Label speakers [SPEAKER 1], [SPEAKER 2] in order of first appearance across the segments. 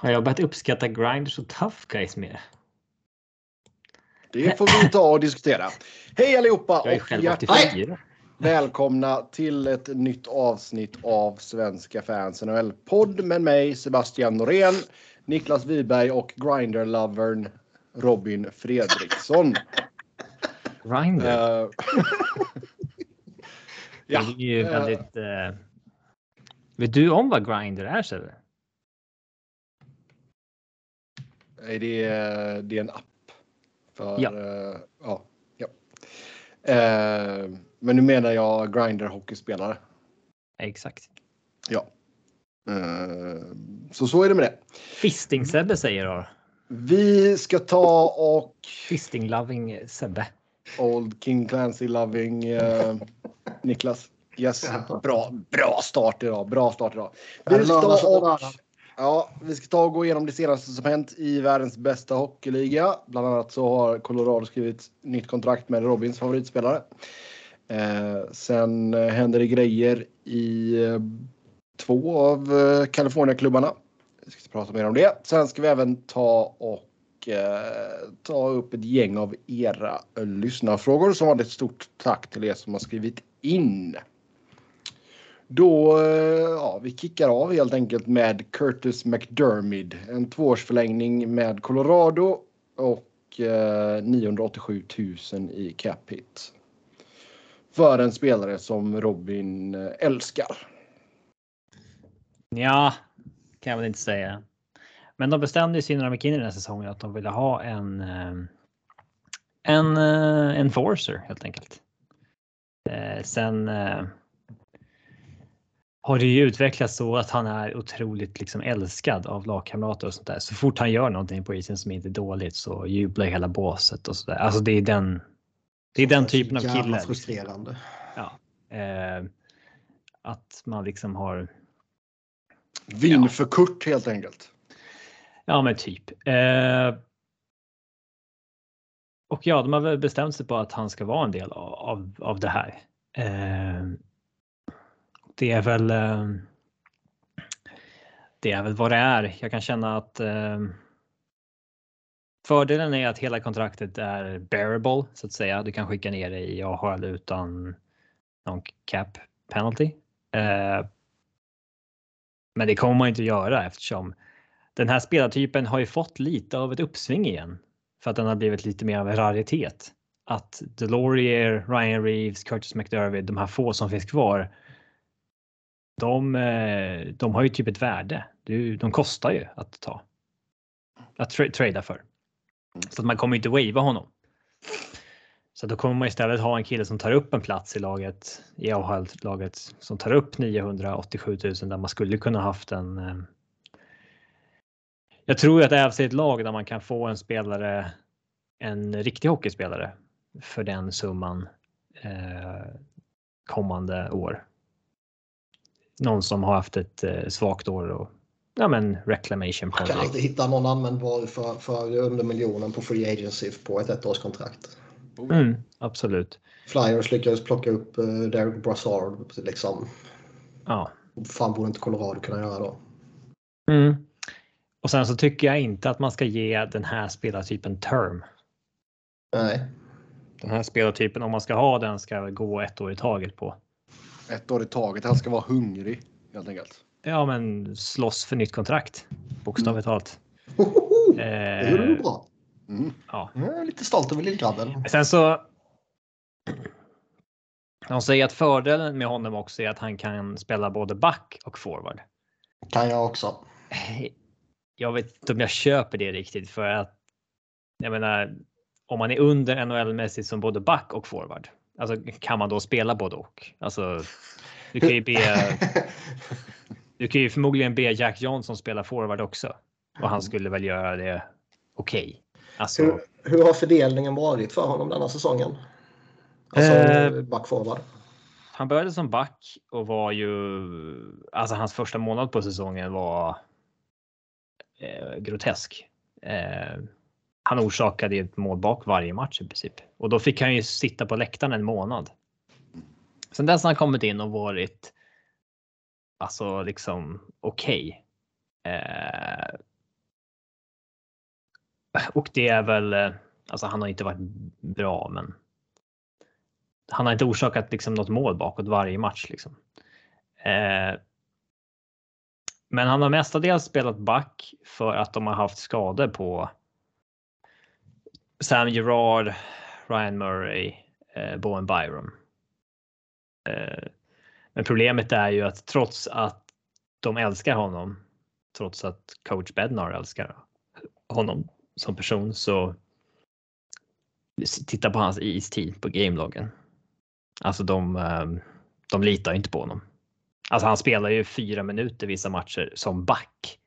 [SPEAKER 1] Har jag börjat uppskatta grinders och tough guys mer?
[SPEAKER 2] Det får vi ta och diskutera. Hej allihopa
[SPEAKER 1] Jag är
[SPEAKER 2] och hjärtligt
[SPEAKER 1] 84.
[SPEAKER 2] välkomna till ett nytt avsnitt av Svenska fans NHL-podd med mig Sebastian Norén, Niklas Wiberg och Grindr-lovern Robin Fredriksson.
[SPEAKER 1] Grinder.
[SPEAKER 2] Eh, ja,
[SPEAKER 1] det är ju väldigt... eh, vet du om vad grinder är Sebbe?
[SPEAKER 2] Nej, det är, det är en app. För,
[SPEAKER 1] Ja.
[SPEAKER 2] eh, ja, ja. Eh, men nu menar jag Grindr hockeyspelare.
[SPEAKER 1] Exakt.
[SPEAKER 2] Ja. Eh, så så är det med det.
[SPEAKER 1] Fisting Sebbe säger då.
[SPEAKER 2] Vi ska ta och
[SPEAKER 1] Fisting loving Sebbe.
[SPEAKER 2] Old King Clancy loving Niklas. Yes, bra, bra start idag. Bra start idag. Vi ska, ta och ja, vi ska ta och gå igenom det senaste som hänt i världens bästa hockeyliga. Bland annat så har Colorado skrivit nytt kontrakt med Robins favoritspelare. Eh, sen eh, händer det grejer i eh, två av eh, California-klubbarna. Vi ska prata mer om det. Sen ska vi även ta och eh, ta upp ett gäng av era lyssnarfrågor. Som vanligt stort tack till er som har skrivit in. Då, eh, ja, vi kickar av helt enkelt med Curtis McDermid. En tvåårsförlängning med Colorado och eh, 987 000 i cap hit. För en spelare som Robin eh, älskar.
[SPEAKER 1] Ja, kan jag väl inte säga. Men de bestämde sig när de gick in i den här säsongen att de ville ha en eh, en enforcer helt enkelt. Eh, sen eh, har det ju utvecklats så att han är otroligt liksom älskad av lagkamrater och sånt där. Så fort han gör någonting på isen som inte är dåligt så jublar hela båset och så där. Alltså det är den. Det är den typen av kille. liksom.
[SPEAKER 3] frustrerande.
[SPEAKER 1] Ja. Eh, att man liksom har
[SPEAKER 2] Vinn
[SPEAKER 1] Ja.
[SPEAKER 2] för Kurt helt enkelt.
[SPEAKER 1] Ja, men typ. Eh, och ja, de har väl bestämt sig på att han ska vara en del av, av, av det här. Eh, det är väl. Eh, det är väl vad det är. Jag kan känna att. Eh, fördelen är att hela kontraktet är bearable så att säga. Du kan skicka ner det i AHL utan någon cap penalty. Eh, men det kommer man inte göra eftersom den här spelartypen har ju fått lite av ett uppsving igen för att den har blivit lite mer av en raritet. Att Delorier, Ryan Reeves, Curtis McDervid, de här få som finns kvar. De, eh, de har ju typ ett värde. De kostar ju att ta. Att tra- trada för. Så att man kommer inte wava honom. Så då kommer man istället ha en kille som tar upp en plats i laget, i AHL-laget, som tar upp 987 000 där man skulle kunna haft en eh, jag tror att Ävs är ett lag där man kan få en spelare, en riktig hockeyspelare för den summan eh, kommande år. Någon som har haft ett eh, svagt år och ja, men reclamation
[SPEAKER 3] Man kan
[SPEAKER 1] project.
[SPEAKER 3] alltid hitta någon användbar för, för under miljonen på free agency på ett ettårskontrakt.
[SPEAKER 1] Mm, absolut.
[SPEAKER 3] Flyers lyckades plocka upp eh, Derek Brassard. Liksom.
[SPEAKER 1] Ja.
[SPEAKER 3] fan borde inte Colorado kunna göra då?
[SPEAKER 1] Mm. Och sen så tycker jag inte att man ska ge den här spelartypen term.
[SPEAKER 3] Nej.
[SPEAKER 1] Den här spelartypen, om man ska ha den, ska gå ett år i taget på.
[SPEAKER 2] Ett år i taget. Han ska vara hungrig helt enkelt.
[SPEAKER 1] Ja, men slåss för nytt kontrakt. Bokstavligt talat.
[SPEAKER 3] Hohoho! Det gjorde du
[SPEAKER 1] Eh,
[SPEAKER 3] bra.
[SPEAKER 2] Mm.
[SPEAKER 1] ja.
[SPEAKER 3] Jag är lite stolt över lillgrabben.
[SPEAKER 1] Sen så. De säger att fördelen med honom också är att han kan spela både back och forward.
[SPEAKER 3] Kan jag också.
[SPEAKER 1] Jag vet inte om jag köper det riktigt för att. Jag menar, om man är under NHL-mässigt som både back och forward. Alltså kan man då spela både och? Alltså. Du kan ju be. Du kan ju förmodligen be Jack Johnson spela forward också och han skulle väl göra det okej. Alltså.
[SPEAKER 3] hur, hur har fördelningen varit för honom denna säsongen? Alltså
[SPEAKER 1] Eh,
[SPEAKER 3] backforward.
[SPEAKER 1] Han började som back och var ju, alltså hans första månad på säsongen var eh, grotesk. Eh, han orsakade ju ett mål bak varje match i princip och då fick han ju sitta på läktaren en månad. Sen dess har han kommit in och varit alltså liksom okej. Eh, Och det är väl, eh, alltså han har inte varit bra, men. Han har inte orsakat liksom något mål bakåt varje match liksom. Eh, men han har mestadels spelat back för att de har haft skador på. Sam Gerard, Ryan Murray, eh, Bowen Byron. Eh, men problemet är ju att trots att de älskar honom, trots att coach Bednar älskar honom som person så titta på hans istid på gameloggen. Alltså de, ehm, de litar inte på honom. Alltså han spelar ju fyra minuter vissa matcher som back.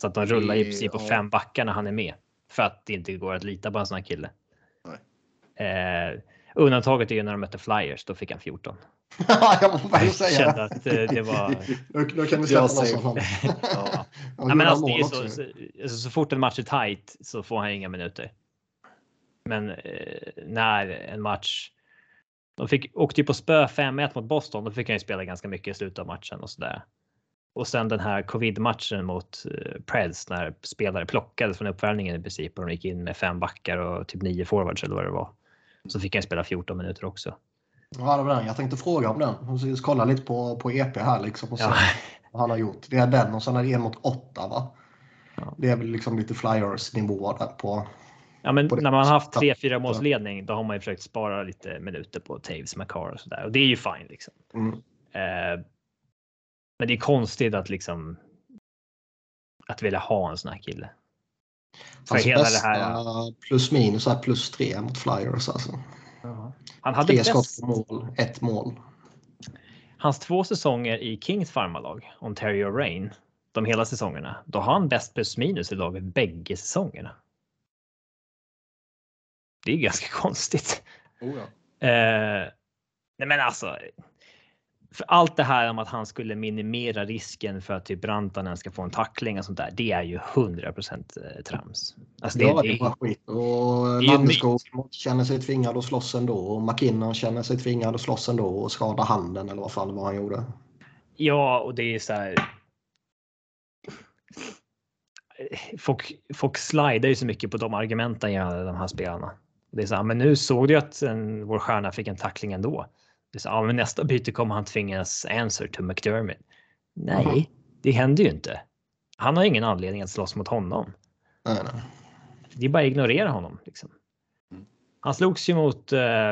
[SPEAKER 1] Så att de rullar i princip på fem backar när han är med. För att det inte går att lita på en sån här kille. Eh, undantaget är ju när de mötte Flyers, då fick han 14.
[SPEAKER 3] jag får väl säga
[SPEAKER 1] kände att eh, det var...
[SPEAKER 3] då, då kan du släppa något sånt.
[SPEAKER 1] ja. ja, men alltså, det är så, så, alltså, så fort en match är tight så får han inga minuter. Men eh, när en match de fick, åkte ju på spö 5-1 mot Boston. Då fick han ju spela ganska mycket i slutet av matchen och sådär. Och sen den här covid matchen mot uh, Preds när spelare plockades från uppvärmningen i princip och de gick in med fem backar och typ nio forwards eller vad det var. Så fick han spela 14 minuter också.
[SPEAKER 3] Ja, det var den. Jag tänkte fråga om den. Jag kolla lite på, på EP här liksom och se ja. vad han har gjort. Det är den och sen är det en mot åtta va? Ja. Det är väl liksom lite flyers nivå där på
[SPEAKER 1] Ja, men när man har haft 3-4 målsledning, då har man ju försökt spara lite minuter på Taves, Macar och sådär och det är ju fine liksom. Mm. Eh, men det är konstigt att liksom. Att vilja ha en sån här kille.
[SPEAKER 3] För alltså hela det här. Plus minus är plus tre mot Flyers alltså.
[SPEAKER 1] Han hade
[SPEAKER 3] tre skott på mål, ett mål.
[SPEAKER 1] Hans två säsonger i Kings farmarlag, Ontario Rain, de hela säsongerna, då har han bäst plus minus i laget bägge säsongerna. Det är ganska konstigt.
[SPEAKER 2] Oh ja.
[SPEAKER 1] eh, nej men alltså. För allt det här om att han skulle minimera risken för att typ Rantanen ska få en tackling och sånt där. Det är ju 100 eh, trams.
[SPEAKER 3] Alltså det, ja, det är bara skit. Och Landeskog känner sig tvingad att slåss ändå. Och McKinnon känner sig tvingad att slåss ändå och skada handen eller vad fan var han gjorde.
[SPEAKER 1] Ja, och det är så här folk, folk slidar ju så mycket på de argumenten gällande de här spelarna. Det är så här, men nu såg du att en, vår stjärna fick en tackling ändå. Det så, ja, men nästa byte kommer han tvingas answer to McDermott. Nej, mm. det händer ju inte. Han har ingen anledning att slåss mot honom.
[SPEAKER 3] Nej.
[SPEAKER 1] Det är bara att ignorera honom. Liksom. Mm. Han slogs ju mot. Eh,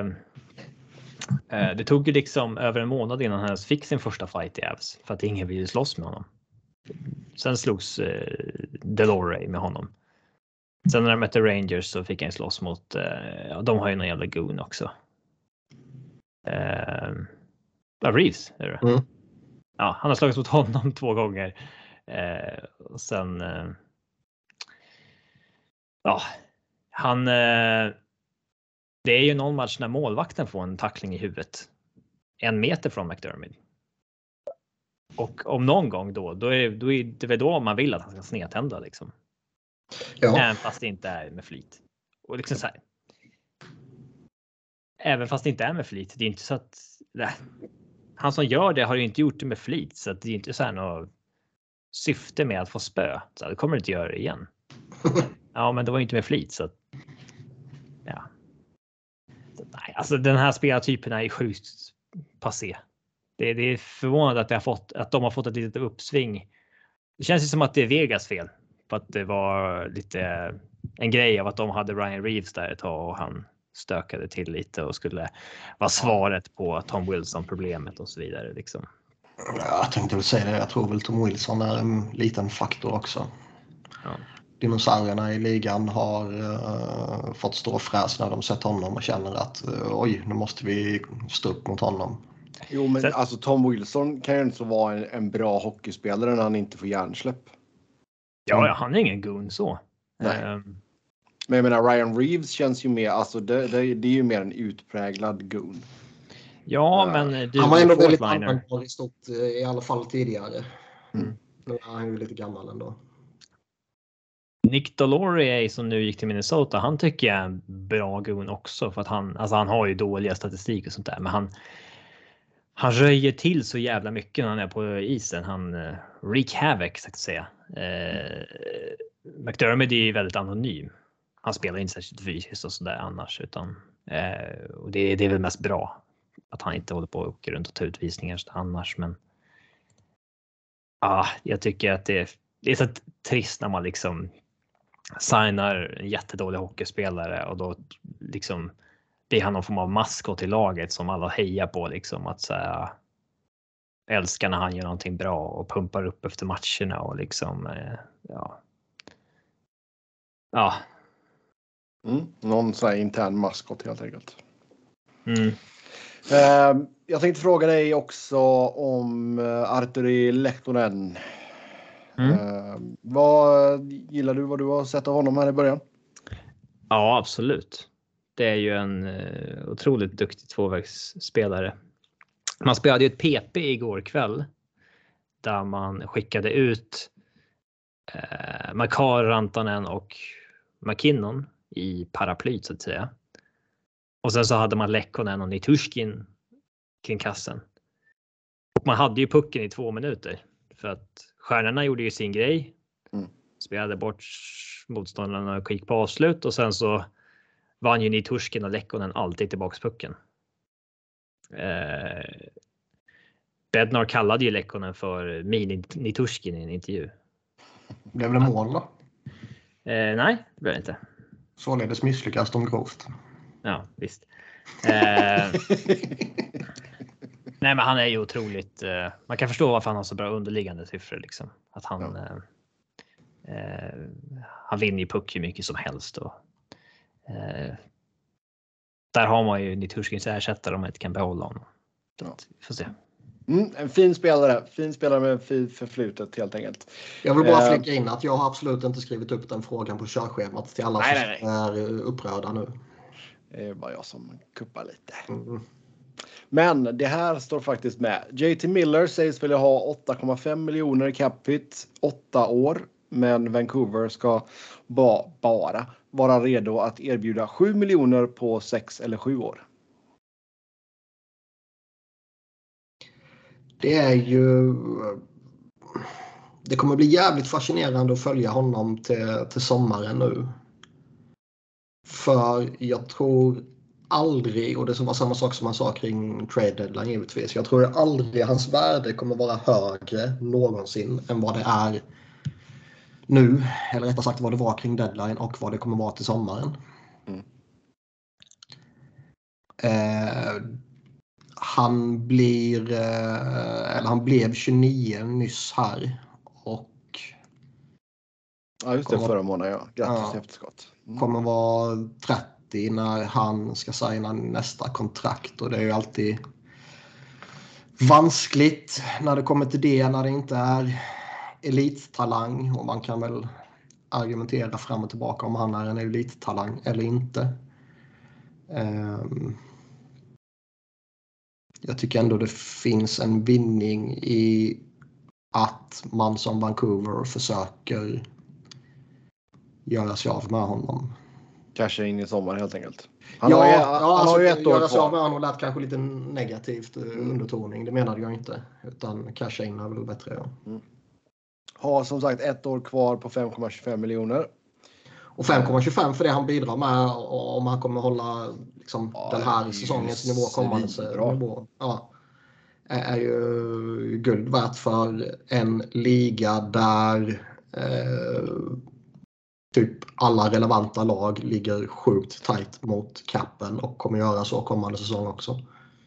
[SPEAKER 1] eh, det tog ju liksom över en månad innan han fick sin första fight i Avs för att ingen ville slåss med honom. Sen slogs eh, Delore med honom. Sen när de mötte Rangers så fick han slåss mot, eh, ja, de har ju någon jävla goon också. Eh, Reeves är det. Mm. Ja, han har slagits mot honom två gånger. Eh, och sen. Eh, ja, han. Eh, det är ju någon match när målvakten får en tackling i huvudet. En meter från McDermott. Och om någon gång då, då är, då är det väl då man vill att han ska snedtända liksom. Ja. Även fast det inte är med flit. Och liksom så här. Även fast det inte är med flit. Det är inte så att nej, han som gör det har ju inte gjort det med flit så att det är inte så här något syfte med att få spö. Så det kommer inte göra det igen. Ja, men det var inte med flit så att. Ja. nej, alltså den här spelartypen är sjukt passé. Det, det är förvånande att, det har fått, att de har fått ett litet uppsving. Det känns ju som att det är Vegas fel för att det var lite en grej av att de hade Ryan Reeves där ett tag och han stökade till lite och skulle vara svaret på Tom Wilson problemet och så vidare. Liksom.
[SPEAKER 3] Jag tänkte väl säga det. Jag tror väl Tom Wilson är en liten faktor också. Ja. Dinosaurierna i ligan har uh, fått stå fräs när de sett honom och känner att uh, oj, nu måste vi stå upp mot honom.
[SPEAKER 2] Jo, men Sen... alltså Tom Wilson kan ju inte vara en, en bra hockeyspelare när han inte får hjärnsläpp.
[SPEAKER 1] Ja, han är ingen gun så.
[SPEAKER 2] Nej. Um, men jag menar Ryan Reeves känns ju mer, alltså det, det, det är ju mer en utpräglad gun.
[SPEAKER 1] Ja, uh, men
[SPEAKER 3] du, han var ändå väldigt användbar i eh, i alla fall tidigare. Mm. Nu är han ju lite gammal ändå.
[SPEAKER 1] Nick Dolore som nu gick till Minnesota, han tycker jag är en bra gun också för att han, alltså han har ju dåliga statistik och sånt där, men han, han röjer till så jävla mycket när han är på isen. Han uh, wreak havoc så att säga. Uh, McDermott är ju väldigt anonym. Han spelar inte särskilt fysiskt och sådär annars utan eh, och det, det är väl mest bra att han inte håller på och åker runt och tar utvisningar annars. Men. Ja, ah, jag tycker att det, det är så trist när man liksom signar en jättedålig hockeyspelare och då liksom blir han någon form av maskot i laget som alla hejar på liksom att säga älskar när han gör någonting bra och pumpar upp efter matcherna och liksom eh, ja. Ja.
[SPEAKER 2] Mm, någon sån här intern maskot helt enkelt.
[SPEAKER 1] Mm.
[SPEAKER 2] Uh, jag tänkte fråga dig också om uh, Arturi Lehtonen. Mm. Uh, vad gillar du vad du har sett av honom här i början?
[SPEAKER 1] Ja, absolut. Det är ju en uh, otroligt duktig tvåvägsspelare. Man spelade ju ett PP igår kväll där man skickade ut uh, Makar, Rantanen och McKinnon i paraplyt så att säga. Och sen så hade man Lekkonen och Nitushkin kring kassen. Och man hade ju pucken i två minuter för att stjärnorna gjorde ju sin grej. Mm. Spelade bort motståndarna och gick på avslut och sen så vann ju Nitushkin och Lekkonen alltid tillbaks pucken. Eh, Bednar kallade ju Lekkonen för mini Nitushkin i en intervju.
[SPEAKER 3] Blev det mål då?
[SPEAKER 1] Eh, nej, det blev det inte.
[SPEAKER 3] Således misslyckas de grovt.
[SPEAKER 1] Ja, visst. Eh, nej, men han är ju otroligt. Eh, man kan förstå varför han har så bra underliggande siffror liksom. Att han. Ja. Eh, eh han vinner ju puck hur mycket som helst och. Eh, där har man ju Nitushkins ersättare om man inte kan behålla honom. Ja. Får se.
[SPEAKER 2] Mm, en fin spelare, fin spelare med fint förflutet helt enkelt.
[SPEAKER 3] Jag vill bara flika in att jag har absolut inte skrivit upp den frågan på körschemat till alla nej, som nej, nej. är upprörda nu.
[SPEAKER 2] Det är bara jag som kuppar lite. Mm. Men det här står faktiskt med. JT Miller sägs vilja ha 8,5 miljoner capita, 8 år. Men Vancouver ska ba, bara vara redo att erbjuda 7 miljoner på 6 eller 7 år.
[SPEAKER 3] Det är ju... Det kommer bli jävligt fascinerande att följa honom till, till sommaren nu. För jag tror aldrig, och det var samma sak som han sa kring trade deadline givetvis. Jag tror aldrig hans värde kommer vara högre någonsin än vad det är nu. Eller rättare sagt vad det var kring deadline och vad det kommer vara till sommaren. Mm. Eh, han blir, eh, eller han blev 29 nyss här. Och
[SPEAKER 2] Ja, just det. Förra månaden, ja. Grattis ja, efterskott.
[SPEAKER 3] Mm. Kommer vara 30 när han ska signa nästa kontrakt och det är ju alltid vanskligt när det kommer till det, när det inte är elittalang och man kan väl argumentera fram och tillbaka om han är en elittalang eller inte. Um, jag tycker ändå det finns en vinning i att man som Vancouver försöker göra sig av med honom.
[SPEAKER 2] Casha in i sommar helt enkelt.
[SPEAKER 3] Han ja, har ju, ja, han alltså, har ju ett år göra sig av med honom lät kanske lite negativt eh, mm. undertoning. Det menade jag inte. Utan casha in är väl bättre. Ja. Mm.
[SPEAKER 2] Har som sagt ett år kvar på 5,25 miljoner.
[SPEAKER 3] Och 5,25 för det han bidrar med om han kommer hålla liksom, ja, den här säsongens nivå kommande nivå. Ja, är ju guld värt för en liga där eh, typ alla relevanta lag ligger sjukt tight mot kappen och kommer göra så kommande säsong också.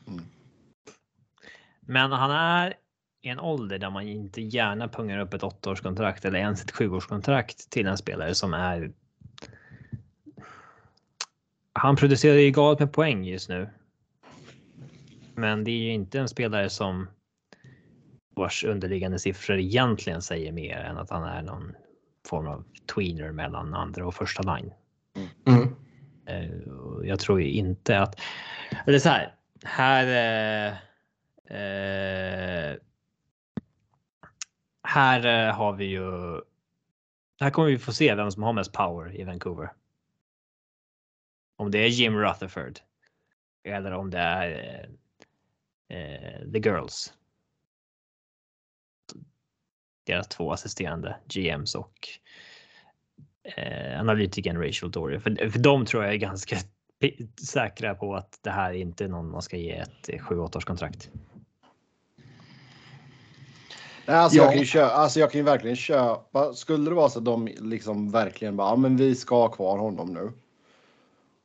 [SPEAKER 3] Mm.
[SPEAKER 1] Men han är i en ålder där man inte gärna pungar upp ett åttaårskontrakt eller ens ett sjuårskontrakt till en spelare som är han producerar ju galet med poäng just nu. Men det är ju inte en spelare som vars underliggande siffror egentligen säger mer än att han är någon form av tweener mellan andra och första line. Mm. Uh, jag tror ju inte att, eller så här, här uh, uh, här har vi ju. Här kommer vi få se vem som har mest power i Vancouver. Om det är Jim Rutherford. Eller om det är eh, The Girls. Deras två assisterande GMs och eh, analytikern Rachel Dory. För, för de tror jag är ganska säkra på att det här är inte någon man ska ge ett 7-8 års kontrakt.
[SPEAKER 2] Nej, alltså, ja. jag kan ju köpa, alltså jag kan ju verkligen köpa. Skulle det vara så att de liksom verkligen bara, ja, men vi ska ha kvar honom nu.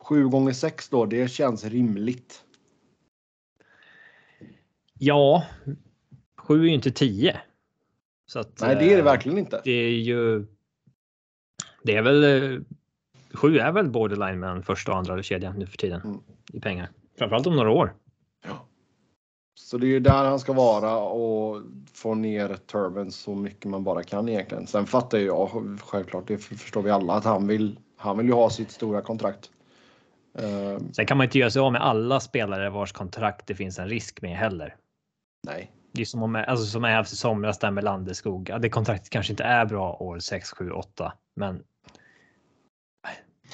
[SPEAKER 2] 7 gånger 6 då, det känns rimligt.
[SPEAKER 1] Ja, 7 är ju inte 10.
[SPEAKER 2] Så att, Nej, det är det eh, verkligen inte.
[SPEAKER 1] Det är ju. Det är väl. 7 är väl borderline mellan första och andra kedjan nu för tiden mm. i pengar. Framförallt om några år.
[SPEAKER 2] Ja. Så det är ju där han ska vara och få ner Turben så mycket man bara kan egentligen. Sen fattar jag självklart, det förstår vi alla, att han vill. Han vill ju ha sitt stora kontrakt.
[SPEAKER 1] Uh, Sen kan man inte göra sig av med alla spelare vars kontrakt det finns en risk med heller.
[SPEAKER 2] Nej.
[SPEAKER 1] Det är som om alltså som Ävs i somras där med Landeskog. Ja, det kontraktet kanske inte är bra år 6, 7, 8, men.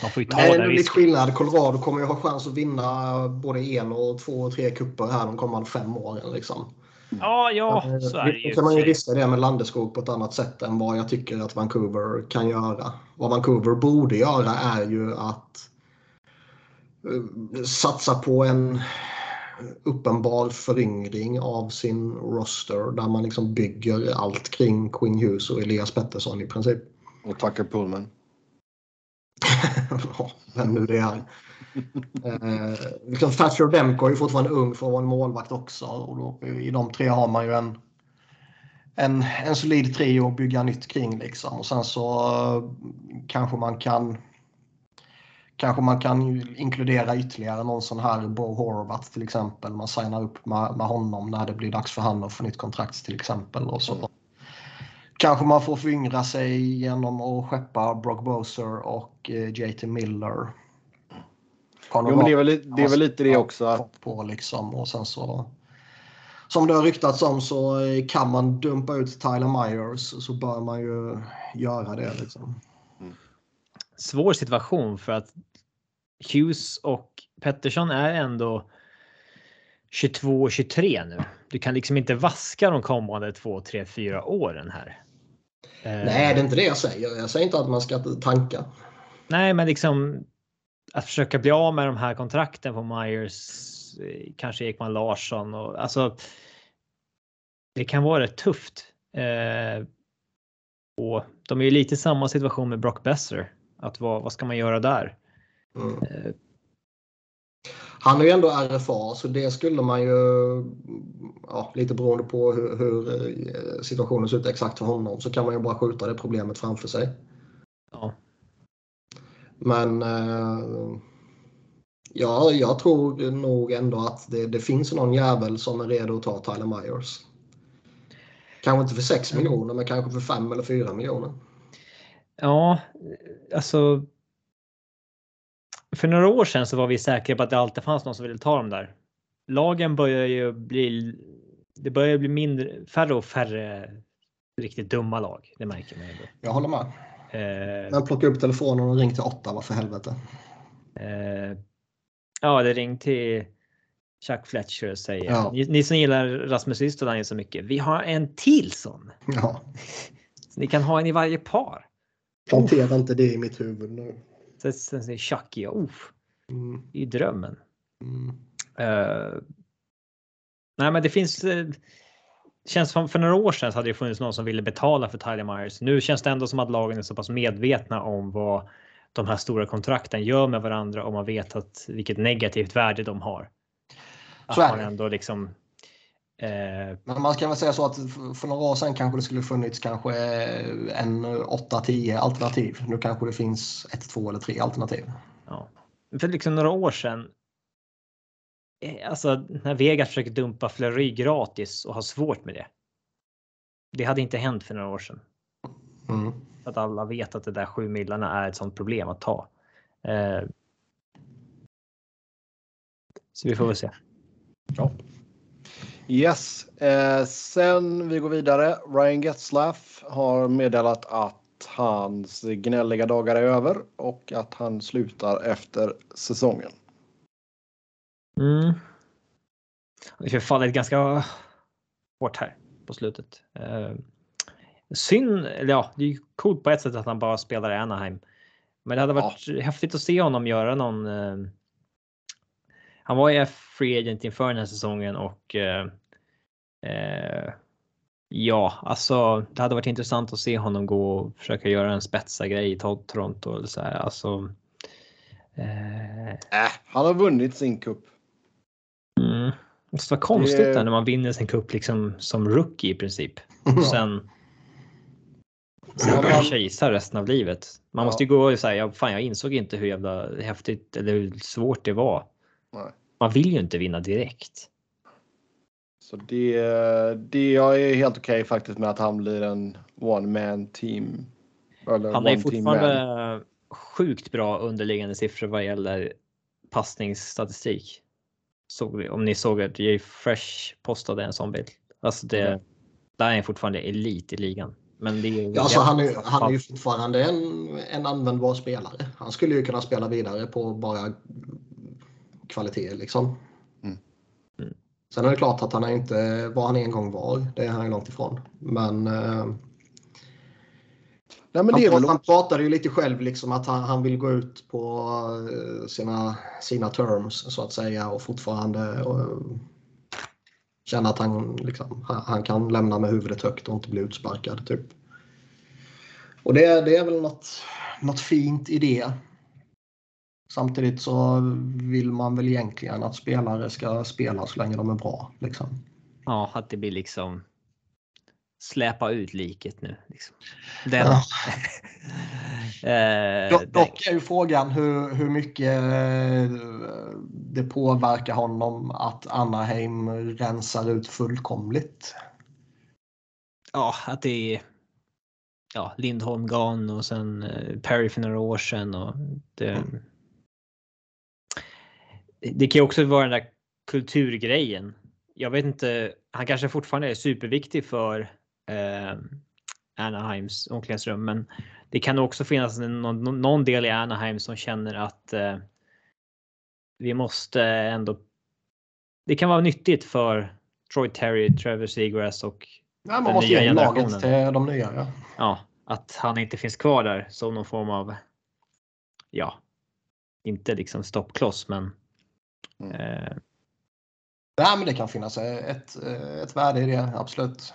[SPEAKER 3] Man får ju ta Nej, den risken. lite skillnad. Colorado kommer ju ha chans att vinna både en och två och tre kupper här de kommande fem åren. Liksom.
[SPEAKER 1] Ja, ja, så är det ju.
[SPEAKER 3] kan man ju riska det med Landeskog på ett annat sätt än vad jag tycker att Vancouver kan göra. Vad Vancouver borde göra är ju att satsa på en uppenbar föryngring av sin roster där man liksom bygger allt kring Quinn Hughes och Elias Pettersson i princip.
[SPEAKER 2] Och Tucker Pullman.
[SPEAKER 3] vem nu det är. eh, liksom Thatcher Demko är fortfarande ung för att vara en målvakt också. Och då, I de tre har man ju en, en, en solid trio att bygga nytt kring. Liksom. Och sen så uh, kanske man kan Kanske man kan inkludera ytterligare någon sån här Bo Horvath till exempel. Man signar upp med, med honom när det blir dags för honom att få nytt kontrakt till exempel. Och så. Mm. Kanske man får föryngra sig genom att skeppa Brock Boser och eh, JT Miller.
[SPEAKER 2] Jo, men det är, väl, det är väl lite det också. Att...
[SPEAKER 3] På liksom, och sen så, som det har ryktats om så eh, kan man dumpa ut Tyler Myers så bör man ju göra det. Liksom.
[SPEAKER 1] Svår situation för att Hughes och Pettersson är ändå 22 och 23 nu. Du kan liksom inte vaska de kommande 2, 3, 4 åren här.
[SPEAKER 3] Nej, det är inte det jag säger. Jag säger inte att man ska tanka.
[SPEAKER 1] Nej, men liksom att försöka bli av med de här kontrakten på Myers, eh, kanske Ekman Larsson och alltså. Det kan vara rätt tufft. Eh, och de är ju lite i samma situation med Brock Besser. Att vad, vad ska man göra där? Mm. Eh.
[SPEAKER 3] Han är ju ändå RFA så det skulle man ju, ja, lite beroende på hur, hur, eh, situationen ser ut exakt för honom, så kan man ju bara skjuta det problemet framför sig.
[SPEAKER 1] Ja.
[SPEAKER 3] Men eh, ja, jag tror nog ändå att det, det, finns någon jävel som är redo att ta Tyler Myers. Kanske inte för 6 mm. miljoner, men kanske för 5 eller 4 miljoner.
[SPEAKER 1] Ja, alltså för några år sedan så var vi säkra på att det alltid fanns någon som ville ta dem där. Lagen börjar ju bli. Det börjar bli mindre, färre och färre riktigt dumma lag. Det märker man ändå.
[SPEAKER 3] Jag håller med. Eh, Men plocka upp telefonen och ring till åtta, vad för helvete.
[SPEAKER 1] Eh, ja, det ring till Chuck Fletcher och säger ja. ni, ni, som gillar Rasmus Ristolainen så mycket. Vi har en till sån.
[SPEAKER 3] Ja.
[SPEAKER 1] Så ni kan ha en i varje par.
[SPEAKER 3] Plantera inte det i mitt huvud nu.
[SPEAKER 1] Sen, sen säger Chucky, oh, mm. i drömmen. Mm. Uh, nej, men det finns. Uh, känns som för några år sedan så hade det funnits någon som ville betala för Tyler Myers. Nu känns det ändå som att lagen är så pass medvetna om vad de här stora kontrakten gör med varandra och man vet att vilket negativt värde de har. Att man ändå liksom
[SPEAKER 3] Men man ska väl säga så att för några år sedan kanske det skulle funnits kanske en 8-10 alternativ. Nu kanske det finns ett, två eller tre alternativ.
[SPEAKER 1] Ja. För liksom några år sedan. Eh, alltså när Vegas försöker dumpa Fleury gratis och har svårt med det. Det hade inte hänt för några år sedan.
[SPEAKER 3] Mm.
[SPEAKER 1] Att alla vet att det där 7 millarna är ett sånt problem att ta. Eh, så vi får väl se.
[SPEAKER 2] Ja. Yes, eh, sen vi går vidare. Ryan Getzlaff har meddelat att hans gnälliga dagar är över och att han slutar efter säsongen.
[SPEAKER 1] Mm. Det har fallit ganska hårt här på slutet. Eh, synd, eller ja, det är coolt på ett sätt att han bara spelar i Anaheim. Men det hade varit ja. häftigt att se honom göra någon. Eh, han var ju free agent inför den här säsongen och eh, eh, ja, alltså det hade varit intressant att se honom gå och försöka göra en spetsa grej i Toronto eller så här. Alltså.
[SPEAKER 2] Eh, äh, han har vunnit sin cup.
[SPEAKER 1] Mm. Det vara konstigt det... där när man vinner sin cup liksom som rookie i princip. Och sen Sen man kejsar resten av livet. Man ja. måste ju gå och säga, fan jag insåg inte hur jävla häftigt eller hur svårt det var. Nej. Man vill ju inte vinna direkt.
[SPEAKER 2] Så det, det jag är helt okej okay faktiskt med att han blir en one man team.
[SPEAKER 1] han är fortfarande sjukt bra underliggande siffror vad gäller passningsstatistik. Såg, om ni såg att Jay Fresh postade en sån bild. Alltså det, mm. där är han fortfarande elit i ligan. Men det är
[SPEAKER 3] ja, alltså han, är, han är ju fortfarande en, en användbar spelare. Han skulle ju kunna spela vidare på bara kvalitet liksom. Sen är det klart att han är inte vad han en gång var. Det är han ju långt ifrån. Men, eh, Nej, men han, väl... han pratade ju lite själv liksom att han, han vill gå ut på eh, sina, sina terms så att säga och fortfarande och, känna att han, liksom, han, han, kan lämna med huvudet högt och inte bli utsparkad. Typ. Och det, det är väl något, något fint i det. Samtidigt så vill man väl egentligen att spelare ska spela så länge de är bra. Liksom.
[SPEAKER 1] Ja, att det blir liksom släpa ut liket nu. Liksom. Den.
[SPEAKER 3] Ja. eh, dock är ju frågan hur, hur mycket eh, det påverkar honom att Anaheim rensar ut fullkomligt.
[SPEAKER 1] Ja, att det är ja, Lindholm Gan och sen eh, Perry för några år sedan. Och det, mm. Det kan ju också vara den där kulturgrejen. Jag vet inte, han kanske fortfarande är superviktig för eh, Anaheims omklädningsrum, men det kan också finnas någon, någon del i Anaheim som känner att eh, vi måste ändå. Det kan vara nyttigt för Troy Terry, Trevor Seagrass och
[SPEAKER 3] Ja, man måste ge laget till de nya. Ja.
[SPEAKER 1] ja, att han inte finns kvar där som någon form av. Ja, inte liksom stoppkloss, men. Mm. Eh,
[SPEAKER 3] Nej, men det kan finnas ett, ett värde i det, absolut.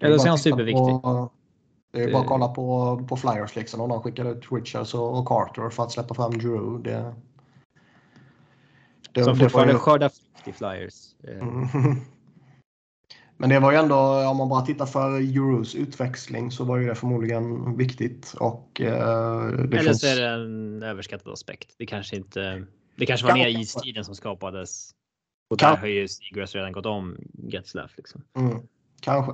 [SPEAKER 1] Eller så är han superviktig.
[SPEAKER 3] På, det är bara att kolla på, på Flyers liksom. Om de skickar ut Richards och, och Carter för att släppa fram Drew. Det,
[SPEAKER 1] det, Som fortfarande ju... skördar frukt i Flyers. Mm.
[SPEAKER 3] Men det var ju ändå, om man bara tittar för Euros utväxling så var ju det förmodligen viktigt. Och, eh,
[SPEAKER 1] det Eller finns... så är det en överskattad aspekt. Det kanske inte. Det kanske var mer istiden som skapades. Och där har ju Seagrass redan gått om Getzlaff. Liksom.
[SPEAKER 3] Mm, kanske.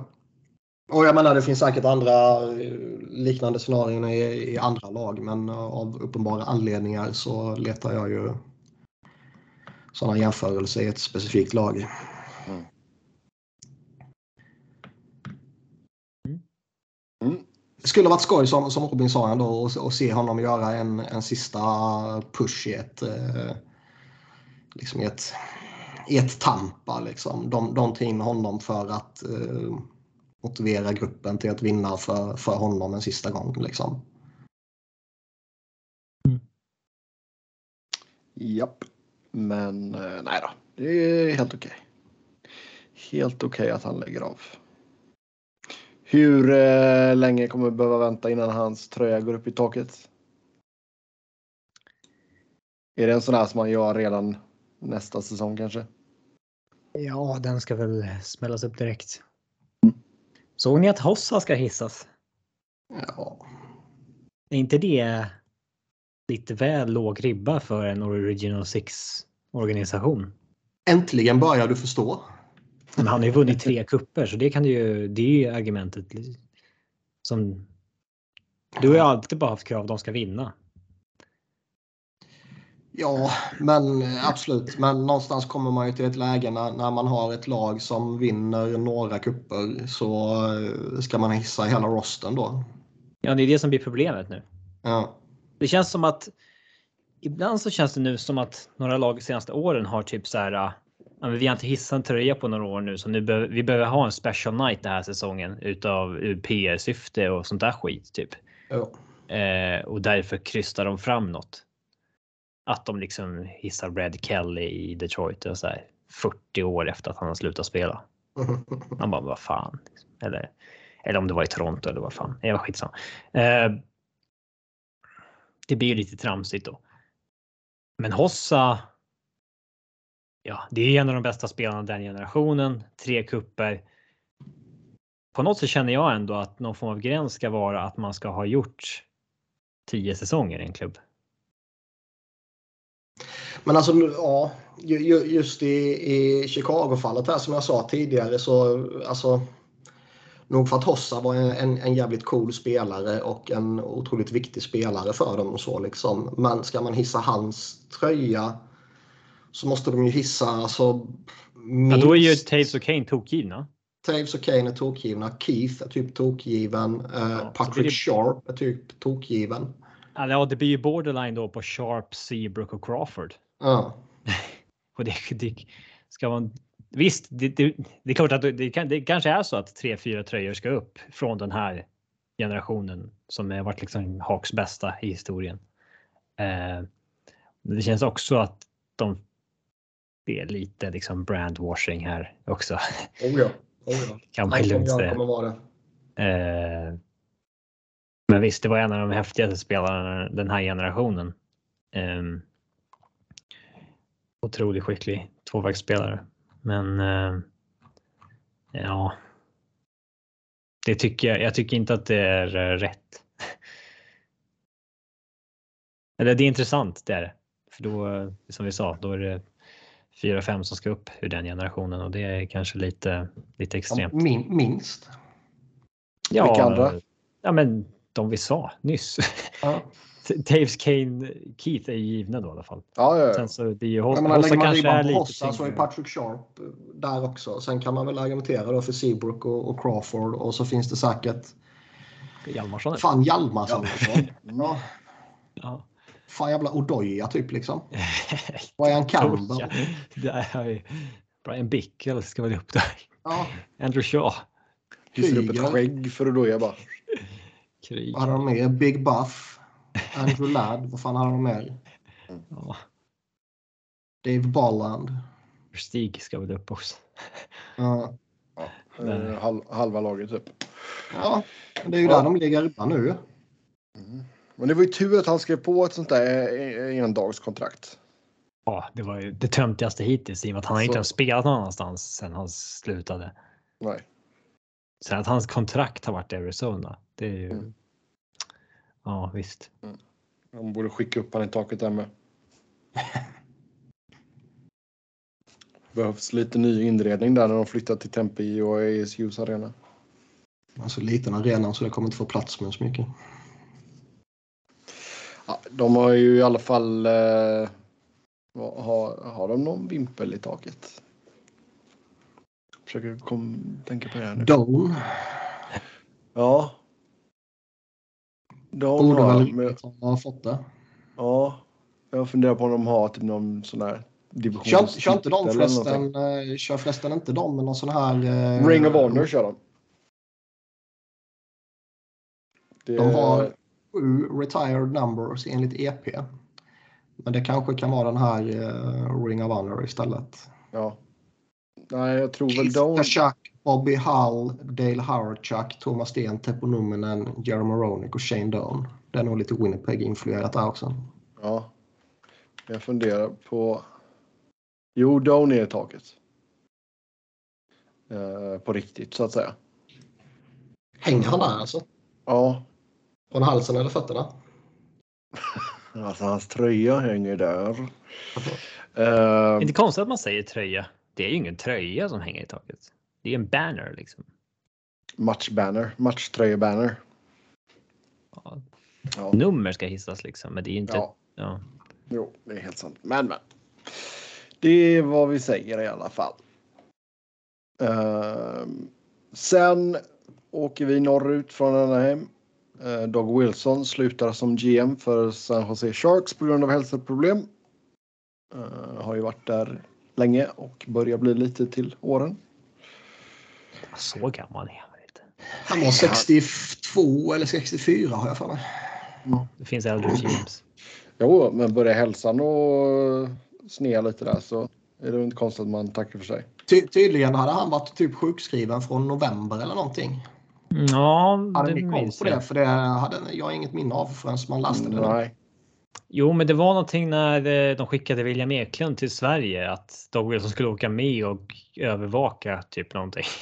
[SPEAKER 3] Och jag menar det finns säkert andra eh, liknande scenarion i, i andra lag men eh, av uppenbara anledningar så letar jag ju sådana jämförelser i ett specifikt lag. Mm. Mm. Det skulle varit skoj som, som Robin sa ändå att se honom göra en, en sista push i ett, eh, liksom i ett, i ett Tampa. Liksom. De, de tar in honom för att eh, motivera gruppen till att vinna för, för honom en sista gång. Liksom.
[SPEAKER 2] Mm. Japp, men eh, nej då, det är helt okej. Okay. Helt okej okay att han lägger av. Hur eh, länge kommer vi behöva vänta innan hans tröja går upp i taket? Är det en sån här som man gör redan nästa säsong kanske?
[SPEAKER 1] Ja, den ska väl smällas upp direkt. Såg ni att Hossa ska hissas?
[SPEAKER 3] Ja.
[SPEAKER 1] Är inte det lite väl låg ribba för en Original Six organisation?
[SPEAKER 3] Äntligen börjar du förstå.
[SPEAKER 1] Men han har ju vunnit tre kupper så det kan ju, det är ju argumentet som du har ju alltid bara haft krav att de ska vinna.
[SPEAKER 3] Ja, men absolut. Men någonstans kommer man ju till ett läge när, när man har ett lag som vinner några kupper så eh, ska man hissa hela rosten då.
[SPEAKER 1] Ja, det är det som blir problemet nu.
[SPEAKER 3] Ja.
[SPEAKER 1] Det känns som att ibland så känns det nu som att några lag de senaste åren har typ så här. Ja, vi har inte hissat en tröja på några år nu så nu be vi behöver ha en special night den här säsongen utav PR syfte och sånt där skit typ.
[SPEAKER 3] Ja.
[SPEAKER 1] Eh, och därför krystar de fram något. Att de liksom hissar Red Kelly i Detroit och så här 40 år efter att han har slutat spela. Man bara, vad fan. Eller, eller om det var i Toronto eller vad fan. Det var skitsamma. Eh, det blir ju lite tramsigt då. Men Hossa. Ja, det är en av de bästa spelarna den generationen. Tre kupper. På något sätt känner jag ändå att någon form av gräns ska vara att man ska ha gjort tio säsonger i en klubb.
[SPEAKER 3] Men alltså, ja, just i, i Chicago-fallet här som jag sa tidigare så alltså. Nog för att Hossa var en, en, en, jävligt cool spelare och en otroligt viktig spelare för dem och så liksom. Men ska man hissa hans tröja så måste de ju hissa alltså.
[SPEAKER 1] Minst... Ja, då är ju Taves och Kane tokgivna.
[SPEAKER 3] Taves och Kane är tokgivna. Keith är typ tokgiven. Uh, ja, Patrick det... Sharp är typ tokgiven.
[SPEAKER 1] Ja, det blir ju borderline då på Sharp, Seabrook och Crawford.
[SPEAKER 3] Ja.
[SPEAKER 1] och det, det ska man. Visst, det, det, det är klart att det, kan, det kanske är så att tre, fyra tröjor ska upp från den här generationen som har varit liksom Hawks bästa i historien. Eh, det känns också att de det är lite liksom brandwashing här också.
[SPEAKER 3] Oh ja. Oh ja.
[SPEAKER 1] kan man lugnt säga. Eh, men visst, det var en av de häftigaste spelarna den här generationen. Um, otroligt skicklig tvåvägsspelare. Men uh, ja. Det tycker jag. Jag tycker inte att det är uh, rätt. Eller det är intressant, det är det. För då, som vi sa, då är det fyra, fem som ska upp ur den generationen och det är kanske lite, lite extremt.
[SPEAKER 3] Min, minst.
[SPEAKER 2] Ja, Vilka andra?
[SPEAKER 1] Ja, men de vi sa nyss. Ja. Taves Kane Keith är ju givna då i alla fall.
[SPEAKER 2] Ja, ja, ja.
[SPEAKER 1] Sen så det är ju Hossa, men Hossa kanske är lite Hossa
[SPEAKER 3] så är Patrick Sharp där också. Sen kan man väl argumentera då för Seabrook och, och Crawford och så finns det säkert
[SPEAKER 1] Hjalmarsson.
[SPEAKER 3] Fan Hjalmarsson.
[SPEAKER 1] ja. ja.
[SPEAKER 3] Fan jävla Odoja typ liksom. Ryan Campbell.
[SPEAKER 1] Det är Brian Bickel ska väl upp där.
[SPEAKER 3] Ja.
[SPEAKER 1] Andrew Shaw.
[SPEAKER 2] Hyser upp ett skägg för Odoja bara.
[SPEAKER 3] Vad hade de mer? Big Buff. Andrew Ladd. Vad fan hade de mer?
[SPEAKER 1] Ja.
[SPEAKER 3] Dave Bolland.
[SPEAKER 1] Stig ska väl upp också.
[SPEAKER 3] Ja.
[SPEAKER 2] ja halv, halva laget typ.
[SPEAKER 3] Ja, det är ju ja. där de ligger redan nu.
[SPEAKER 2] Mm. Men det var ju tur att han skrev på ett sånt där endagskontrakt.
[SPEAKER 1] Ja, det var ju det töntigaste hittills i och med att han Så. inte har spelat någon annanstans sen han slutade.
[SPEAKER 2] Nej.
[SPEAKER 1] Sen att hans kontrakt har varit i Arizona. Det är ju. Mm. Ja, visst. Mm.
[SPEAKER 2] De borde skicka upp han i taket där med. Behövs lite ny inredning där när de flyttar till Tempe och ASUs arena.
[SPEAKER 3] Alltså liten arena så det kommer inte få plats med så mycket.
[SPEAKER 2] De har ju i alla fall. Eh, har, har de någon vimpel i taket? Försöker kom, tänka på det här nu.
[SPEAKER 3] Dawn.
[SPEAKER 2] Ja.
[SPEAKER 3] Dawn Borde har, väl men... ha fått det.
[SPEAKER 2] Ja. Jag funderar på om de har typ någon sån här
[SPEAKER 3] division. Kör, kör inte de förresten, eh, kör förresten inte de med någon sån här...
[SPEAKER 2] Eh, Ring of Honor kör de.
[SPEAKER 3] Det... De har sju retired numbers enligt EP. Men det kanske kan vara den här uh, Ring of Honor istället.
[SPEAKER 2] Ja. Nej, jag tror väl de...
[SPEAKER 3] Chuck, Bobby Hull, Dale Howard-Chuck, Thomas Sten, Teppo Numminen, Jeremy Ronick och Shane Doan. Det är nog lite Winnipeg-influerat där också.
[SPEAKER 2] Ja. Jag funderar på... Jo, Doan är i taket. Uh, på riktigt, så att säga.
[SPEAKER 3] Hänger han där alltså?
[SPEAKER 2] Ja.
[SPEAKER 3] Från halsen eller fötterna?
[SPEAKER 2] alltså hans tröja hänger där.
[SPEAKER 1] uh, inte konstigt att man säger tröja. Det är ju ingen tröja som hänger i taket. Det är en banner liksom.
[SPEAKER 2] Matchbanner, matchtröjebanner.
[SPEAKER 1] Ja. Ja. Nummer ska hissas liksom, men det är inte.
[SPEAKER 2] Ja. ja. Jo, det är helt sant. Men, men. Det är vad vi säger i alla fall. Uh, sen åker vi norrut från Anaheim. Uh, Doug Wilson slutar som GM för San Jose Sharks på grund av hälsoproblem. Uh, har ju varit där länge och börjar bli lite till åren.
[SPEAKER 1] Så gammal är han inte.
[SPEAKER 3] Han var 62 eller 64 har jag för mig.
[SPEAKER 1] det finns äldre GMs.
[SPEAKER 2] Jo, men börjar hälsan och snea lite där så är det inte konstigt att man tackar för sig.
[SPEAKER 3] Ty tydligen hade han varit typ sjukskriven från november eller någonting.
[SPEAKER 1] Ja,
[SPEAKER 3] Hade
[SPEAKER 1] det
[SPEAKER 3] ni koll på det?
[SPEAKER 1] jag.
[SPEAKER 3] För det hade jag inget minne av förrän man läste det.
[SPEAKER 2] Nej.
[SPEAKER 1] Jo, men det var någonting när eh, de skickade William Eklund till Sverige att Doug Wilson skulle åka med och övervaka typ någonting.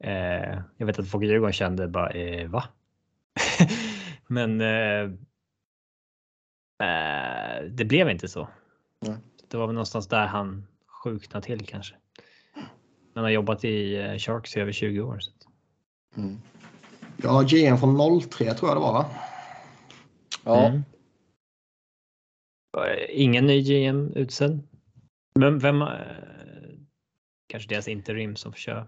[SPEAKER 1] Eh, jag vet att folk i Djurgården kände bara eh, va? men eh, eh, det blev inte så.
[SPEAKER 2] Nej.
[SPEAKER 1] Det var väl någonstans där han sjuknade till kanske. Han har jobbat i Sharks i över 20 år. Så.
[SPEAKER 2] Mm.
[SPEAKER 3] Ja, GM från 03 tror jag det var va?
[SPEAKER 2] Ja,
[SPEAKER 1] Mm. Ingen ny GM utsedd. Men vem? eh, Kanske deras interim som får köra.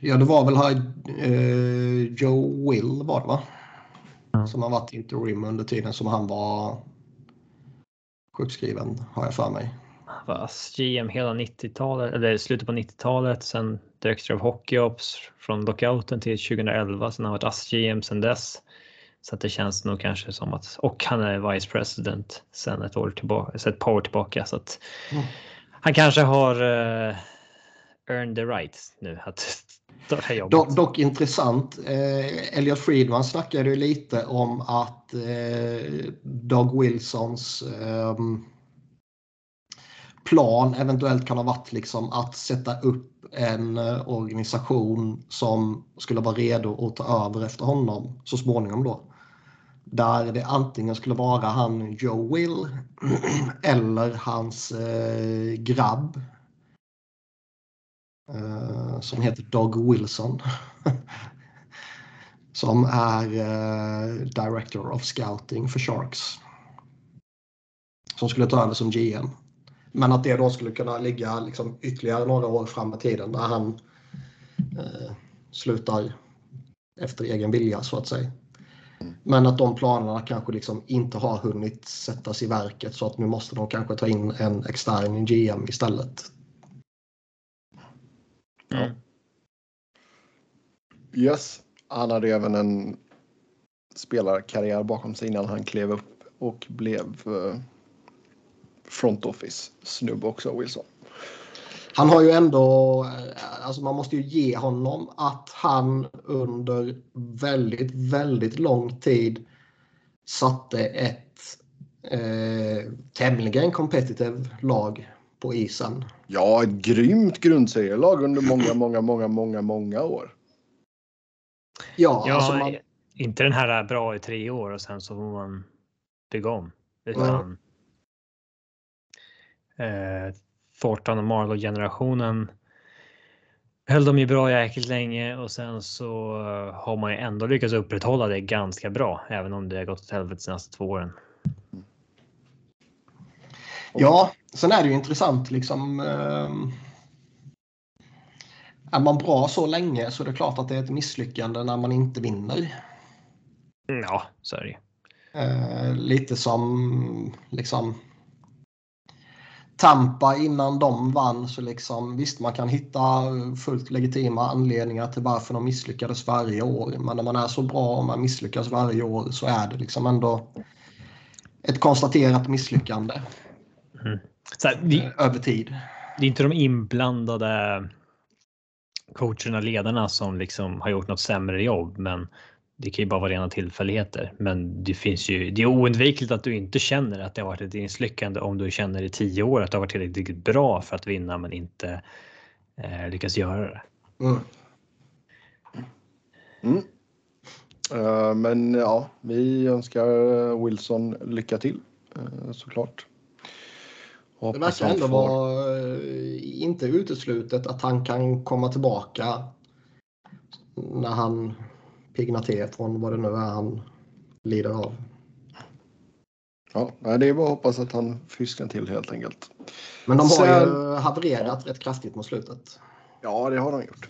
[SPEAKER 3] Ja, det var väl här, eh, Joe Will var det va?
[SPEAKER 1] Ja.
[SPEAKER 3] Som har varit interim under tiden som han var sjukskriven har jag för mig.
[SPEAKER 1] Var GM hela 90-talet, eller slutet på 90-talet. Sen Director of Hockey Ops från lockouten till 2011. Sen har han varit ASS-GM sen dess. Så att det känns nog kanske som att, och han är Vice President sen ett år tillbaka, så ett par år tillbaka. Så att
[SPEAKER 3] Mm.
[SPEAKER 1] han kanske har uh, earned the right nu att ta det här jobbet.
[SPEAKER 3] Dock, dock intressant. Eh, Elliot Friedman snackade ju lite om att eh, Doug Wilsons ehm, plan eventuellt kan ha varit liksom att sätta upp en eh, organisation som skulle vara redo att ta över efter honom så småningom då. Där det antingen skulle vara han Joe Will eller hans eh, grabb eh, som heter Doug Wilson. som är eh, Director of Scouting för Sharks. Som skulle ta över som GM. Men att det då skulle kunna ligga liksom ytterligare några år fram i tiden när han eh, slutar efter egen vilja så att säga. Men att de planerna kanske liksom inte har hunnit sättas i verket så att nu måste de kanske ta in en extern GM istället.
[SPEAKER 1] Mm.
[SPEAKER 2] yes. Han hade även en spelarkarriär bakom sig innan han klev upp och blev eh, front office snubbe också, Wilson.
[SPEAKER 3] Han har ju ändå, eh, alltså man måste ju ge honom att han under väldigt, väldigt lång tid satte ett eh, tämligen competitive lag på isen.
[SPEAKER 2] Ja, ett grymt grundserielag under många, många, många, många, många år.
[SPEAKER 3] Ja,
[SPEAKER 1] Ja,
[SPEAKER 3] alltså man,
[SPEAKER 1] inte den här bra i tre år och sen så får man bygga om. Utan eh, Thornton och Marlowe-generationen höll de ju bra jäkligt länge och sen så eh, har man ju ändå lyckats upprätthålla det ganska bra, även om det har gått åt helvete de senaste två åren.
[SPEAKER 3] ja, sen är det ju intressant liksom. ehm, är man bra så länge så är det klart att det är ett misslyckande när man inte vinner.
[SPEAKER 1] Mm, Ja, så är det ju.
[SPEAKER 3] Eh, lite som liksom Tampa innan de vann så liksom visst man kan hitta fullt legitima anledningar till varför de misslyckades varje år. Men när man är så bra och man misslyckas varje år så är det liksom ändå ett konstaterat misslyckande
[SPEAKER 1] Så här, det,
[SPEAKER 3] eh, över tid.
[SPEAKER 1] det är inte de inblandade coacherna, ledarna som liksom har gjort något sämre jobb, men det kan ju bara vara rena tillfälligheter. Men det finns ju. Det är oundvikligt att du inte känner att det har varit ett misslyckande om du känner i tio år att det har varit tillräckligt bra för att vinna, men inte eh, lyckas göra det.
[SPEAKER 3] Mm.
[SPEAKER 2] Mm. Eh, men ja, vi önskar Wilson lycka till eh, såklart. Och
[SPEAKER 3] Det
[SPEAKER 2] hoppas
[SPEAKER 3] verkar ändå
[SPEAKER 2] får-
[SPEAKER 3] vara eh, inte uteslutet att han kan komma tillbaka när han piggnar till från vad det nu är han lider av.
[SPEAKER 2] Ja, det är bara att hoppas att han frisknar till helt enkelt.
[SPEAKER 3] Men de har
[SPEAKER 2] Sen-
[SPEAKER 3] ju havererat rätt kraftigt mot slutet.
[SPEAKER 2] Ja, det har de gjort.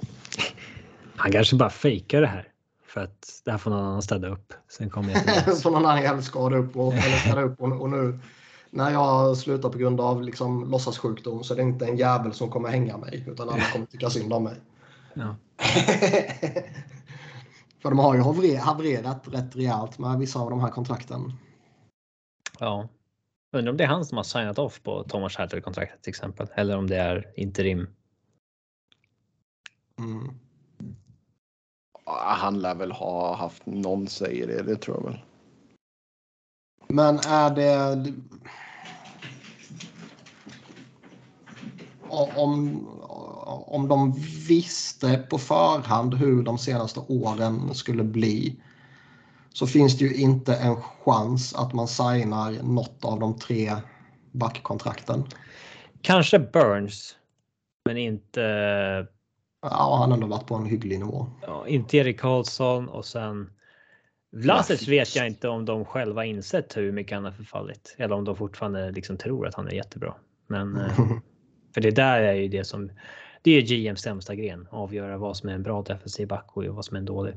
[SPEAKER 1] Han kanske bara fejkar det här för att det här får någon annan städa upp. Sen kommer jag.
[SPEAKER 3] Som någon annan jävel skadade upp och, eller skadade upp och, och nu när jag slutar på grund av liksom låtsassjukdom så är det inte en jävel som kommer hänga mig utan alla kommer tycka synd om mig.
[SPEAKER 1] Ja.
[SPEAKER 3] För de har ju haverer- havererat rätt rejält med vissa av de här kontrakten.
[SPEAKER 1] Ja. Undrar om det är han som har signat off på Thomas Hertel-kontraktet till exempel. Eller om det är interim.
[SPEAKER 3] Mm.
[SPEAKER 2] Han lär väl ha haft någon säger det, det tror jag väl.
[SPEAKER 3] Men är det... Om, om de visste på förhand hur de senaste åren skulle bli så finns det ju inte en chans att man signar något av de tre backkontrakten.
[SPEAKER 1] Kanske Burns. Men inte,
[SPEAKER 3] Ja, han har ändå varit på en hygglig nivå.
[SPEAKER 1] ja, inte Erik Karlsson och sen Vlasic vet jag inte om de själva insett hur mycket han har förfallit. Eller om de fortfarande liksom tror att han är jättebra. Men eh, för det där är ju det som det är GMs sämsta gren. Avgöra vad som är en bra defensiv back och vad som är en dålig.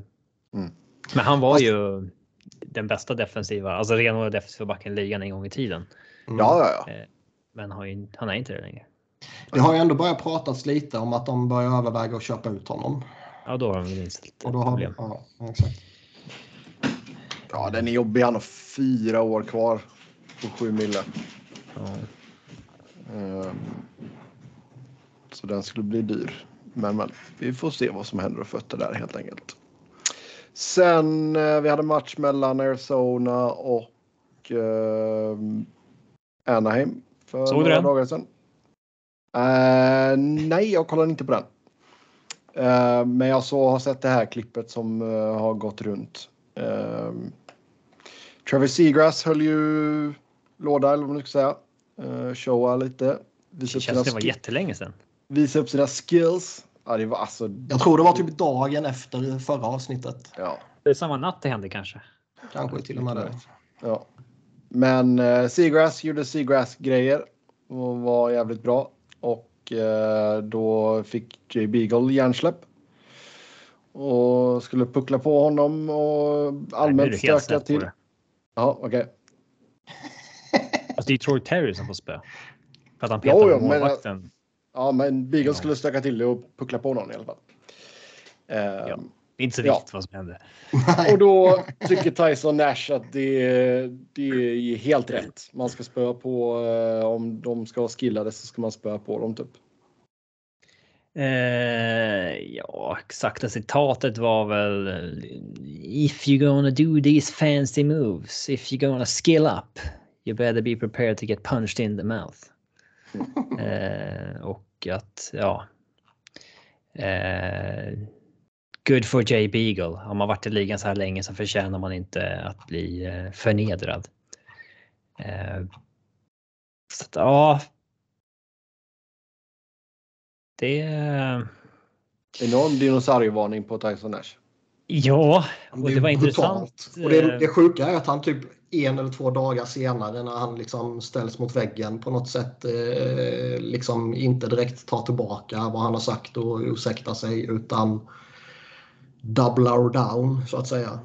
[SPEAKER 2] Mm.
[SPEAKER 1] Men han var
[SPEAKER 2] Fast-
[SPEAKER 1] ju den bästa defensiva, alltså renodlade defensiva backen i ligan en gång i tiden.
[SPEAKER 3] Mm.
[SPEAKER 2] Ja, ja, ja.
[SPEAKER 1] Men har ju, han är inte det längre.
[SPEAKER 3] Det har ju ändå börjat pratas lite om att de börjar överväga att köpa ut honom.
[SPEAKER 1] Ja, då har de minst lite
[SPEAKER 3] Och då har,
[SPEAKER 1] problem.
[SPEAKER 3] ja, exakt.
[SPEAKER 2] Ja, den är jobbig. Han har fyra år kvar på sju mille.
[SPEAKER 1] Ja.
[SPEAKER 2] Så den skulle bli dyr. Men, men vi får se vad som händer och fötter där helt enkelt. Sen eh, vi hade match mellan Arizona och eh, Anaheim för
[SPEAKER 1] Såg
[SPEAKER 2] några
[SPEAKER 1] den?
[SPEAKER 2] dagar sedan. Eh, nej, jag kollade inte på den. Eh, men jag så har sett det här klippet som eh, har gått runt. Uh, Travis Seagrass höll ju låda, eller vad man ska säga. Uh, showa lite.
[SPEAKER 1] Det känns som det var jättelänge sedan.
[SPEAKER 2] Visa upp sina skills. Ja, det var alltså...
[SPEAKER 3] Jag tror det var typ dagen efter förra avsnittet.
[SPEAKER 2] Ja.
[SPEAKER 1] Det är samma natt det hände kanske.
[SPEAKER 3] Kanske till och med det.
[SPEAKER 2] ja. Men uh, Seagrass gjorde Seagrass-grejer och var jävligt bra. Och eh, då fick Jay Beagle hjärnsläpp. Och skulle puckla på honom och
[SPEAKER 1] Nej,
[SPEAKER 2] allmänt
[SPEAKER 1] helt
[SPEAKER 2] stöka
[SPEAKER 1] på
[SPEAKER 2] till. Ja, okej.
[SPEAKER 1] Alltså, det är Troy Terry som får spö. För att han
[SPEAKER 2] Jo,
[SPEAKER 1] petar
[SPEAKER 2] jo,
[SPEAKER 1] på
[SPEAKER 2] men-
[SPEAKER 1] målvakten.
[SPEAKER 2] Ja, men Beagle
[SPEAKER 1] Ja.
[SPEAKER 2] skulle stöka till det och puckla på någon i alla fall. Ehm,
[SPEAKER 1] Ja. Det är inte så
[SPEAKER 2] Ja.
[SPEAKER 1] viktigt vad som hände.
[SPEAKER 2] Och då tycker Tyson Nash att det, det är helt rätt. Man ska spöa på, eh, om de ska vara skillade så ska man spöa på dem typ.
[SPEAKER 1] Eh, ja, exakta citatet var väl If you're gonna do these fancy moves, if you're gonna skill up, you better be prepared to get punched in the mouth. eh, och att, ja. Eh, good for Jay Beagle. Har man varit i ligan så här länge så förtjänar man inte att bli eh, förnedrad. Eh, så att, ja. Det
[SPEAKER 2] Enorm dinosaurievarning på Tyson Nash.
[SPEAKER 1] Ja, och
[SPEAKER 3] är
[SPEAKER 1] det var
[SPEAKER 3] brutalt.
[SPEAKER 1] intressant.
[SPEAKER 3] Och det,
[SPEAKER 1] eh,
[SPEAKER 3] det sjuka är att han typ en eller två dagar senare när han liksom ställs mot väggen på något sätt eh, liksom inte direkt tar tillbaka vad han har sagt och ursäktar sig utan doublar down så att säga.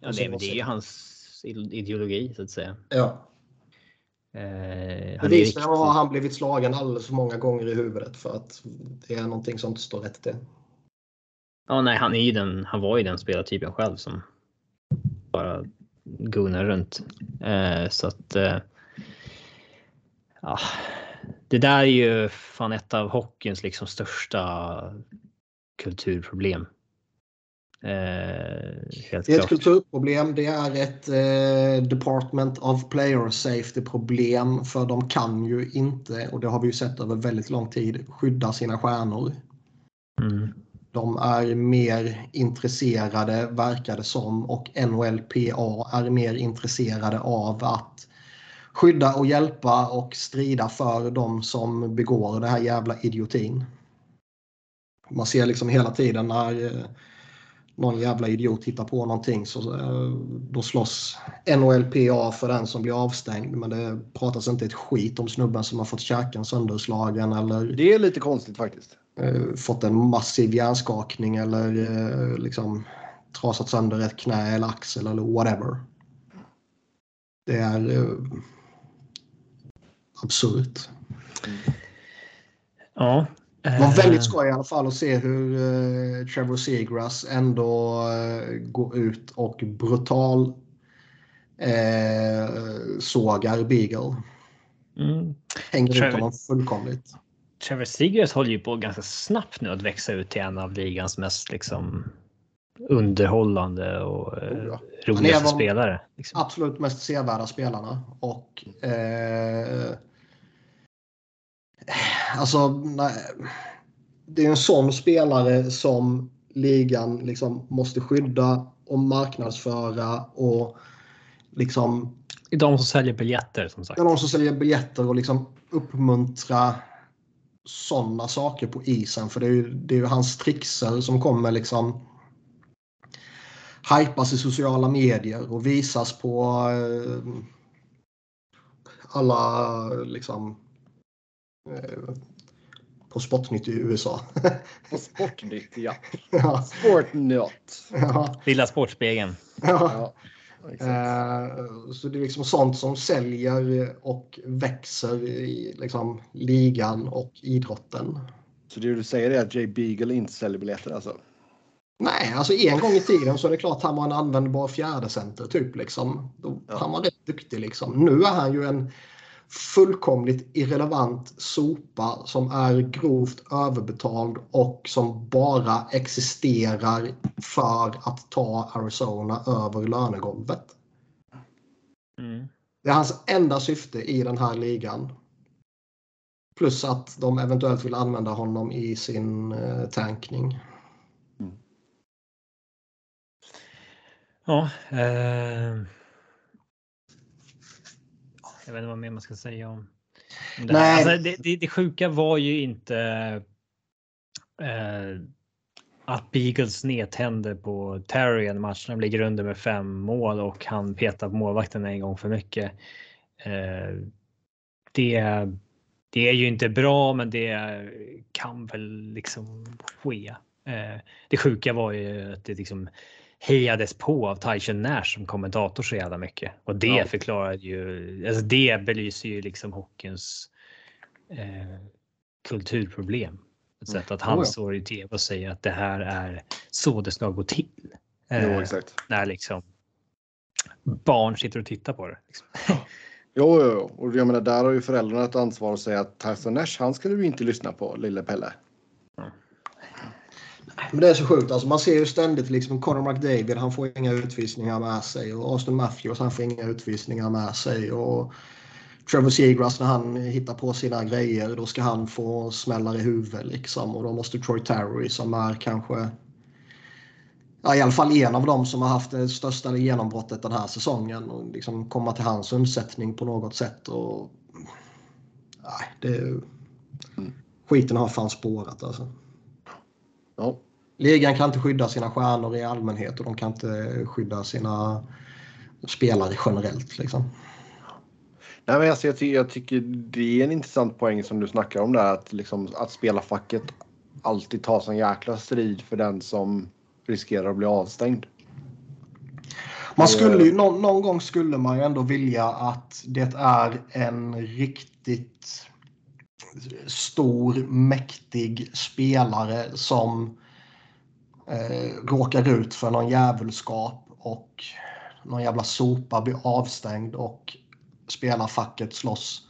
[SPEAKER 1] Ja, det, men det är ju hans ideologi så att säga.
[SPEAKER 3] Ja.
[SPEAKER 1] Eh, han
[SPEAKER 3] Bevisligen har han blivit slagen alldeles för många gånger i huvudet för att det är någonting som inte står rätt till.
[SPEAKER 1] ja, nej, han, är ju den, han var ju den spelartypen själv som bara gunnar runt. Eh, så att. Eh, ja, det där är ju fan ett av hockeyns liksom största kulturproblem. Eh, helt
[SPEAKER 3] Det är ett kulturproblem. Det är ett eh, Department of Player Safety problem för de kan ju inte, och det har vi ju sett över väldigt lång tid, skydda sina stjärnor.
[SPEAKER 1] Mm.
[SPEAKER 3] De är mer intresserade, verkar det som, och NHLPA är mer intresserade av att skydda och hjälpa och strida för de som begår det här jävla idiotin. Man ser liksom hela tiden när eh, någon jävla idiot hittar på någonting så eh, då slåss NHLPA för den som blir avstängd men det pratas inte ett skit om snubben som har fått käken sönderslagen eller
[SPEAKER 2] Det är lite konstigt faktiskt
[SPEAKER 3] eh, fått en massiv hjärnskakning eller eh, liksom trasat sönder ett knä eller axel eller whatever. Det är eh, absurt.
[SPEAKER 1] Ja.
[SPEAKER 3] Det var väldigt skoj i alla fall att se hur Trevor Seagrass ändå går ut och brutal eh, sågar Beagle.
[SPEAKER 1] Mm.
[SPEAKER 3] Hänger ut honom fullkomligt.
[SPEAKER 1] Trevor Seegers håller ju på ganska snabbt nu att växa ut till en av ligans mest liksom underhållande och eh,
[SPEAKER 2] Oh ja.
[SPEAKER 1] roligaste spelare. Liksom.
[SPEAKER 3] Absolut mest sevärda spelarna. Och eh, alltså, nej, det är en sån spelare som ligan liksom måste skydda och marknadsföra och liksom
[SPEAKER 1] de som säljer biljetter som sagt.
[SPEAKER 3] De som säljer biljetter och liksom uppmuntra sådana saker på isen. För det är ju, det är ju hans trixer som kommer liksom hypas i sociala medier och visas på eh, alla liksom eh, på Sportnytt i USA.
[SPEAKER 2] På Sportnytt, ja.
[SPEAKER 3] ja,
[SPEAKER 2] Sportnytt.
[SPEAKER 3] ja,
[SPEAKER 1] Lilla Sportspegeln.
[SPEAKER 3] ja.
[SPEAKER 2] Ja.
[SPEAKER 3] Eh, Så det är liksom sånt som säljer och växer i liksom ligan och idrotten.
[SPEAKER 2] Så det du säger är att Jay Beagle inte säljer biljetter alltså?
[SPEAKER 3] Nej, alltså en gång i tiden så är det klart han var en användbar fjärdecenter typ liksom. Då,
[SPEAKER 2] Ja.
[SPEAKER 3] Han var rätt duktig liksom. Nu är han ju en fullkomligt irrelevant sopa som är grovt överbetald och som bara existerar för att ta Arizona över lönegolvet.
[SPEAKER 1] Mm.
[SPEAKER 3] Det är hans enda syfte i den här ligan. Plus att de eventuellt vill använda honom i sin eh, tankning.
[SPEAKER 1] Ja. Eh... Jag vet inte vad mer man ska säga om om det.
[SPEAKER 3] Nej.
[SPEAKER 1] Alltså, det, det, det sjuka var ju inte eh, att Beagles nedtände på Terry en match när de ligger under med fem mål och han petar på målvakten en gång för mycket. Eh, det, det är ju inte bra, men det kan väl liksom ske. Eh, det sjuka var ju att det liksom hejades på av Tyson Nash som kommentator så jävla mycket. Och det
[SPEAKER 2] Ja.
[SPEAKER 1] förklarar ju, alltså det belyser ju liksom hockeyns eh, kulturproblem. Ett sätt att han
[SPEAKER 3] Oh ja.
[SPEAKER 1] står i tv och säger att det här är så det ska gå till. Eh,
[SPEAKER 2] Jo, exakt.
[SPEAKER 1] när liksom barn sitter och tittar på det. Liksom.
[SPEAKER 2] Jo, jo, jo. Och jag menar, där har ju föräldrarna ett ansvar att säga att Tyson Nash, han ska du inte lyssna på, lille Pelle.
[SPEAKER 3] Men det är så sjukt. Alltså man ser ju ständigt liksom Conor McDavid, han får inga utvisningar med sig. Och Austin Matthews, han får inga utvisningar med sig. Och Trevor Seagrass när han hittar på sina grejer, då ska han få smällar i huvudet liksom. Och då måste Troy Terry som är kanske ja, i alla fall en av dem som har haft det största genombrottet den här säsongen och liksom komma till hans undsättning på något sätt. Och, nej, det, skiten har fan spårat alltså.
[SPEAKER 2] Ja,
[SPEAKER 3] Ligan kan inte skydda sina stjärnor i allmänhet och de kan inte skydda sina spelare generellt. Liksom.
[SPEAKER 2] Nej, men alltså, jag, ty- jag tycker det är en intressant poäng som du snackar om där att, liksom, att spelarfacket alltid tar sån jäkla strid för den som riskerar att bli avstängd.
[SPEAKER 3] Man skulle ju, någon, någon gång skulle man ju ändå vilja att det är en riktigt stor, mäktig spelare som eh, råkar ut för någon djävulskap och någon jävla sopa blir avstängd och spelarfacket slåss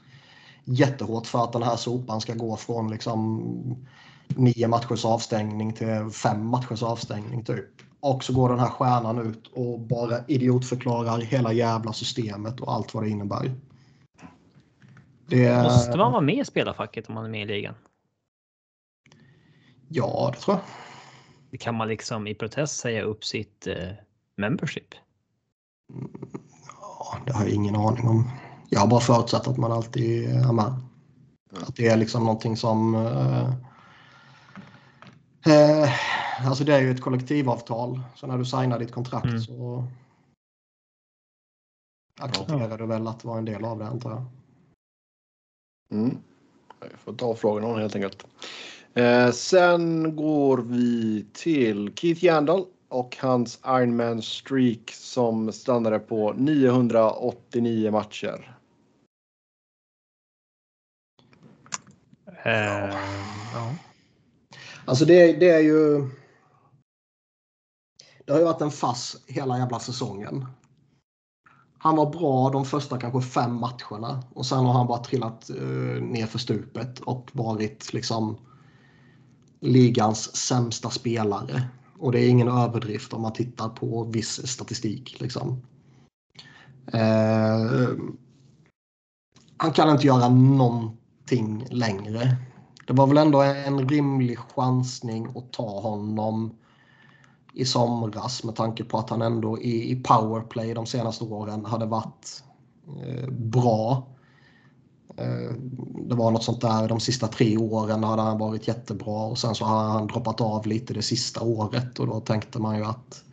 [SPEAKER 3] jättehårt för att den här sopan ska gå från liksom nio matchers avstängning till fem matchers avstängning typ. Och så går den här stjärnan ut och bara idiotförklarar hela jävla systemet och allt vad det innebär. Det,
[SPEAKER 1] Måste man vara med i spelarfacket om man är med i ligan?
[SPEAKER 3] Ja, det tror jag.
[SPEAKER 1] Kan man liksom i protest säga upp sitt eh, membership?
[SPEAKER 3] Ja, det har jag ingen aning om. Jag har bara förutsatt att man alltid är med. Att det är liksom någonting som... Eh, eh, alltså det är ju ett kollektivavtal. Så när du signar ditt kontrakt
[SPEAKER 1] Mm.
[SPEAKER 3] så accepterar du väl att vara en del av det antar jag.
[SPEAKER 2] Mm. Jag får ta frågan om helt enkelt. Eh, sen går vi till Keith Yandel och hans Ironman streak som stannade på 989 matcher.
[SPEAKER 1] Eh, ja.
[SPEAKER 3] Alltså det, det är ju... Det har ju varit en fass hela jävla säsongen. Han var bra de första kanske fem matcherna och sen har han bara trillat uh, ner för stupet och varit liksom ligans sämsta spelare. Och det är ingen överdrift om man tittar på viss statistik. Liksom. Eh, han kan inte göra någonting längre. Det var väl ändå en rimlig chansning att ta honom i somras med tanke på att han ändå i, i powerplay de senaste åren hade varit eh, bra. Eh, det var något sånt där de sista tre åren hade han varit jättebra och sen så har han droppat av lite det sista året och då tänkte man ju att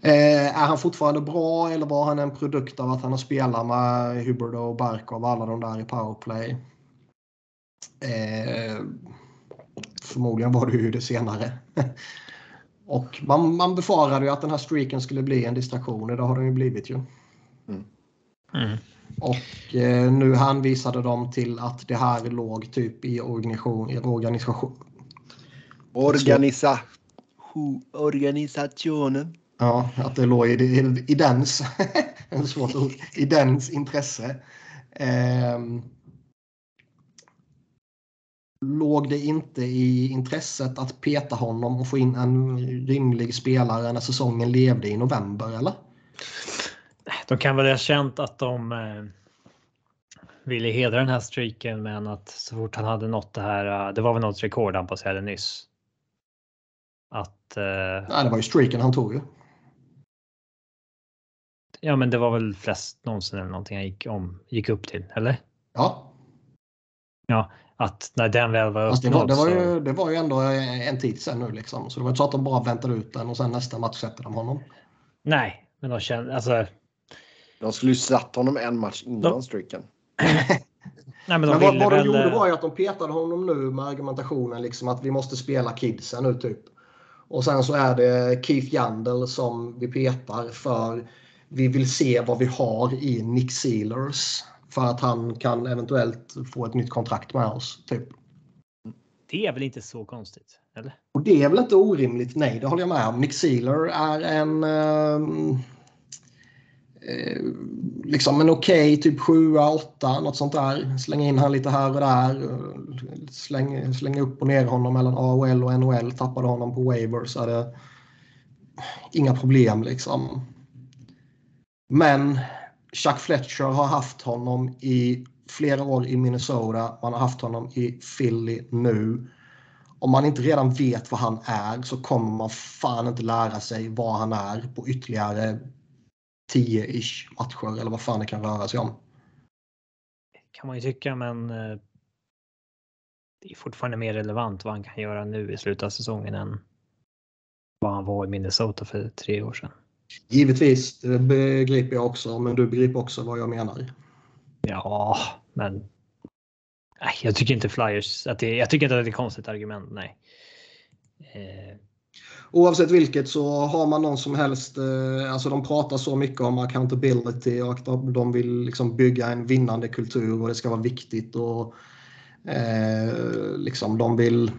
[SPEAKER 3] eh, är han fortfarande bra eller var han en produkt av att han har spelat med Hubbard och Barkov alla de där i powerplay? Eh, förmodligen var det ju det senare. Och man, man befarade ju att den här streaken skulle bli en distraktion och det har den ju blivit ju. Mm. Mm. Och eh, nu hänvisade de till att det här låg typ i organisation. I organisation.
[SPEAKER 2] Organisa organisationen.
[SPEAKER 3] Ja, att det låg i, i, i dens, svårt ord, i dens intresse. Eh, låg det inte i intresset att peta honom och få in en rimlig spelare när säsongen levde i november eller?
[SPEAKER 1] De kan väl ha känt att de eh, ville hedra den här streaken men att så fort han hade nått det här, eh, det var väl något rekord han passerade nyss. Att...
[SPEAKER 3] Eh, Nej, det var ju streaken han tog ju.
[SPEAKER 1] Ja, men det var väl flest någonsin eller någonting han gick, om, gick upp till, eller?
[SPEAKER 3] Ja.
[SPEAKER 1] Ja, att när den väl var
[SPEAKER 3] uppnådd. Det var, det, var ju, det var ju ändå en tid sen nu liksom. Så det var inte så att de bara väntade ut den och sen nästa match sätter de honom.
[SPEAKER 1] Nej, men de kände alltså.
[SPEAKER 2] De skulle ju satt honom en match innan de... streaken.
[SPEAKER 3] Nej, men, men vad, vad de väl... gjorde var ju att de petade honom nu med argumentationen liksom att vi måste spela kidsen nu typ. Och sen så är det Keith Yandel som vi petar för vi vill se vad vi har i Nick Sealers. För att han kan eventuellt få ett nytt kontrakt med oss. Typ.
[SPEAKER 1] Det är väl inte så konstigt? Eller?
[SPEAKER 3] Och det är väl inte orimligt? Nej, det håller jag med om. Nick Sealer är en... Uh, liksom en okej okay, typ 7 åtta, något sånt där. Slänga in han lite här och där. Släng, slänga upp och ner honom mellan AHL och NHL. Tappade honom på waivers. Är det inga problem liksom. Men Chuck Fletcher har haft honom i flera år i Minnesota. Man har haft honom i Philly nu. Om man inte redan vet vad han är så kommer man fan inte lära sig vad han är på ytterligare 10-ish matcher eller vad fan det kan röra sig om.
[SPEAKER 1] kan man ju tycka, men eh, det är fortfarande mer relevant vad han kan göra nu i slutet av säsongen än vad han var i Minnesota för tre år sedan.
[SPEAKER 3] Givetvis, det begriper jag också, men du begriper också vad jag menar.
[SPEAKER 1] Ja, men jag tycker inte Flyers, att det, jag tycker inte att det är ett konstigt argument, nej.
[SPEAKER 3] Eh. Oavsett vilket så har man någon som helst, eh, alltså de pratar så mycket om accountability och att de vill liksom bygga en vinnande kultur och det ska vara viktigt och eh, liksom de vill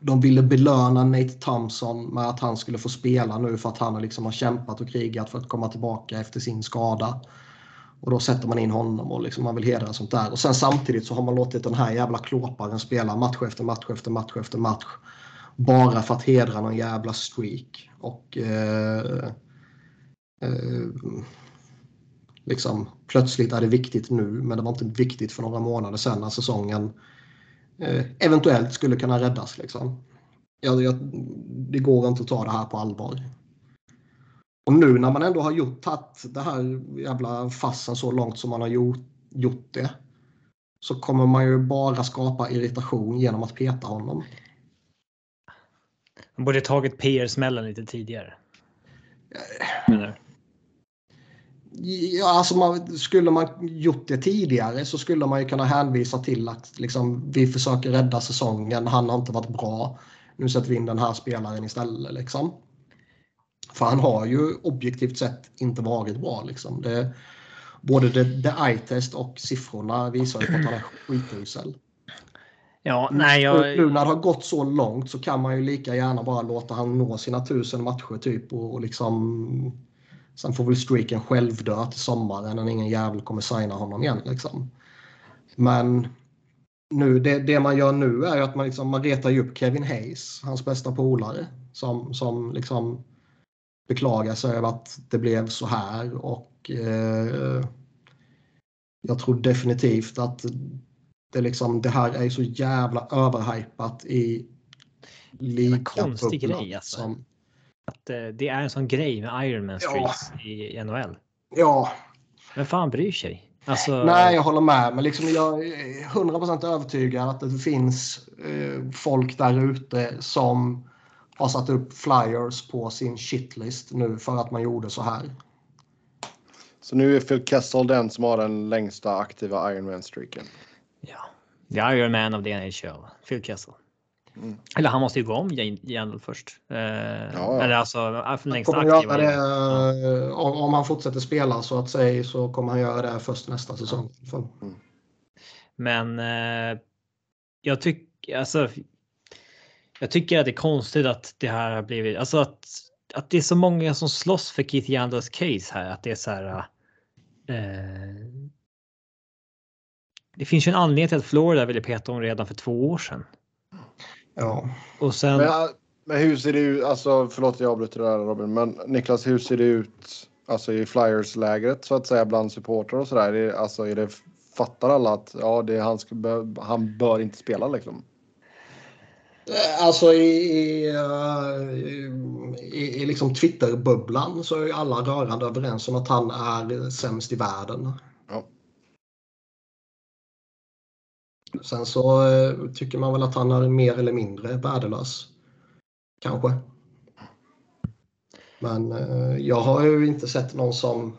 [SPEAKER 3] de ville belöna Nate Thompson med att han skulle få spela nu för att han liksom har kämpat och krigat för att komma tillbaka efter sin skada. Och då sätter man in honom och liksom man vill hedra sånt där. Och sen samtidigt så har man låtit den här jävla klåparen spela match efter match efter match efter match. Bara för att hedra någon jävla streak. Och eh, eh, liksom plötsligt är det viktigt nu men det var inte viktigt för några månader sedan när säsongen Eh, eventuellt skulle kunna räddas. Liksom. Jag, jag, det går inte att ta det här på allvar. Och nu när man ändå har gjort tagit det här jävla fassen så långt som man har gjort, gjort det så kommer man ju bara skapa irritation genom att peta honom.
[SPEAKER 1] De borde tagit PR-smällen lite tidigare.
[SPEAKER 3] Menar. Ja, alltså man, skulle man gjort det tidigare så skulle man ju kunna hänvisa till att liksom, vi försöker rädda säsongen. Han har inte varit bra. Nu sätter vi in den här spelaren istället. Liksom. För han har ju objektivt sett inte varit bra. Liksom. Det, både det, det eye-test och siffrorna visar ju på att han är skitusel.
[SPEAKER 1] Ja, nej, jag...
[SPEAKER 3] Nu när det har gått så långt så kan man ju lika gärna bara låta han nå sina tusen matcher typ och, och liksom Sen får väl streaken själv dö till sommaren när ingen jävel kommer signa honom igen. Liksom. Men nu, det, det man gör nu är att man, liksom, man retar ju upp Kevin Hayes, hans bästa polare, som, som liksom beklagar sig över att det blev så här. Och eh, jag tror definitivt att det, liksom, det här är så jävla överhypat i
[SPEAKER 1] ligan. Konstig grej alltså. Som, att eh, det är en sån grej med Ironman Streets ja. i NHL.
[SPEAKER 3] Ja.
[SPEAKER 1] Men fan bryr sig? Alltså...
[SPEAKER 3] Nej, jag håller med. Men liksom jag är 100% övertygad att det finns eh, folk där ute som har satt upp flyers på sin shitlist nu för att man gjorde så här.
[SPEAKER 2] Så nu är Phil Kessel den som har den längsta aktiva Ironman-streaken?
[SPEAKER 1] Ja, the Ironman of the NHL, Phil Kessel. Mm. Eller han måste ju gå om igen först. Eh, ja. Eller alltså längst
[SPEAKER 3] aktiva. Det, ja. Om han fortsätter spela så att säga så kommer han göra det först nästa säsong. Mm.
[SPEAKER 1] Men eh, jag tycker alltså. Jag tycker att det är konstigt att det här har blivit alltså att att det är så många som slåss för Keith Yandels case här. Att det är så här. Eh, det finns ju en anledning till att Florida ville peta om redan för två år sedan.
[SPEAKER 3] Ja.
[SPEAKER 1] Och sen...
[SPEAKER 2] Men, men hur ser det ut, alltså förlåt jag avbryter det där Robin, men Niklas hur ser det ut alltså i Flyers-lägret så att säga bland supportrar och sådär? Är alltså är det, fattar alla att ja, det han, ska, han bör inte spela liksom?
[SPEAKER 3] Alltså i, i, i, i liksom Twitter-bubblan så är alla rörande överens om att han är sämst i världen. Sen så eh, tycker man väl att han är mer eller mindre värdelös. Kanske. Men eh, jag har ju inte sett någon som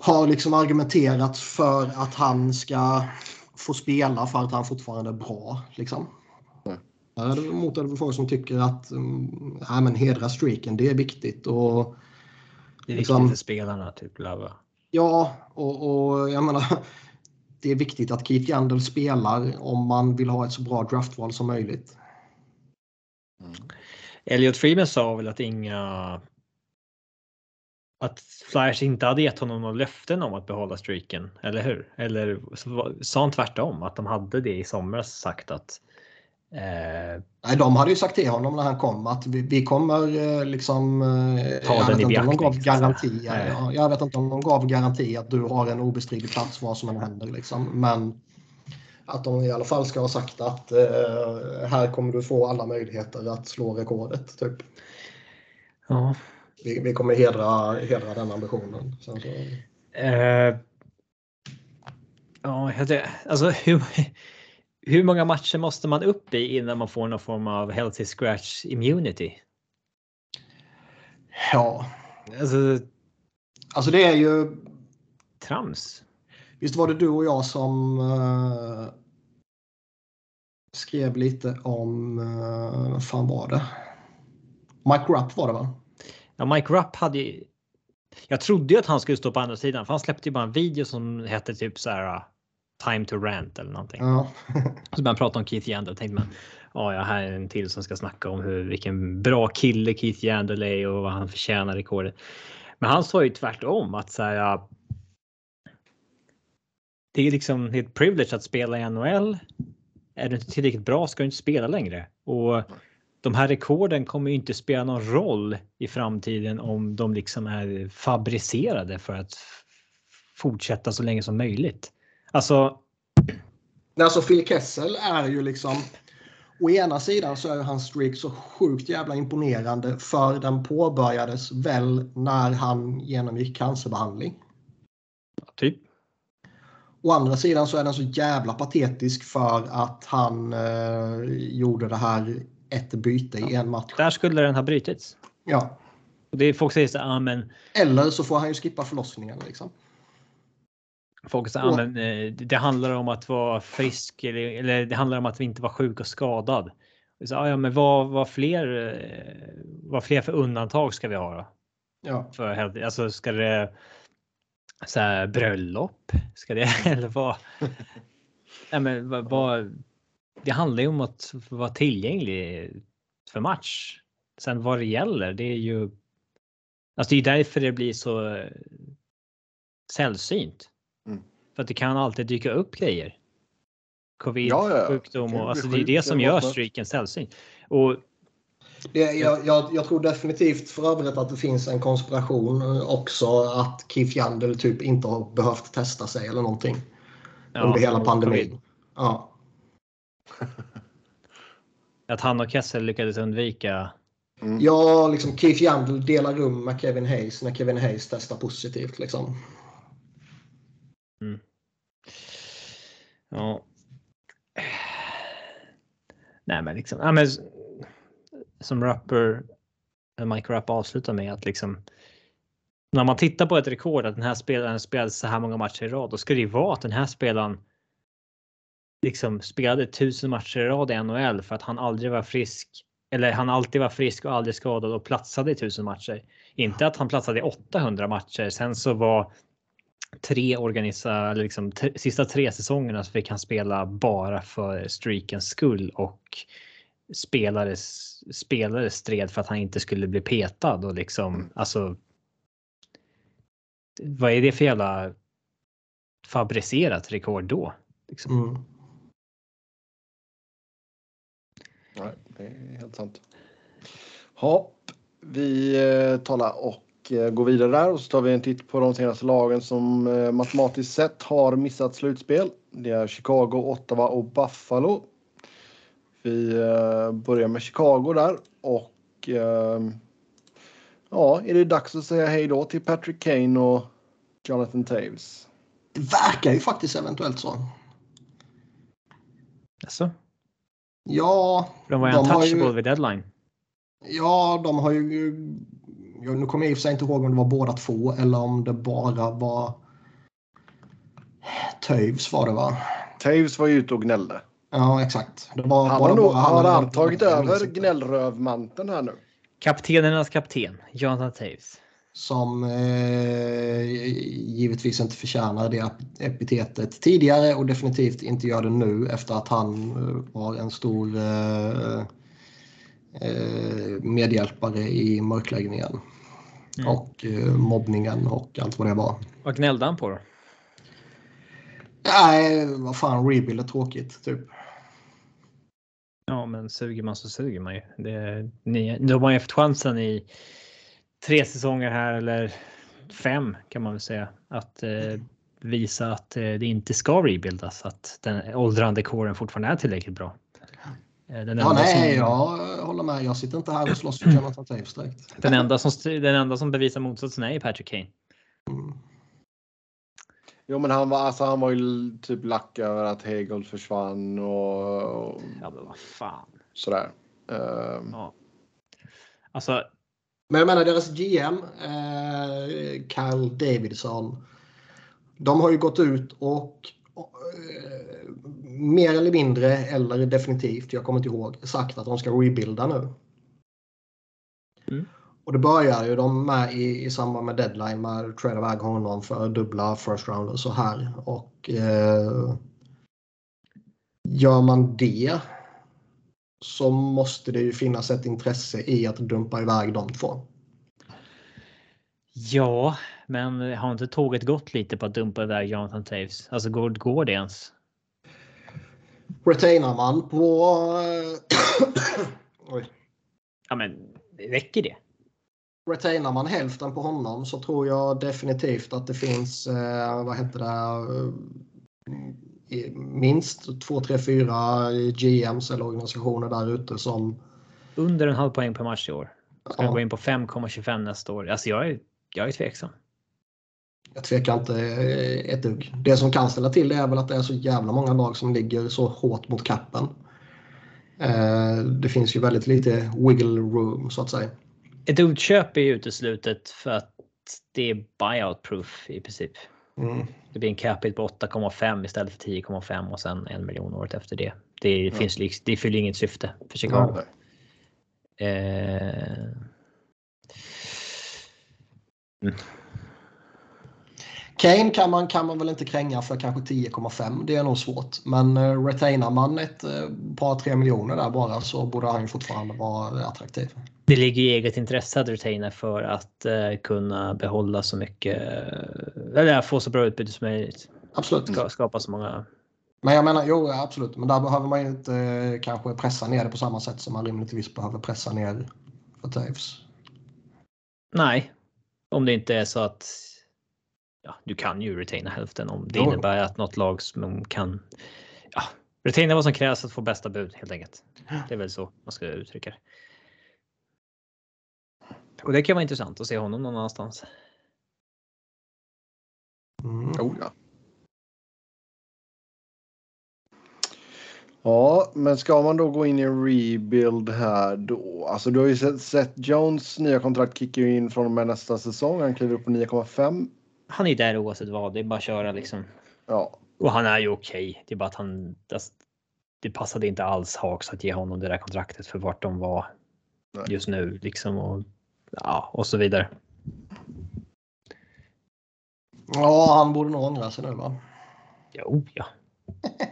[SPEAKER 3] har liksom argumenterat för att han ska få spela för att han fortfarande är bra. Liksom. Däremot är det folk som tycker att ja, men hedra streaken, det är viktigt. Och,
[SPEAKER 1] det är viktigt liksom, för spelarna, typ. Lava.
[SPEAKER 3] Ja, och, och jag menar det är viktigt att Keith Yandel spelar om man vill ha ett så bra draftval som möjligt.
[SPEAKER 1] Mm. Elliot Freeman sa väl att inga att Flyers inte hade gett honom några löften om att behålla streaken, eller hur? Eller sa han tvärtom att de hade det i somras sagt att
[SPEAKER 3] Eh, Nej, de hade ju sagt till honom när han kom att vi, vi kommer eh, liksom...
[SPEAKER 1] Eh, Ta den i beaktning. De gav
[SPEAKER 3] garanti, ja, jag vet inte om de gav garanti att du har en obestridlig plats vad som än händer. Liksom. Men att de i alla fall ska ha sagt att eh, här kommer du få alla möjligheter att slå rekordet. Typ.
[SPEAKER 1] Ja.
[SPEAKER 3] Vi, vi kommer hedra, hedra den ambitionen. Sen så...
[SPEAKER 1] Uh, ja, alltså hur, hur många matcher måste man upp i innan man får någon form av healthy scratch immunity?
[SPEAKER 3] Ja.
[SPEAKER 1] Alltså,
[SPEAKER 3] alltså det är ju...
[SPEAKER 1] Trams.
[SPEAKER 3] Visst var det du och jag som uh, skrev lite om, uh, vad fan var det? Mike Rupp var det va?
[SPEAKER 1] Ja, Mike Rupp hade ju... Jag trodde ju att han skulle stå på andra sidan för han släppte ju bara en video som hette typ så här Time to rant eller någonting.
[SPEAKER 3] Ja.
[SPEAKER 1] så började prata om Keith Yandel. Tänkte man, ja, jag här är en till som ska snacka om hur, vilken bra kille Keith Yandel är och vad han förtjänar rekordet. Men han sa ju tvärtom att så här, det är liksom ett privilege att spela i NHL. Är du inte tillräckligt bra ska du inte spela längre. Och de här rekorden kommer ju inte spela någon roll i framtiden om de liksom är fabricerade för att fortsätta så länge som möjligt. Alltså.
[SPEAKER 3] Alltså Phil Kessel är ju liksom. Å ena sidan så är hans streak så sjukt jävla imponerande för den påbörjades väl när han genomgick cancerbehandling.
[SPEAKER 1] Typ.
[SPEAKER 3] Å andra sidan så är den så jävla patetisk för att han eh, gjorde det här ett byte ja. i en match.
[SPEAKER 1] Där skulle den ha brutits.
[SPEAKER 3] Ja.
[SPEAKER 1] Det är folk säger så ah, men.
[SPEAKER 3] Eller så får han ju skippa förlossningen liksom.
[SPEAKER 1] Folk säger att ah, det handlar om att vara frisk eller, eller det handlar om att vi inte var sjuk och skadad. Så, ja, men vad, vad, fler, eh, vad fler för undantag ska vi ha då?
[SPEAKER 3] Ja.
[SPEAKER 1] För, alltså ska det så här, bröllop? Ska det eller vad? Nej, men vad, vad, det handlar ju om att vara tillgänglig för match. Sen vad det gäller, det är ju Alltså det är därför det blir så eh, sällsynt.
[SPEAKER 2] Mm.
[SPEAKER 1] För att det kan alltid dyka upp grejer. Covid,
[SPEAKER 2] Ja, ja,
[SPEAKER 1] sjukdom och
[SPEAKER 2] bli
[SPEAKER 1] alltså det är det som gör streaken sällsynt. Och
[SPEAKER 3] Det, jag, jag, jag tror definitivt för övrigt att det finns en konspiration också att Keith Yandel typ inte har behövt testa sig eller någonting
[SPEAKER 1] ja,
[SPEAKER 3] under hela pandemin.
[SPEAKER 1] covid.
[SPEAKER 3] Ja.
[SPEAKER 1] Att han och Kessel lyckades undvika.
[SPEAKER 2] Mm.
[SPEAKER 3] ja, liksom Keith Yandel delar rum med Kevin Hayes när Kevin Hayes testar positivt. Liksom.
[SPEAKER 1] Ja. Nej, men liksom. Ja, men, som rapper. Eh, Mike Rapp avslutar med att liksom. När man tittar på ett rekord att den här spelaren spelade så här många matcher i rad. Då ska det ju vara att den här spelaren. Liksom spelade tusen matcher i rad i NHL för att han aldrig var frisk. Eller han alltid var frisk och aldrig skadad och platsade i tusen matcher. Inte att han platsade i 800 matcher. Sen så var tre organisa, eller liksom sista tre säsongerna så fick han spela bara för streakens skull och spelare, spelare stred för att han inte skulle bli petad och liksom alltså. Vad är det för jävla fabricerat rekord då? Liksom.
[SPEAKER 3] Mm.
[SPEAKER 2] Nej, det är helt sant. Hopp. Vi eh, talar och eh, går vidare där och så tar vi en titt på de senaste lagen som eh, matematiskt sett har missat slutspel. Det är Chicago, Ottawa och Buffalo. Vi eh, börjar med Chicago där och ja, är det dags att säga hej då till Patrick Kane och Jonathan Taves?
[SPEAKER 3] Det verkar ju faktiskt eventuellt så.
[SPEAKER 1] Alltså,
[SPEAKER 3] Ja,
[SPEAKER 1] de var ju- untouchable vid deadline.
[SPEAKER 3] ja, de har ju... Nu kommer jag i och för sig inte ihåg om det var båda två eller om det bara var... Toews var det va?
[SPEAKER 2] Taves var ju ute och gnällde.
[SPEAKER 3] Ja, exakt. Det var
[SPEAKER 2] Han har nog
[SPEAKER 3] bara
[SPEAKER 2] har han tagit över gnällrövmanteln här nu.
[SPEAKER 1] Kaptenernas kapten, Jonathan Taves.
[SPEAKER 3] Som eh, givetvis inte förtjänar det ep- epitetet tidigare och definitivt inte gör det nu efter att han eh, var en stor eh, medhjälpare i mörkläggningen.
[SPEAKER 1] Mm.
[SPEAKER 3] Och eh, mobbningen och allt vad det var.
[SPEAKER 1] Vad gnällde han på då?
[SPEAKER 3] Nej, vad fan, rebuild är tråkigt typ.
[SPEAKER 1] Ja, men suger man så suger man ju. Det, ni, de har ju haft chansen i tre säsonger här eller fem kan man väl säga att eh, visa att eh, det inte ska rebuildas, att den åldrande kåren fortfarande är tillräckligt bra. Eh, Den
[SPEAKER 3] Ja, nej,
[SPEAKER 1] som,
[SPEAKER 3] jag håller med. Jag sitter inte här och slåss för Jonathan Taves direkt.
[SPEAKER 1] den, enda som, den enda som bevisar motsatsen är ju Patrick Kane.
[SPEAKER 3] Mm.
[SPEAKER 2] Jo, men han var, alltså, han var ju typ lack över att Hegel försvann och, och
[SPEAKER 1] Ja, men vad fan.
[SPEAKER 2] sådär. Ehm,
[SPEAKER 1] Ja. Alltså,
[SPEAKER 3] Men jag menar deras GM, eh, Kyle Davidson. De har ju gått ut och eh, mer eller mindre, eller definitivt, jag kommer inte ihåg, sagt att de ska rebuilda nu.
[SPEAKER 1] Mm.
[SPEAKER 3] Och det börjar ju de med i, i samband med deadline med trade iväg honom för dubbla first round och så här. Och eh, gör man det så måste det ju finnas ett intresse i att dumpa iväg de två.
[SPEAKER 1] ja, men har inte tåget gått lite på att dumpa iväg Jonathan Taves? Alltså går, går det ens?
[SPEAKER 3] Retainar man på... eh, Oj.
[SPEAKER 1] Ja, men räcker det?
[SPEAKER 3] Retainar man hälften på honom så tror jag definitivt att det finns, eh, vad heter det, eh, minst två, tre, fyra GMs eller organisationer där ute som...
[SPEAKER 1] Under en halv poäng per match i år. Ska
[SPEAKER 3] Ja,
[SPEAKER 1] gå in på 5,25 nästa år. Alltså jag är, jag är tveksam.
[SPEAKER 3] Jag tvekar inte ett dugg. Det som kan ställa till det är väl att det är så jävla många lag som ligger så hårt mot kappen. Eh, det finns ju väldigt lite wiggle room så att säga.
[SPEAKER 1] Ett utköp är ju uteslutet för att det är buyout proof i princip.
[SPEAKER 3] Mm.
[SPEAKER 1] Det blir en capita på 8,5 istället för 10,5 och sen en miljon året efter det. Det,
[SPEAKER 2] Ja.
[SPEAKER 1] finns, liksom- det fyller inget syfte för Chicago.
[SPEAKER 2] nej.
[SPEAKER 1] Eh,
[SPEAKER 3] Kane kan man, kan man väl inte kränga för kanske 10,5. Det är nog svårt. Men uh, retainar man ett uh, par tre miljoner där bara så borde han ju fortfarande vara attraktiv.
[SPEAKER 1] Det ligger i eget intresse att retaina för att uh, kunna behålla så mycket, eller få så bra utbyte som möjligt.
[SPEAKER 3] Absolut.
[SPEAKER 1] Ska, skapa så många.
[SPEAKER 3] Men jag menar, jo absolut, men där behöver man ju inte kanske pressa ner det på samma sätt som man rimligtvis behöver pressa ner för Taves.
[SPEAKER 1] Nej, om det inte är så att ja, du kan ju retaina hälften om det
[SPEAKER 3] Jo.
[SPEAKER 1] innebär att något lag som kan ja, retaina vad som krävs att få bästa bud helt enkelt. Det är väl så man ska uttrycka det. Och det kan vara intressant att se honom någon annanstans.
[SPEAKER 3] Mm.
[SPEAKER 2] Oh, ja. Ja, men ska man då gå in i en rebuild här då? Alltså du har ju sett, sett Jones nya kontrakt kickar in från och med nästa säsong. Han kliver upp på 9,5.
[SPEAKER 1] Han är där oavsett vad. Det är bara att köra liksom.
[SPEAKER 2] Ja,
[SPEAKER 1] Och han är ju okej. Det är bara att han. det- passade inte alls Hawks att ge honom det där kontraktet för vart de var
[SPEAKER 2] Nej.
[SPEAKER 1] just nu liksom och ja, och så vidare.
[SPEAKER 3] Ja, han borde nog ångra sig nu va?
[SPEAKER 1] Jo, ja.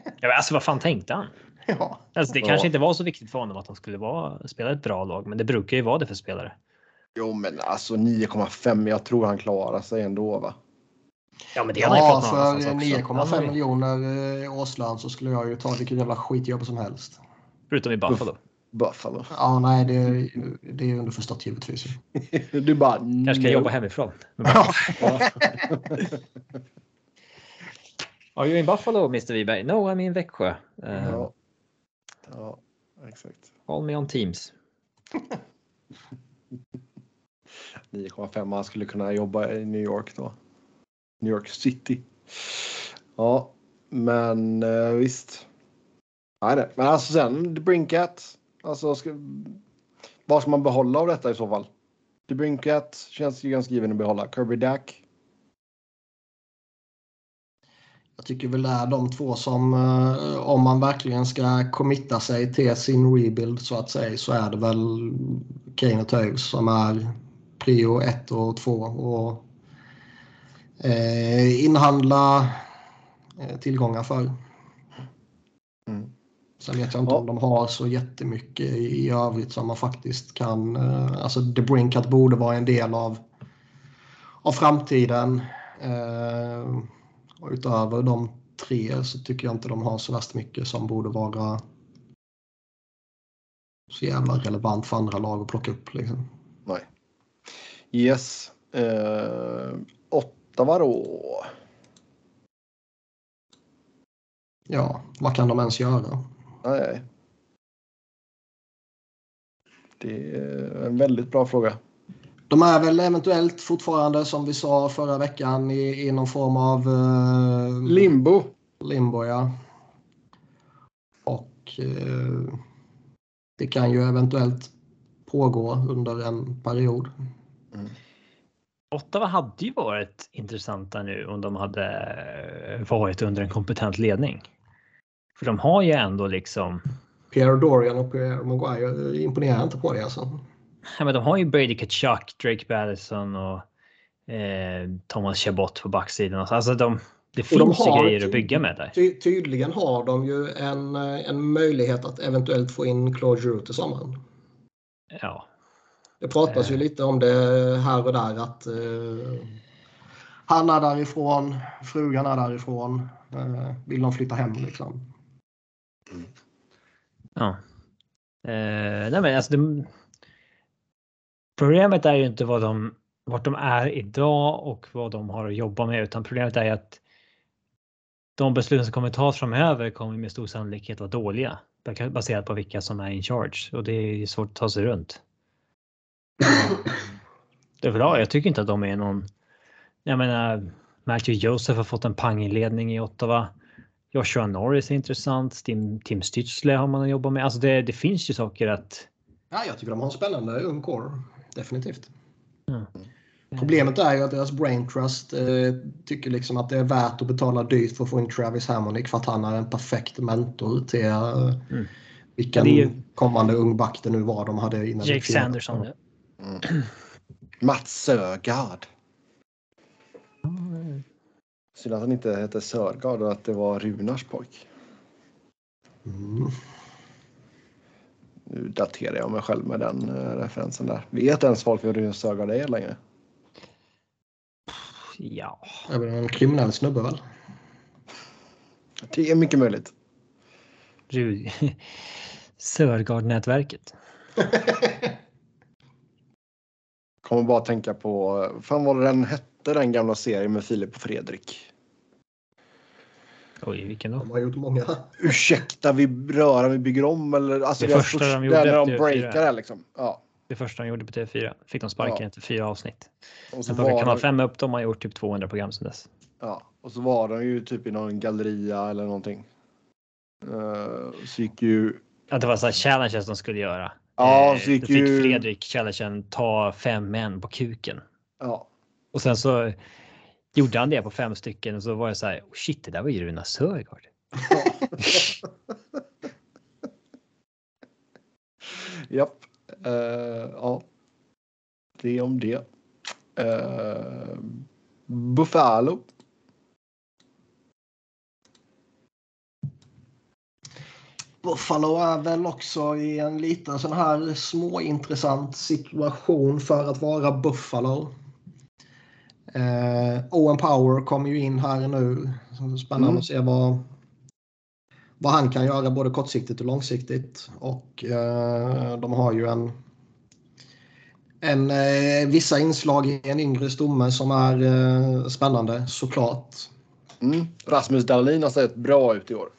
[SPEAKER 1] ja men alltså vad fan tänkte han?
[SPEAKER 3] Ja.
[SPEAKER 1] Alltså, det
[SPEAKER 2] Ja.
[SPEAKER 1] kanske inte var så viktigt för honom att han skulle vara, spela ett bra lag, men det brukar ju vara det för spelare.
[SPEAKER 2] jo men alltså 9,5. Jag tror han klarar sig ändå va?
[SPEAKER 1] Ja, men det
[SPEAKER 3] Ja, för 9,5 miljoner eh, årslön så skulle jag ju ta vilket jävla skitjobb som helst.
[SPEAKER 1] Förutom i Buffalo.
[SPEAKER 2] Buffalo.
[SPEAKER 3] Ja, nej, det, det är underförstått givetvis.
[SPEAKER 2] Du bara...
[SPEAKER 1] Kanske ska
[SPEAKER 2] no.
[SPEAKER 1] jobba hemifrån.
[SPEAKER 3] Ja.
[SPEAKER 1] Are you in Buffalo, Mr Wiberg? No, I'm in Växjö. Uh,
[SPEAKER 2] Ja. ja, exakt.
[SPEAKER 1] Call me on Teams.
[SPEAKER 2] 9,5. Han skulle kunna jobba i New York då. New York City. Ja, men eh, visst. Nej, nej. Men alltså sen, The Brinkat. Alltså, ska, vad ska man behålla av detta i så fall? The Brinkat känns ju ganska given att behålla. Kirby Dack.
[SPEAKER 3] Jag tycker väl det är de två som, eh, om man verkligen ska committa sig till sin rebuild så att säga, så är det väl Kane och Toews som är prio ett och två. Och eh, inhandla eh, tillgångar för.
[SPEAKER 2] Mm.
[SPEAKER 3] Sen vet jag inte
[SPEAKER 2] Ja.
[SPEAKER 3] om de har så jättemycket i övrigt som man faktiskt kan. Eh, alltså The Brinkat borde vara en del av, av framtiden. Eh, och utöver de tre så tycker jag inte de har så värst mycket som borde vara så jävla relevant för andra lag att plocka upp. Liksom.
[SPEAKER 2] Nej. Yes. Eh, Ottawa då.
[SPEAKER 3] Ja, vad kan de ens göra?
[SPEAKER 2] Nej. Det är en väldigt bra fråga.
[SPEAKER 3] De är väl eventuellt fortfarande som vi sa förra veckan i, i någon form av eh,
[SPEAKER 2] Limbo.
[SPEAKER 3] limbo. Ja. Och eh, det kan ju eventuellt pågå under en period.
[SPEAKER 1] Ottawa hade ju varit intressanta nu om de hade eh, varit under en kompetent ledning. För de har ju ändå liksom,
[SPEAKER 3] Pierre Dorian och Pierre Maguire imponerar inte på det alltså.
[SPEAKER 1] ja, men de har ju Brady Kachuk, Drake Batterson och eh, Thomas Chabot på backsidan. Alltså de, det finns
[SPEAKER 3] de
[SPEAKER 1] ju grejer att bygga med där.
[SPEAKER 3] Ty tydligen har de ju en, eh, en möjlighet att eventuellt få in Claude Giroux till sommaren.
[SPEAKER 1] Ja,
[SPEAKER 3] Det pratas ju
[SPEAKER 1] Eh.
[SPEAKER 3] lite om det här och där att eh, han är därifrån, frugan är därifrån. Eh, vill de flytta hem liksom?
[SPEAKER 1] ja. Eh, nej men alltså det, Problemet är ju inte vad de, vart de är idag och vad de har att jobba med utan problemet är ju att de beslut som kommer tas framöver kommer med stor sannolikhet vara dåliga baserat på vilka som är in charge och det är svårt att ta sig runt. Det är bra. Jag tycker inte att de är någon. Jag menar, Matthew Joseph har fått en panginledning i Ottawa. Joshua Norris är intressant. Tim, Tim Stützle har man att jobba med. Alltså det, det finns ju saker att.
[SPEAKER 3] Ja, jag tycker de har en spännande ung core. Definitivt.
[SPEAKER 1] Ja.
[SPEAKER 3] Problemet är ju att deras brain trust eh, tycker liksom att det är värt att betala dyrt för att få in Travis Hammonick för att han är en perfekt mentor till eh,
[SPEAKER 1] Mm.
[SPEAKER 3] vilken
[SPEAKER 1] Ja, ju-
[SPEAKER 3] kommande ung back det nu var de hade innan.
[SPEAKER 1] Jake Sanderson.
[SPEAKER 2] Mats Sögaard. Synd att han inte hette Sörgard och att det var Runars pojk.
[SPEAKER 3] Mm.
[SPEAKER 2] Nu daterar jag mig själv med den eh, referensen där. Vet ens folk vem Rune Sörgard är längre?
[SPEAKER 1] Ja,
[SPEAKER 3] Det är en kriminell snubbe väl?
[SPEAKER 2] Det är mycket möjligt.
[SPEAKER 1] Sörgard-nätverket.
[SPEAKER 2] Kommer bara tänka på, fan vad den hette den gamla serien med Filip och Fredrik.
[SPEAKER 1] Oj, vilken då?
[SPEAKER 3] De har gjort många.
[SPEAKER 2] Ursäkta, vi rör, vi bygger om eller? Alltså
[SPEAKER 1] Det första
[SPEAKER 2] första-
[SPEAKER 1] de gjorde
[SPEAKER 2] där när de breakar det liksom. Ja.
[SPEAKER 1] Det första de gjorde på TV4. Fick de sparken
[SPEAKER 2] Ja.
[SPEAKER 1] efter fyra avsnitt.
[SPEAKER 2] Och så,
[SPEAKER 1] Sen plockade
[SPEAKER 2] var
[SPEAKER 1] Kanal
[SPEAKER 2] de,
[SPEAKER 1] 5 upp dem och har gjort typ 200 program sedan dess.
[SPEAKER 2] ja, och så var de ju typ i någon galleria eller någonting. Uh, så gick ju...
[SPEAKER 1] Att det var så här challenges de skulle göra.
[SPEAKER 2] Ja,
[SPEAKER 1] Eh,
[SPEAKER 2] så
[SPEAKER 1] då fick
[SPEAKER 2] ju-
[SPEAKER 1] Fredrik challengen ta fem män på kuken.
[SPEAKER 2] Ja.
[SPEAKER 1] Och sen så gjorde han det på fem stycken och så var det så här, oh shit, det där var ju Runa Sörgård.
[SPEAKER 2] Japp. Eh, ja. Det om det. Uh, Buffalo.
[SPEAKER 3] Buffalo är väl också i en liten sån här småintressant situation för att vara Buffalo. Eh, Owen Power kommer ju in här nu. Så Spännande
[SPEAKER 2] Mm.
[SPEAKER 3] att se vad, vad han kan göra både kortsiktigt och långsiktigt. Och eh, de har ju en, en eh, vissa inslag i en yngre stomme som är eh, spännande såklart.
[SPEAKER 2] Mm. Rasmus Dahlin har sett bra ut i år.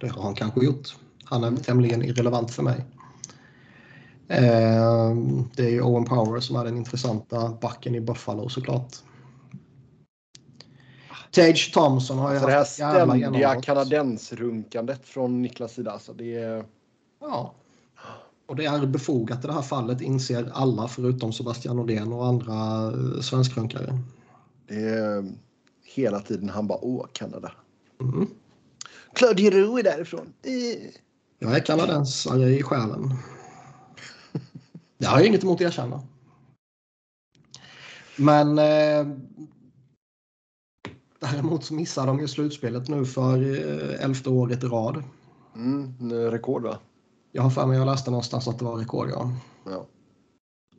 [SPEAKER 3] Det har han kanske gjort. Han är tämligen irrelevant för mig. Eh, det är ju Owen Power som är den intressanta backen i Buffalo såklart. Tage Thompson har ju
[SPEAKER 2] Så det här
[SPEAKER 3] haft
[SPEAKER 2] ständiga kanadensrunkandet från Niklas sida. Alltså det är...
[SPEAKER 3] Ja. Och det är befogat i det här fallet inser alla förutom Sebastian Nordén och andra eh, svenskrunkare.
[SPEAKER 2] Det är hela tiden han bara åh Kanada.
[SPEAKER 3] Mm.
[SPEAKER 2] Claude Giroux är därifrån. Eh.
[SPEAKER 3] Jag är kanadensare i själen. Det har jag inget emot att erkänna. Men eh, däremot så missar de ju slutspelet nu för eh, elfte året i rad.
[SPEAKER 2] Mm, rekord va?
[SPEAKER 3] Jag har för mig jag läste någonstans att det var rekord, ja.
[SPEAKER 2] Ja.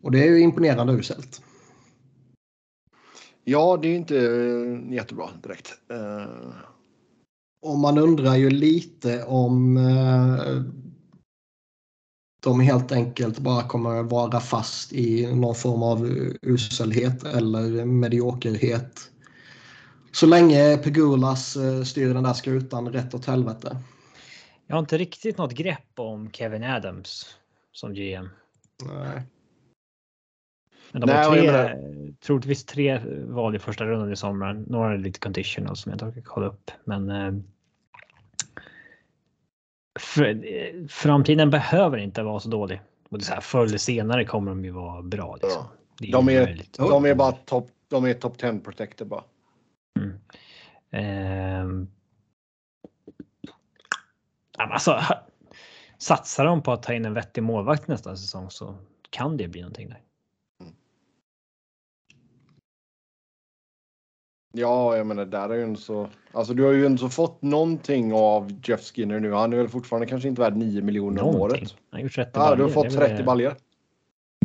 [SPEAKER 3] Och det är ju imponerande uselt.
[SPEAKER 2] Ja, det är inte eh, jättebra direkt. Eh,
[SPEAKER 3] Och man undrar ju lite om eh, de helt enkelt bara kommer vara fast i någon form av uselhet eller mediokerhet. Så länge Pegulas eh, styr den där skutan rätt åt helvete.
[SPEAKER 1] Jag har inte riktigt något grepp om Kevin Adams som GM.
[SPEAKER 3] Nej.
[SPEAKER 1] Men de
[SPEAKER 2] Nej,
[SPEAKER 1] har tre,
[SPEAKER 2] menar-
[SPEAKER 1] troligtvis tre val i första rundan i sommar. Några är lite conditional som jag inte orkar kolla upp. Men eh, för, eh, framtiden behöver inte vara så dålig. Och det är så här, förr eller senare kommer de ju vara bra. Liksom.
[SPEAKER 2] Ja. De, är, de är bara topp de är top 10 protected bara.
[SPEAKER 1] Ja, men Alltså, satsar de på att ta in en vettig målvakt nästa säsong så kan det bli någonting där.
[SPEAKER 2] Ja, jag menar där är ju inte så. Alltså du har ju inte fått någonting av Jeff Skinner nu. Han är väl fortfarande kanske inte värd 9 miljoner om året.
[SPEAKER 1] Han har gjort 30
[SPEAKER 2] Ja, du har fått
[SPEAKER 1] Det är väl
[SPEAKER 2] 30 baljor.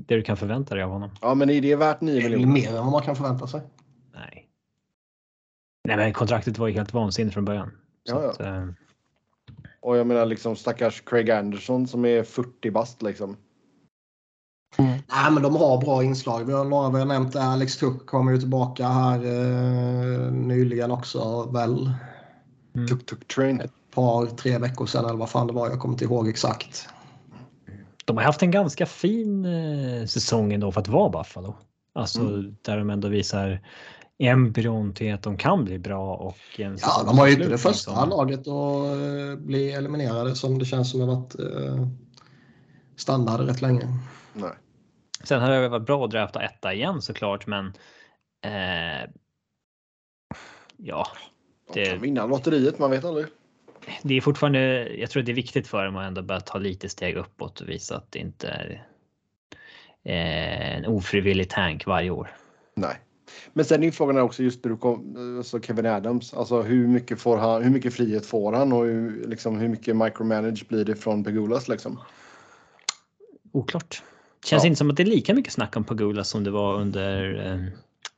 [SPEAKER 1] Det du kan förvänta dig av honom.
[SPEAKER 2] Ja, men är det värt 9
[SPEAKER 3] Det är
[SPEAKER 2] miljoner?
[SPEAKER 3] mer än vad man kan förvänta sig.
[SPEAKER 1] Nej. Nej, men kontraktet var ju helt vansinnigt från början. Så
[SPEAKER 2] Ja, ja.
[SPEAKER 1] Att, eh,
[SPEAKER 2] Och jag menar liksom stackars Craig Anderson som är 40 bast liksom.
[SPEAKER 3] Nej, men de har bra inslag. Vi har några vi har nämnt. Alex Tuck kommer ju tillbaka här eh, nyligen också väl.
[SPEAKER 1] mm.
[SPEAKER 2] Tuk tuk train.
[SPEAKER 3] Ett par, tre veckor sedan eller vad fan det var. Jag kommer inte ihåg exakt.
[SPEAKER 1] De har haft en ganska fin eh, säsong ändå för att vara Buffalo. Alltså
[SPEAKER 2] Mm.
[SPEAKER 1] där de ändå visar embryon till att de kan bli bra och en
[SPEAKER 3] Ja, de har ju inte det första
[SPEAKER 1] liksom.
[SPEAKER 3] laget att eh, bli eliminerade som det känns som har varit eh, standard rätt länge.
[SPEAKER 2] Nej.
[SPEAKER 1] Sen hade det varit bra att drafta etta igen såklart, men eh, ja,
[SPEAKER 2] De
[SPEAKER 1] Det-
[SPEAKER 2] kan vinna lotteriet, man vet aldrig.
[SPEAKER 1] det är fortfarande. Jag tror det är viktigt för dem att ändå börja ta lite steg uppåt och visa att det inte är eh, en ofrivillig tank varje år.
[SPEAKER 2] Nej. Men sen är frågan också just när du kom, alltså Kevin Adams, alltså hur mycket, får han, hur mycket frihet får han och hur, liksom, hur mycket micromanage blir det från Pegulas liksom?
[SPEAKER 1] Oklart. Känns
[SPEAKER 2] Ja.
[SPEAKER 1] inte som att det är lika mycket snack om Pagula som det var under eh,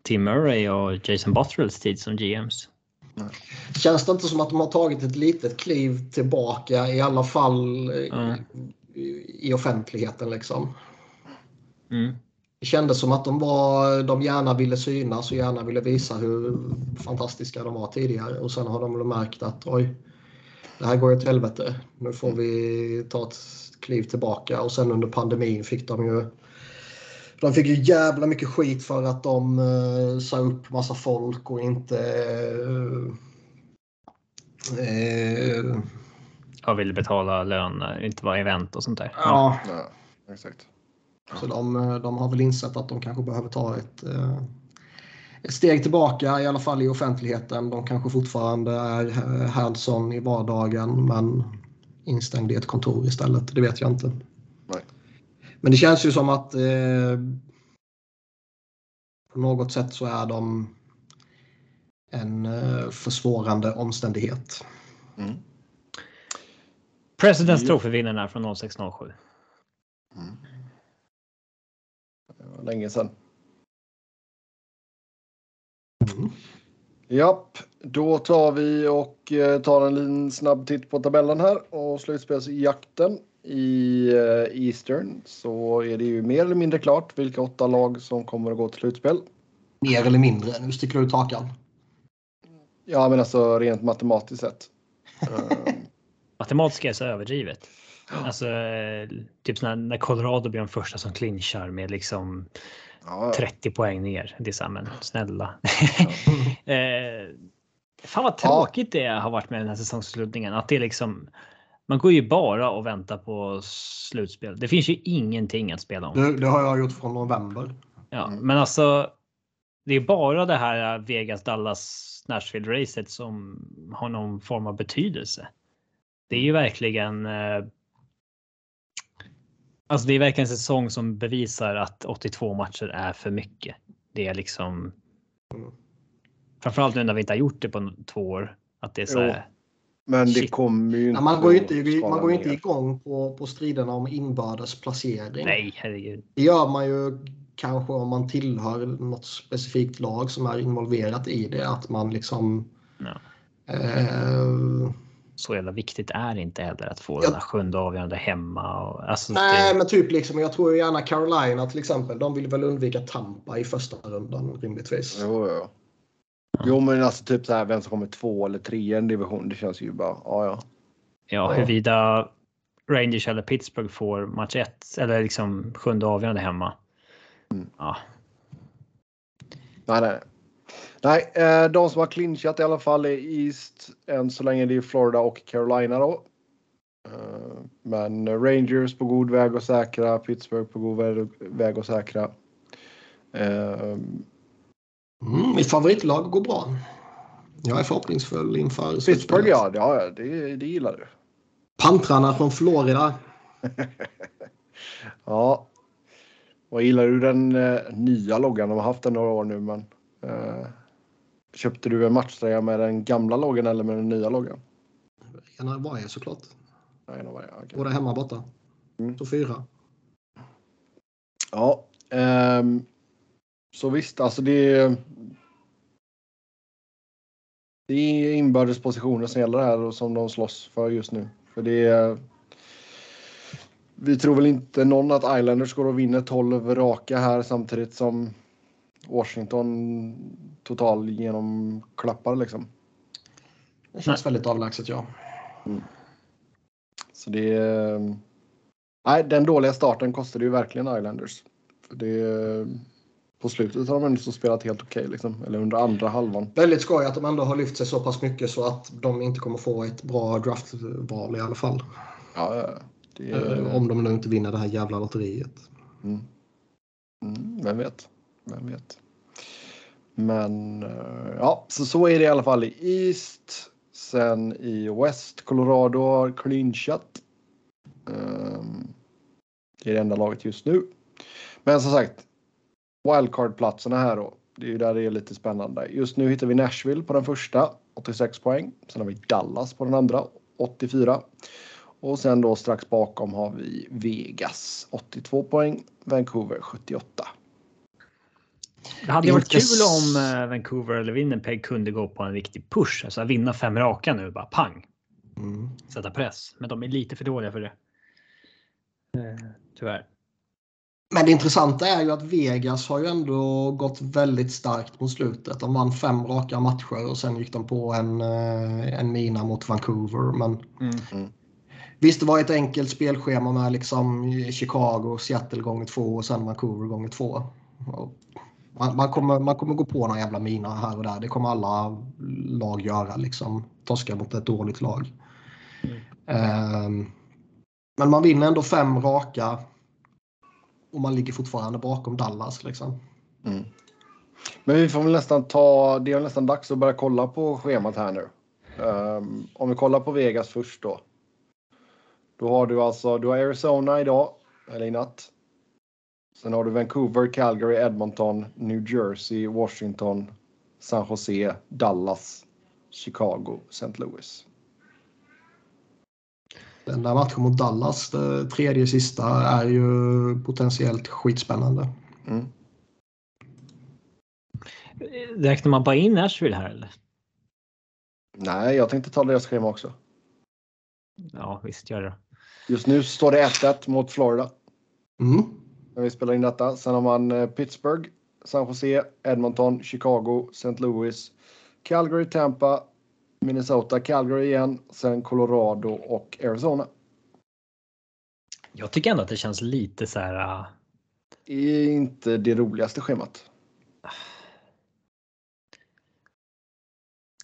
[SPEAKER 1] Tim Murray och Jason Botterells tid som GMs.
[SPEAKER 3] Känns det inte som att de har tagit ett litet kliv tillbaka i alla fall
[SPEAKER 1] Ja.
[SPEAKER 3] i, i offentligheten liksom?
[SPEAKER 1] Mm.
[SPEAKER 3] Det kändes som att de, var, de gärna ville synas och gärna ville visa hur fantastiska de var tidigare. Och sen har de väl märkt att oj, det här går åt helvete. Nu får vi ta ett kliv tillbaka. Och sen under pandemin fick de ju de fick ju jävla mycket skit för att de uh, sa upp massa folk och inte eh, eh,
[SPEAKER 1] Jag ville betala lön, eh, inte vara event och sånt där.
[SPEAKER 3] ja,
[SPEAKER 2] Ja, exakt.
[SPEAKER 3] Så de, eh, de har väl insett att de kanske behöver ta ett, eh, ett steg tillbaka, i alla fall i offentligheten. De kanske fortfarande är eh, hands-on i vardagen men instängd i ett kontor istället. Det vet jag inte.
[SPEAKER 2] Nej.
[SPEAKER 3] Men det känns ju som att eh, på något sätt så är de en eh, försvårande omständighet.
[SPEAKER 2] Mm.
[SPEAKER 1] Presidents. Trophy-vinnarna från 0607.
[SPEAKER 2] Mm. Det var länge sedan.
[SPEAKER 3] Mm.
[SPEAKER 2] Japp, då tar vi och eh, tar en liten snabb titt på tabellen här och slutspelsjakten i eh, Eastern så är det ju mer eller mindre klart vilka åtta lag som kommer att gå till slutspel.
[SPEAKER 3] Mer eller mindre. Nu sticker du ut hakan.
[SPEAKER 2] Ja, men alltså rent matematiskt sett. Eh,
[SPEAKER 1] Matematiska är så överdrivet. Alltså, eh, typ såna, när Colorado blir de första som clinchar med liksom
[SPEAKER 2] ja,
[SPEAKER 1] 30 poäng ner. Det är så här, men snälla. eh, fan vad
[SPEAKER 2] Ja.
[SPEAKER 1] tråkigt det har varit med den här säsongsavslutningen. Att det är liksom, man går ju bara och väntar på slutspel. Det finns ju ingenting att spela om.
[SPEAKER 3] Det, det har jag gjort från november.
[SPEAKER 1] Ja,
[SPEAKER 2] Mm.
[SPEAKER 1] men alltså. Det är bara det här Vegas, Dallas, Nashville racet som har någon form av betydelse. Det är ju verkligen. Alltså, det är verkligen en säsong som bevisar att 82 matcher är för mycket. Det är liksom.
[SPEAKER 3] Mm.
[SPEAKER 1] Framförallt nu när vi inte har gjort det på två år. Att det är så här.
[SPEAKER 2] men det
[SPEAKER 1] Shit.
[SPEAKER 2] kommer ju inte.
[SPEAKER 3] Ja, man går ju inte, man går inte igång på, på striderna om inbördes placering.
[SPEAKER 1] Nej, herregud.
[SPEAKER 3] Det gör man ju kanske om man tillhör något specifikt lag som är involverat i det. Att man liksom...
[SPEAKER 1] Ja.
[SPEAKER 3] Eh,
[SPEAKER 1] Så jävla viktigt är det inte heller att få
[SPEAKER 3] Ja.
[SPEAKER 1] den här sjunde avgörande hemma. Och, alltså,
[SPEAKER 3] nej,
[SPEAKER 1] det,
[SPEAKER 3] men typ liksom. Jag tror ju gärna Carolina till exempel. De vill väl undvika Tampa i första rundan rimligtvis.
[SPEAKER 2] Jo, jo. jo, men alltså typ så här vem som kommer två eller tre i en division. Det känns ju bara, ja, ja.
[SPEAKER 1] Ja, huruvida Rangers eller Pittsburgh får match 1 eller liksom sjunde avgörande hemma.
[SPEAKER 2] Mm.
[SPEAKER 1] Ja,
[SPEAKER 2] Nej, nej. Nej. Eh, de som har clinchat i alla fall är East än så länge. Det är Florida och Carolina då. Eh, Men Rangers på god väg att säkra, Pittsburgh på god väg- att säkra. Eh,
[SPEAKER 3] Mm, mitt favoritlag går bra. Jag är förhoppningsfull inför
[SPEAKER 2] Pittsburgh ja, ja det, det gillar du.
[SPEAKER 3] Pantrarna från Florida.
[SPEAKER 2] Ja. Vad gillar du den nya loggan? De har haft den några år nu men. Eh, köpte du en matchtröja med den gamla loggan eller med den nya loggan?
[SPEAKER 3] En av varje såklart.
[SPEAKER 2] Nej, det var det. okej.
[SPEAKER 3] Både hemma och borta.
[SPEAKER 2] Mm.
[SPEAKER 3] Så fyra.
[SPEAKER 2] Ja, ehm, så visst, alltså det. Det är inbördes positioner som gäller här och som de slåss för just nu. För det är. Vi tror väl inte någon att Islanders går och vinner 12 raka här samtidigt som Washington total genom klappar liksom.
[SPEAKER 3] Det känns väldigt avlägset ja.
[SPEAKER 2] Så det är. Nej, den dåliga starten kostade ju verkligen Islanders. För det, på slutet har de ändå så spelat helt okej liksom. Eller under andra halvan.
[SPEAKER 3] Väldigt skoj att de ändå har lyft sig så pass mycket så att de inte kommer få ett bra draftval i alla fall.
[SPEAKER 2] Ja, det
[SPEAKER 3] Eh, Om de nu inte vinner det här jävla lotteriet.
[SPEAKER 2] mm. Mm, vem vet? Vem vet? Men eh, ja, så så är det i alla fall i East. Sen i West, Colorado har clinchat. Ehm, det är det enda laget just nu. Men som sagt, wildcard-platserna här då. Det är ju där det är lite spännande. Just nu hittar vi Nashville på den första, 86 poäng. Sen har vi Dallas på den andra, 84. Och sen då strax bakom har vi Vegas, 82 poäng. Vancouver, 78.
[SPEAKER 1] Det hade ju varit kul om eh, Vancouver eller Winnipeg kunde gå på en riktig push. Alltså vinna fem raka nu, bara pang. Mm. Sätta press. Men de är lite för dåliga för det. Eh, tyvärr.
[SPEAKER 3] Men det intressanta är ju att Vegas har ju ändå gått väldigt starkt mot slutet. De vann fem raka matcher och sen gick de på en, eh, en mina mot Vancouver. Men mm. mm. Visst, det var ett enkelt spelschema med liksom Chicago, Seattle gånger två och sen Vancouver gånger två. Man, man, kommer, man kommer gå på några jävla mina här och där. Det kommer alla lag göra. Liksom. Torska mot ett dåligt lag. Mm. Um, men man vinner ändå fem raka och man ligger fortfarande bakom Dallas. Liksom. Mm.
[SPEAKER 2] Men vi får väl nästan ta, det är nästan dags att börja kolla på schemat här nu. Um, om vi kollar på Vegas först då. Då har du alltså, du har Arizona idag, eller i natt. Sen har du Vancouver, Calgary, Edmonton, New Jersey, Washington, San Jose, Dallas, Chicago, St. Louis.
[SPEAKER 3] Den där matchen mot Dallas, det tredje sista, är ju potentiellt skitspännande. Mm.
[SPEAKER 1] Räknar man bara in Nashville här eller?
[SPEAKER 2] Nej, jag tänkte ta deras schema också.
[SPEAKER 1] Ja, visst gör det.
[SPEAKER 2] Just nu står det 1-1 mot Florida. Mm. När vi spelar in detta. Sen har man eh, Pittsburgh, San Jose, Edmonton, Chicago, St. Louis, Calgary, Tampa, Minnesota, Calgary igen, sen Colorado och Arizona.
[SPEAKER 1] Jag tycker ändå att det känns lite så här.
[SPEAKER 2] Är inte det roligaste schemat.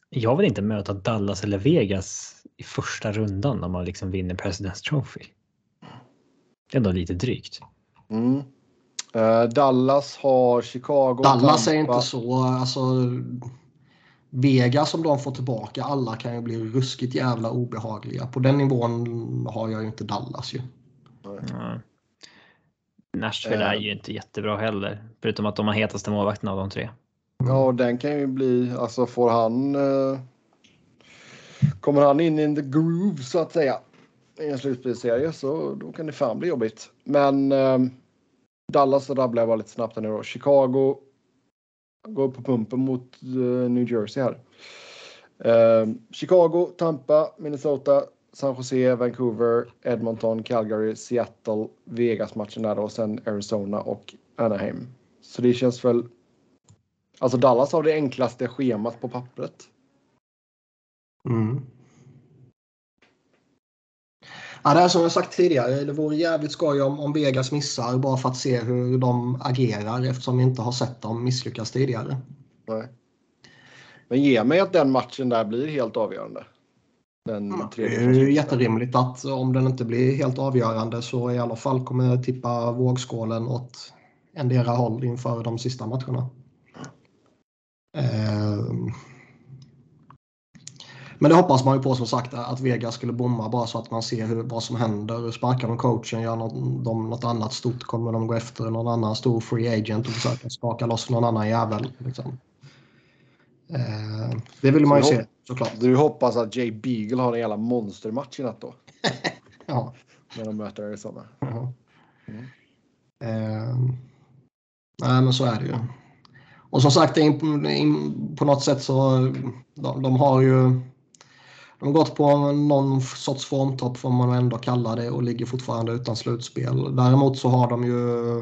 [SPEAKER 1] Jag vill inte möta Dallas eller Vegas i första rundan om man liksom vinner President's Trophy. Det är ändå lite drygt.
[SPEAKER 2] Mm. Uh, Dallas har Chicago.
[SPEAKER 3] Dallas Tampa. är inte så. Alltså, Vegas som de får tillbaka, alla kan ju bli ruskigt jävla obehagliga. På den nivån har jag ju inte Dallas ju. Mm.
[SPEAKER 1] Nashville är ju inte jättebra heller. Förutom att de har hetaste målvakten av de tre.
[SPEAKER 2] Ja, den kan ju bli, alltså får han... Eh, kommer han in in the groove så att säga i en slutspelsserie så då kan det fan bli jobbigt. Men eh, Dallas rabblar jag bara lite snabbt här nu då. Chicago går på pumpen mot uh, New Jersey här. Ehm, Chicago, Tampa, Minnesota, San Jose, Vancouver, Edmonton, Calgary, Seattle, Vegas-matchen där och sen Arizona och Anaheim. Så det känns väl... Alltså Dallas har det enklaste schemat på pappret. Mm.
[SPEAKER 3] Ja, det är som jag sagt tidigare, det vore jävligt skoj om, om Vegas missar bara för att se hur de agerar eftersom vi inte har sett dem misslyckas tidigare. Nej.
[SPEAKER 2] Men ge mig att den matchen där blir helt avgörande.
[SPEAKER 3] Ja, det är ju jätterimligt att om den inte blir helt avgörande så i alla fall kommer jag tippa vågskålen åt endera håll inför de sista matcherna. Mm. Men det hoppas man ju på som sagt att Vegas skulle bomma bara så att man ser hur, vad som händer. Sparkar de coachen, gör något, de något annat stort kommer de gå efter någon annan stor free agent och försöka skaka loss någon annan jävel. Liksom. Eh, det vill man ju se såklart.
[SPEAKER 2] Du hoppas att Jay Beagle har en jävla monstermatch i natt då? ja. När de möter Arizona. Mm. Mm.
[SPEAKER 3] Eh, nej men så är det ju. Och som sagt, på något sätt så de, de har ju de har gått på någon sorts formtopp får man ändå kalla det och ligger fortfarande utan slutspel. Däremot så har de ju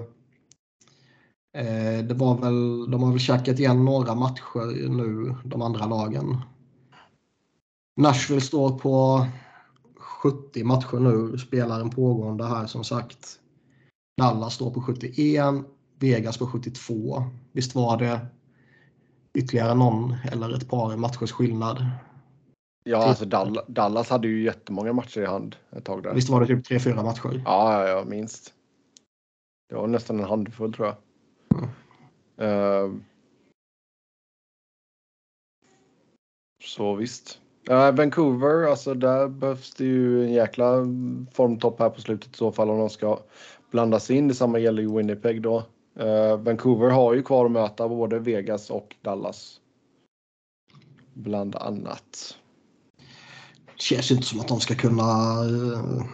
[SPEAKER 3] eh, det var väl, de har väl käkat igen några matcher nu, de andra lagen. Nashville står på 70 matcher nu, spelar en pågående här som sagt. Dallas står på 71, Vegas på 72. Visst var det ytterligare någon eller ett par matchers skillnad
[SPEAKER 2] Ja, alltså Dallas hade ju jättemånga matcher i hand ett tag där.
[SPEAKER 3] Visst var det typ tre, fyra matcher?
[SPEAKER 2] Ja, ja, ja minst. Det var nästan en handfull tror jag. Mm. Uh, så visst. Uh, Vancouver, alltså där behövs det ju en jäkla formtopp här på slutet i så fall om de ska blandas in. Detsamma gäller ju Winnipeg då. Uh, Vancouver har ju kvar att möta både Vegas och Dallas. Bland annat.
[SPEAKER 3] Känns inte som att de ska kunna uh,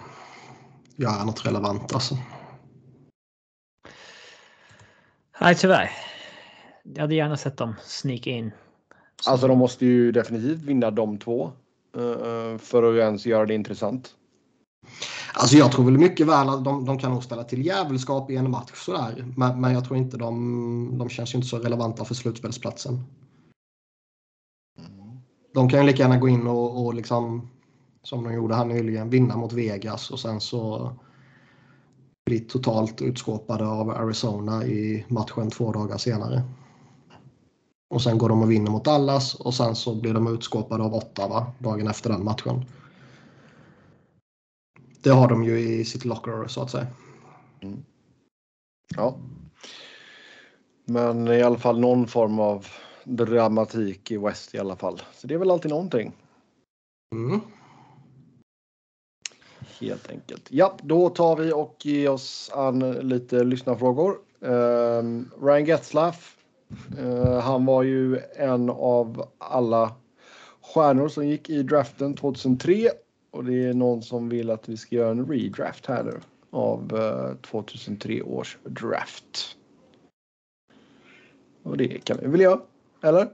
[SPEAKER 3] göra något relevant alltså.
[SPEAKER 1] Nej, tyvärr. Jag hade gärna sett dem sneaka in.
[SPEAKER 2] Så. Alltså de måste ju definitivt vinna de två. Uh, för att ens göra det intressant.
[SPEAKER 3] Alltså jag tror väl mycket väl att de, de kan nog ställa till jävelskap i en match sådär. Men, men jag tror inte de, de känns ju inte så relevanta för slutspelsplatsen. De kan ju lika gärna gå in och, och liksom, som de gjorde här nyligen, vinna mot Vegas och sen så bli totalt utskåpade av Arizona i matchen två dagar senare. Och sen går de och vinner mot Dallas och sen så blir de utskåpade av Ottawa dagen efter den matchen. Det har de ju i sitt locker så att säga. Mm.
[SPEAKER 2] Ja. Men i alla fall någon form av dramatik i West i alla fall. Så det är väl alltid någonting. Mm. Helt enkelt. Ja, då tar vi och ger oss an lite lyssnarfrågor. Uh, Ryan Getzlaff. Uh, han var ju en av alla stjärnor som gick i draften 2003 och det är någon som vill att vi ska göra en redraft här nu av eh, uh, 2003 års draft. Och det kan vi väl göra, eller?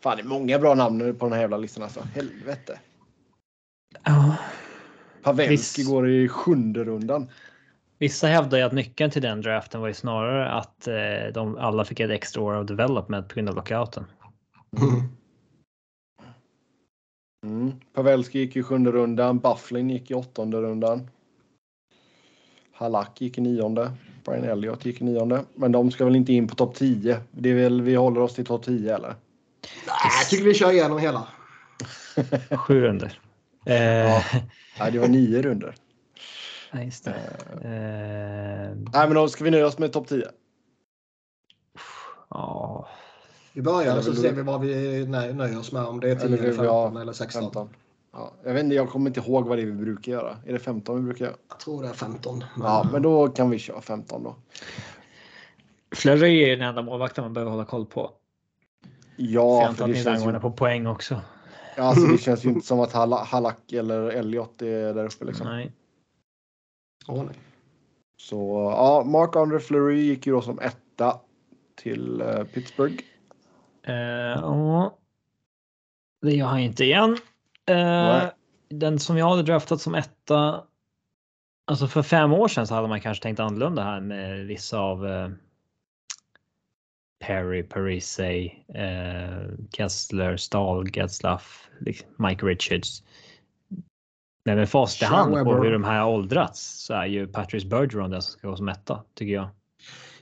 [SPEAKER 2] Fan, det är många bra namn på den här jävla listan alltså. Helvete.
[SPEAKER 1] Ja.
[SPEAKER 2] Pavelski Viss... går i sjunde rundan.
[SPEAKER 1] Vissa hävdar ju att nyckeln till den draften var ju snarare att eh, de alla fick ett extra år av development på grund av lockouten. Mm.
[SPEAKER 2] Mm. Pavelski gick i sjunde rundan. Bufflin gick i åttonde rundan. Halak gick i nionde. Brian Elliott gick i nionde. Men de ska väl inte in på topp 10? Det är väl vi håller oss till topp 10 eller?
[SPEAKER 3] Nej, jag tycker vi kör igenom hela.
[SPEAKER 1] Sju runder.
[SPEAKER 2] Eh. Ja. Nej, det var nio runder.
[SPEAKER 1] Ja, just det.
[SPEAKER 2] Eh. Nej, men då ska vi nöja oss med topp 10.
[SPEAKER 1] Ja.
[SPEAKER 3] Vi börjar så ser vi vad vi nöjer oss med. Om det är 10, eller 15 eller 16. 15.
[SPEAKER 2] Ja, jag, vet inte, jag kommer inte ihåg vad det är vi brukar göra. Är det 15 vi brukar göra?
[SPEAKER 3] Jag tror det är 15.
[SPEAKER 2] Men... Ja, men då kan vi köra 15 då.
[SPEAKER 1] Flurry är den enda målvakten man behöver hålla koll på.
[SPEAKER 2] Ja,
[SPEAKER 1] för det känns ju... på poäng också.
[SPEAKER 2] Ja, alltså det känns ju inte som att Halak eller Elliot är där uppe liksom.
[SPEAKER 1] Nej.
[SPEAKER 3] Oh, nej.
[SPEAKER 2] Så ja, Mark Andre Fleury gick ju då som etta till uh, Pittsburgh.
[SPEAKER 1] Uh, ja. Det gör han inte igen. Uh, den som jag hade draftat som etta. Alltså för fem år sedan så hade man kanske tänkt annorlunda här med vissa av uh, Perry, Parise, uh, Kessler, Stahl, Getzlaff, liksom Mike Richards. Men med fast i hand på hur de här åldrats så är ju Patrice Bergeron den som ska gå som etta tycker jag.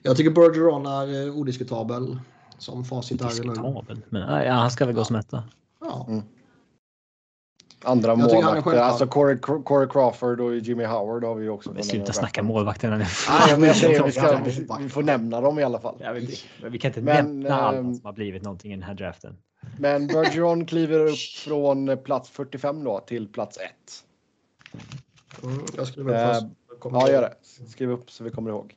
[SPEAKER 3] Jag tycker Bergeron är odiskutabel som facit
[SPEAKER 1] är. Men ja, han ska väl gå som etta.
[SPEAKER 3] Ja. Mm.
[SPEAKER 2] Andra målvakter, alltså Corey, Corey, Crawford och Jimmy Howard har vi också.
[SPEAKER 1] Vi slutar snacka målvakterna nu.
[SPEAKER 2] Nej, men jag säger, vi, ska, vi, får nämna dem i alla fall.
[SPEAKER 1] Ja, vi, vi kan inte men, nämna alla ehm, som har blivit någonting i den här draften.
[SPEAKER 2] Men Bergeron kliver upp från plats 45 då till plats 1.
[SPEAKER 3] Mm, jag skriver upp.
[SPEAKER 2] Uh, ja, gör det. Skriv upp så vi kommer ihåg.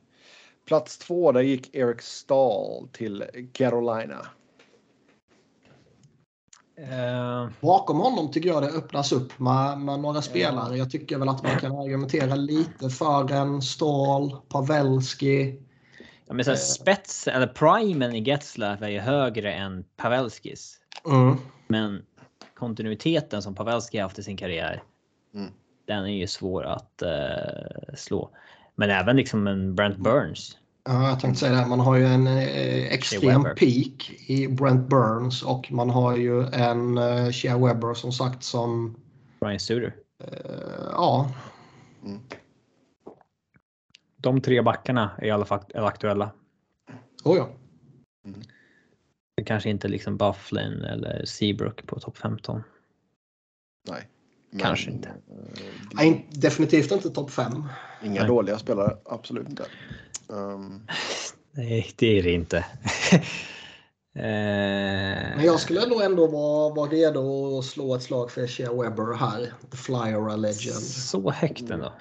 [SPEAKER 2] Plats 2, där gick Eric Stahl till Carolina.
[SPEAKER 3] Uh, Bakom honom tycker jag det öppnas upp med, med några spelare. Jag tycker väl att man kan argumentera lite för en Stahl, Pavelski.
[SPEAKER 1] Ja, men så uh, spets eller primen i Getzlaff är ju högre än Pavelskis.
[SPEAKER 3] Mm.
[SPEAKER 1] Men kontinuiteten som Pavelski haft i sin karriär. Mm. Den är ju svår att uh, slå. Men även liksom en Brent Burns.
[SPEAKER 3] Ja, jag tänkte säga det. Man har ju en eh, extrem peak i Brent Burns och man har ju en eh, Shea Webber som sagt som...
[SPEAKER 1] Brian Suter.
[SPEAKER 3] Eh, ja. Mm.
[SPEAKER 1] De tre backarna är i alla fall aktuella.
[SPEAKER 3] Oh ja.
[SPEAKER 1] Mm. Det kanske inte liksom Bufflin eller Seabrook på topp 15.
[SPEAKER 2] Nej.
[SPEAKER 1] Kanske inte.
[SPEAKER 3] Nej, definitivt inte topp 5.
[SPEAKER 2] Inga Nej. dåliga spelare, absolut inte.
[SPEAKER 1] Um... Nej, det är det inte.
[SPEAKER 3] Men jag skulle nog ändå vara, vara redo att slå ett slag för Shea Webber här. The Flyer Legend.
[SPEAKER 1] Så högt ändå?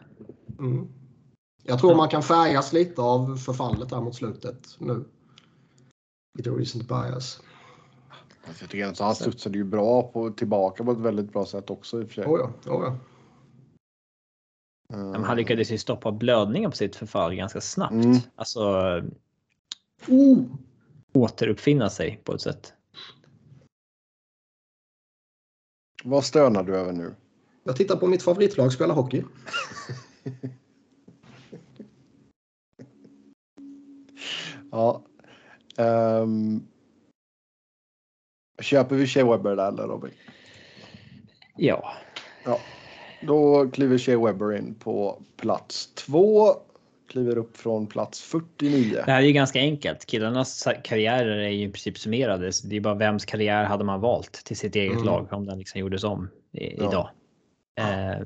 [SPEAKER 3] Mm. Jag tror man kan färgas lite av förfallet här mot slutet nu. Lite recent bias.
[SPEAKER 2] Alltså, jag tycker att han studsade ju bra på, tillbaka på ett väldigt bra sätt också i och för sig.
[SPEAKER 3] Oh ja, oh ja.
[SPEAKER 1] Men han lyckades ju stoppa blödningen på sitt förfall ganska snabbt.
[SPEAKER 2] Mm.
[SPEAKER 1] Alltså
[SPEAKER 3] Oh!
[SPEAKER 1] återuppfinna sig på ett sätt.
[SPEAKER 2] Vad stönar du över nu?
[SPEAKER 3] Jag tittar på mitt favoritlag spela hockey.
[SPEAKER 2] Ja. Um, köper vi Shea Webber där eller Robin?
[SPEAKER 1] Ja,
[SPEAKER 2] Då kliver Shea Webber in på plats två. Kliver upp från plats 49.
[SPEAKER 1] det här är ju ganska enkelt. Killarnas karriärer är ju i princip summerade. Så det är bara vems karriär hade man valt till sitt eget
[SPEAKER 3] Mm.
[SPEAKER 1] lag om den liksom gjordes om i,
[SPEAKER 2] Ja.
[SPEAKER 1] idag. Eh,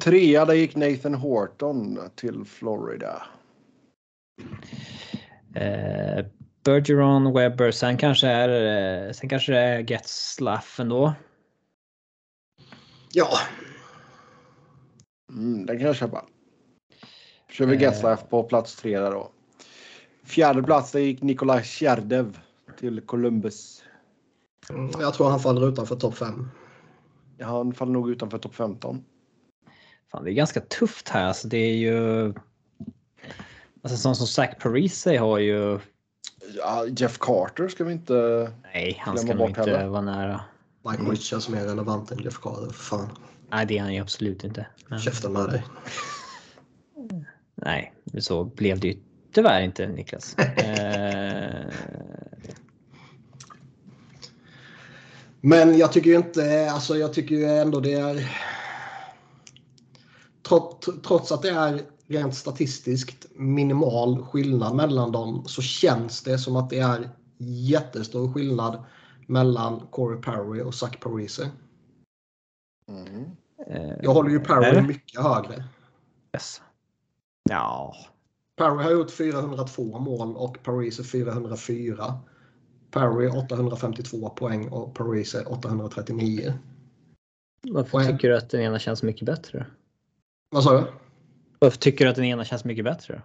[SPEAKER 2] Trea där gick Nathan Horton till Florida.
[SPEAKER 1] eh, Bergeron, Webber, sen kanske är eh, sen kanske det är Getzlaff ändå.
[SPEAKER 3] Ja,
[SPEAKER 2] Mm, den kan jag köpa. Kör vi
[SPEAKER 1] Eh.
[SPEAKER 2] Getzlaff på plats tre där då. Fjärde plats där gick Nikolaj Tjärdev till Columbus.
[SPEAKER 3] Mm, jag tror han faller utanför topp 5.
[SPEAKER 2] Ja, Han faller nog utanför topp 15.
[SPEAKER 1] Fan, det är ganska tufft här. Alltså, det är ju... Alltså sån som Zach Parise har ju...
[SPEAKER 2] Ja, Jeff Carter ska vi inte...
[SPEAKER 1] Nej, han ska nog
[SPEAKER 2] bort
[SPEAKER 1] inte
[SPEAKER 2] heller.
[SPEAKER 1] vara nära.
[SPEAKER 3] Mike
[SPEAKER 2] Mm.
[SPEAKER 3] Rich känns mer relevant än Jeff Carter. För fan.
[SPEAKER 1] Nej, det är han ju absolut inte. Men,
[SPEAKER 3] Käften med dig.
[SPEAKER 1] nej, så blev det ju tyvärr inte Niklas. Eh,
[SPEAKER 3] Men jag tycker ju inte, alltså jag tycker ju ändå det är... Trots, trots att det är rent statistiskt minimal skillnad mellan dem så känns det som att det är jättestor skillnad mellan Corey Perry och Zach Parise.
[SPEAKER 2] Mm.
[SPEAKER 3] Jag håller ju Perry mycket högre.
[SPEAKER 1] yes. Ja,
[SPEAKER 3] Perry har gjort 402 mål och Parise 404. Perry 852 poäng och Parise 839.
[SPEAKER 1] varför
[SPEAKER 3] Poäng.
[SPEAKER 1] tycker du att den ena känns mycket bättre?
[SPEAKER 3] Vad sa du?
[SPEAKER 1] Varför tycker du att den ena känns mycket bättre?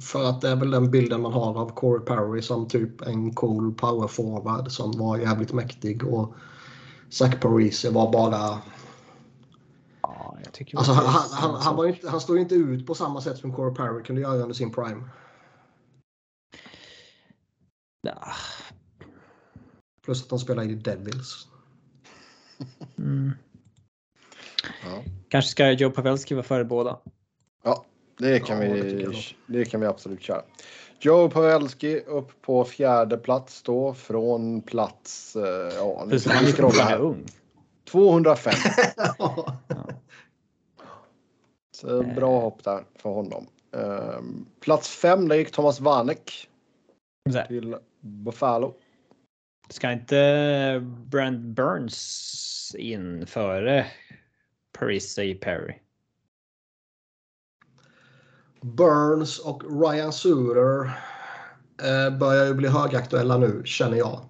[SPEAKER 3] För att det är väl den bilden man har av Corey Perry som typ en cool power forward som var jävligt mäktig och Zach Parise var bara...
[SPEAKER 1] Ja, jag tycker
[SPEAKER 3] Alltså han, han, han, var inte, han stod ju inte ut på samma sätt som Corey Perry kunde göra under sin prime.
[SPEAKER 1] Ja,
[SPEAKER 3] Plus att han spelade i Devils.
[SPEAKER 1] mm.
[SPEAKER 2] Ja.
[SPEAKER 1] Kanske ska Joe Pavelski vara före båda.
[SPEAKER 2] Det kan,
[SPEAKER 3] Ja,
[SPEAKER 2] vi, det kan vi absolut köra. Joe Pavelski upp på fjärde plats då från plats... eh, Ja, nu ska
[SPEAKER 1] han
[SPEAKER 2] vi scrolla här.
[SPEAKER 1] ung.
[SPEAKER 2] 205.
[SPEAKER 3] Ja.
[SPEAKER 2] Så bra hopp där för honom. Ehm, plats fem, där gick Thomas Vanek till Buffalo.
[SPEAKER 1] Ska inte Brent Burns in före Parise Perry?
[SPEAKER 3] Burns och Ryan Suter eh, börjar ju bli högaktuella nu känner jag.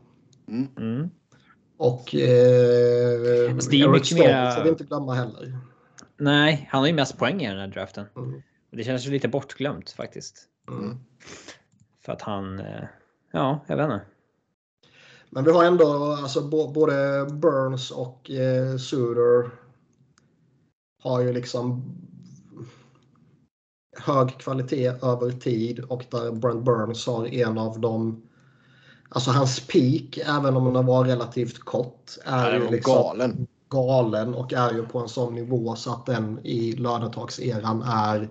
[SPEAKER 1] Mm.
[SPEAKER 3] Och eh,
[SPEAKER 1] det är
[SPEAKER 3] Eric
[SPEAKER 1] mycket
[SPEAKER 3] Stone
[SPEAKER 1] mera-
[SPEAKER 3] får vi inte glömma heller.
[SPEAKER 1] Nej, han har ju mest poäng i den här draften.
[SPEAKER 3] Mm.
[SPEAKER 1] Det känns ju lite bortglömt faktiskt.
[SPEAKER 3] Mm.
[SPEAKER 1] För att han, eh, ja, jag vet inte.
[SPEAKER 3] Men vi har ändå alltså, både Burns och eh, Suter har ju liksom hög kvalitet över tid och där Brent Burns har en av de Alltså hans peak, även om den var relativt kort, är ju liksom
[SPEAKER 2] galen.
[SPEAKER 3] galen och är ju på en sån nivå så att den i lönetagseran är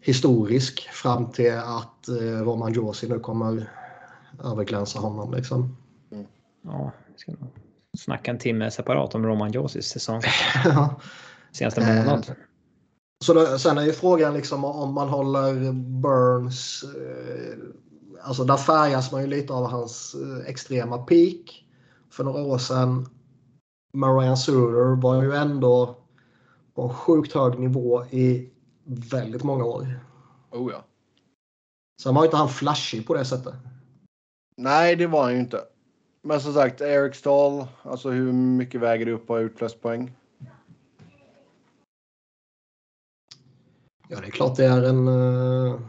[SPEAKER 3] historisk fram till att eh, Roman Josi nu kommer överglänsa honom. Liksom.
[SPEAKER 1] Ja, vi ska nog snacka en timme separat om Roman Josis säsong. Senaste
[SPEAKER 3] Eh,
[SPEAKER 1] månad.
[SPEAKER 3] Så då, sen är ju frågan liksom om man håller Burns... Eh, alltså där färgas man ju lite av hans eh, extrema peak. För några år sedan. Marian Suter var ju ändå på en sjukt hög nivå i väldigt många år.
[SPEAKER 2] Oh, ja.
[SPEAKER 3] Sen var ju inte han flashig på det sättet.
[SPEAKER 2] Nej, det var han ju inte. Men som sagt, Eric Stahl, alltså hur mycket väger det upp att ha utlöst poäng?
[SPEAKER 3] Ja, det är klart det är en uh,